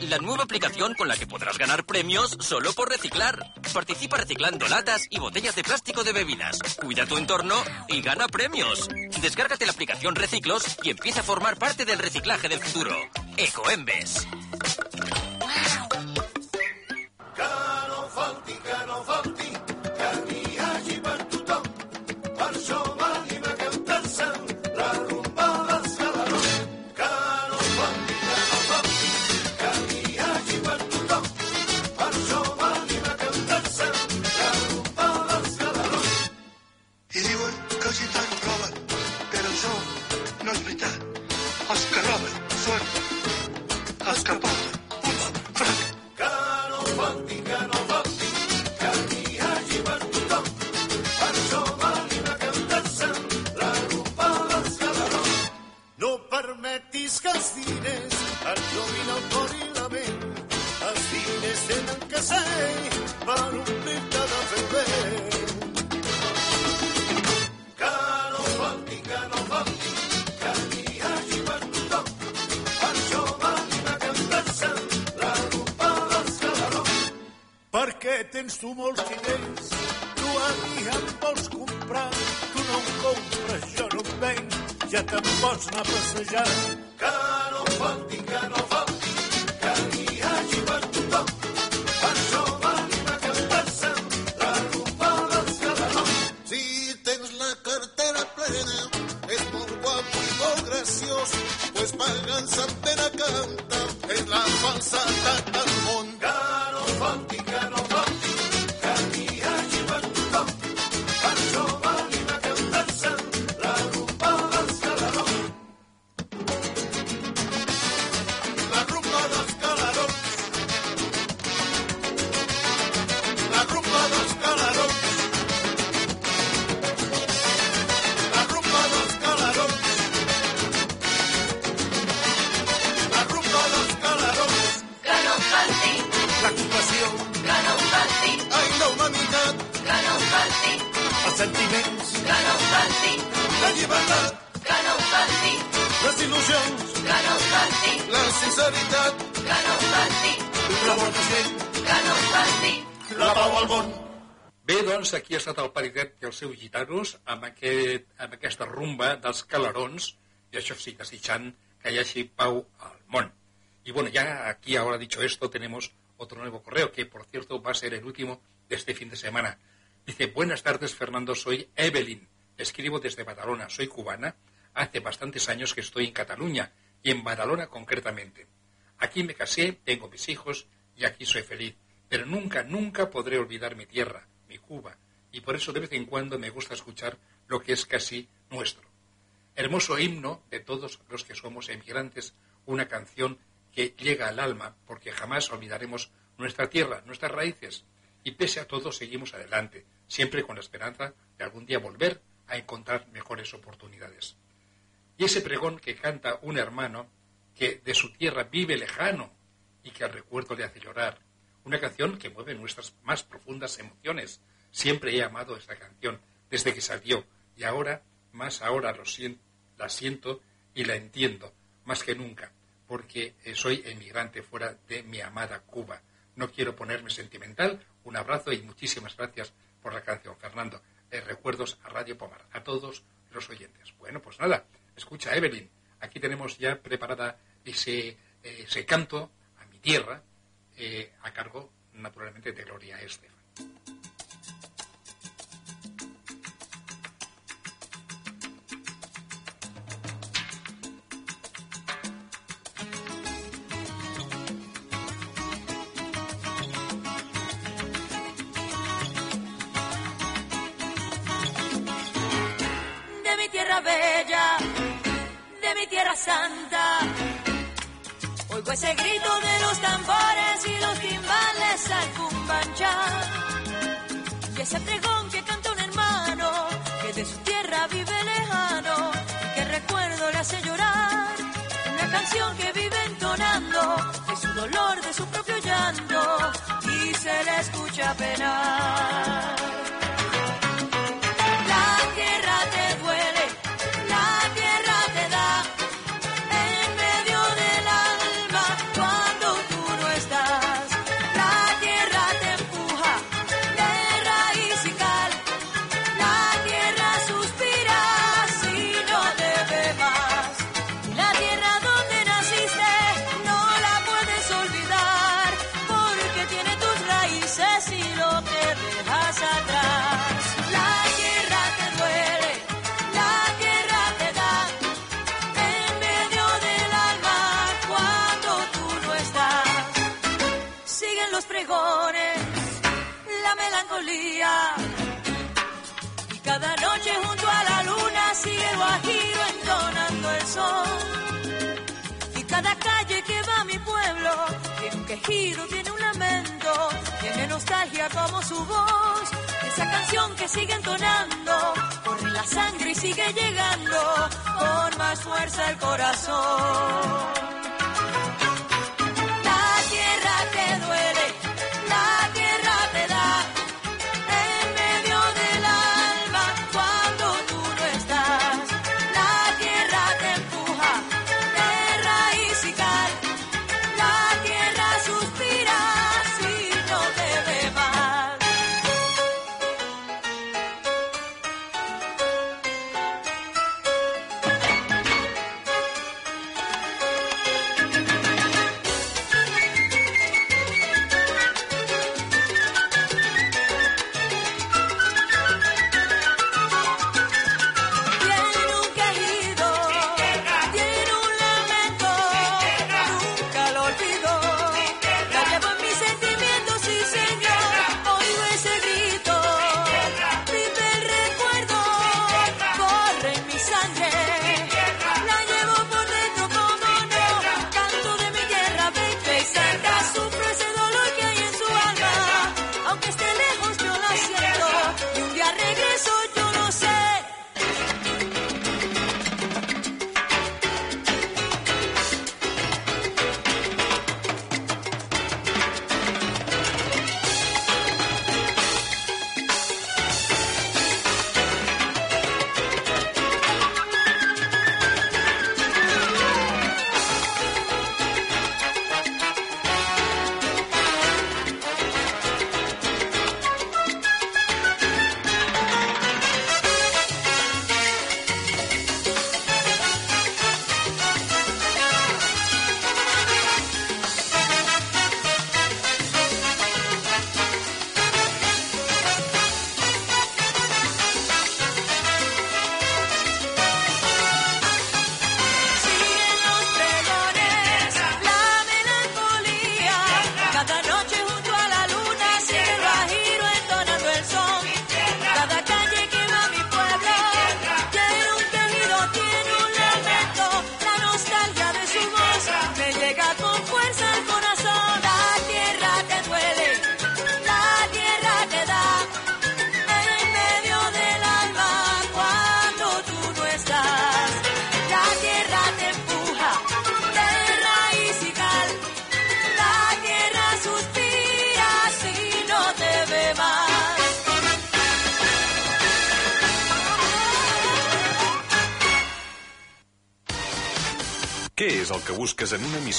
La nueva aplicación con la que podrás ganar premios solo por reciclar. Participa reciclando latas y botellas de plástico de bebidas. Cuida tu entorno y gana premios. Descárgate la aplicación Reciclos y empieza a formar parte del reciclaje del futuro. Ecoembes. Seus gitanos amb, aquest, amb aquesta rumba dels calarons, i això sí, desitjant que hagi pau al món. Y bueno, ya aquí ahora dicho esto, tenemos otro nuevo correo, que por cierto va a ser el último de este fin de semana. Dice, buenas tardes Fernando, soy Evelyn, escribo desde Badalona, soy cubana, hace bastantes años que estoy en Cataluña, y en Badalona concretamente. Aquí me casé, tengo mis hijos, y aquí soy feliz, pero nunca, nunca podré olvidar mi tierra, mi Cuba, y por eso de vez en cuando me gusta escuchar lo que es casi nuestro. Hermoso himno de todos los que somos emigrantes, una canción que llega al alma porque jamás olvidaremos nuestra tierra, nuestras raíces, y pese a todo seguimos adelante, siempre con la esperanza de algún día volver a encontrar mejores oportunidades. Y ese pregón que canta un hermano que de su tierra vive lejano y que al recuerdo le hace llorar, una canción que mueve nuestras más profundas emociones. Siempre he amado esta canción desde que salió y ahora, más ahora lo sien- la siento y la entiendo más que nunca, porque eh, soy emigrante fuera de mi amada Cuba. No quiero ponerme sentimental. Un abrazo y muchísimas gracias por la canción, Fernando. Eh, recuerdos a Radio Pomar, a todos los oyentes. Bueno, pues nada, escucha Evelyn. Aquí tenemos ya preparada ese, ese canto a mi tierra, eh, a cargo, naturalmente, de Gloria Estefan. De mi tierra santa. Oigo ese grito de los tambores y los timbales al cumbancha. Y ese pregón que canta un hermano que de su tierra vive lejano, que recuerdo le hace llorar. Una canción que vive entonando de su dolor, de su propio llanto y se le escucha penar. Mi pueblo tiene un quejido, tiene un lamento, tiene nostalgia como su voz. Esa canción que sigue entonando, corre la sangre y sigue llegando con más fuerza el corazón.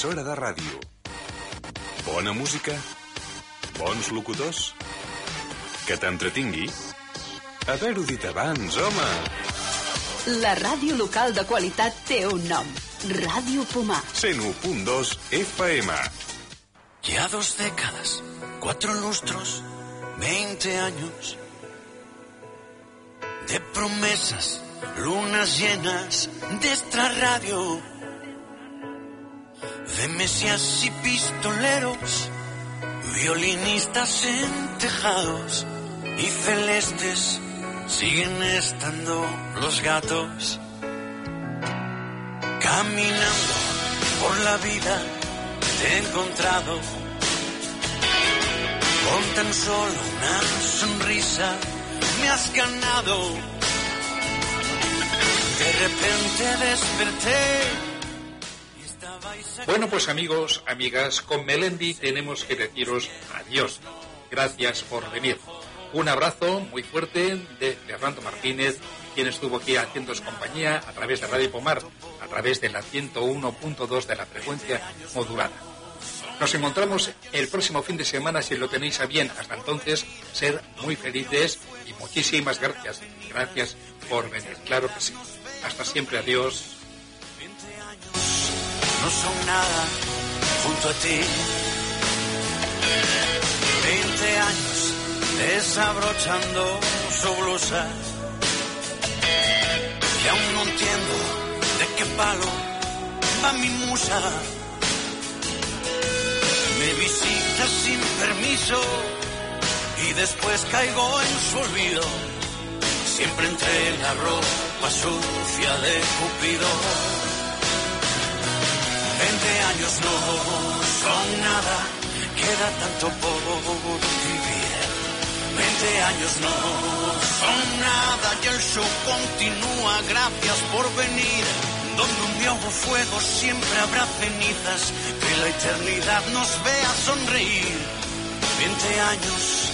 Emissora de ràdio? Bona música? Bons locutors? Que t'entretingui? Haver-ho dit abans, home! La ràdio local de qualitat té un nom. Ràdio Pomar. 101.2 FM. Ya dos décadas, cuatro lustros, veinte años de promesas, lunas llenas de esta radio, y pistoleros, violinistas en tejados y celestes siguen estando los gatos caminando por la vida te he encontrado. Con tan solo una sonrisa me has ganado. De repente desperté Bueno, pues amigos, amigas, con Melendi tenemos que deciros adiós. Gracias por venir. Un abrazo muy fuerte de Fernando Martínez, quien estuvo aquí haciéndoos compañía a través de Radio Pomar, a través de la 101.2 de la frecuencia modulada. Nos encontramos el próximo fin de semana si lo tenéis a bien. Hasta entonces, ser muy felices y muchísimas gracias. Gracias por venir, claro que sí. Hasta siempre, adiós. No son nada junto a ti. Veinte años desabrochando su blusa. Y aún no entiendo de qué palo va mi musa. Me visita sin permiso y después caigo en su olvido. Siempre entre la ropa sucia de Cupido. Veinte años no son nada, queda tanto por vivir. Veinte años no son nada y el show continúa, gracias por venir. Donde un viejo fuego siempre habrá cenizas, que la eternidad nos vea sonreír. Veinte años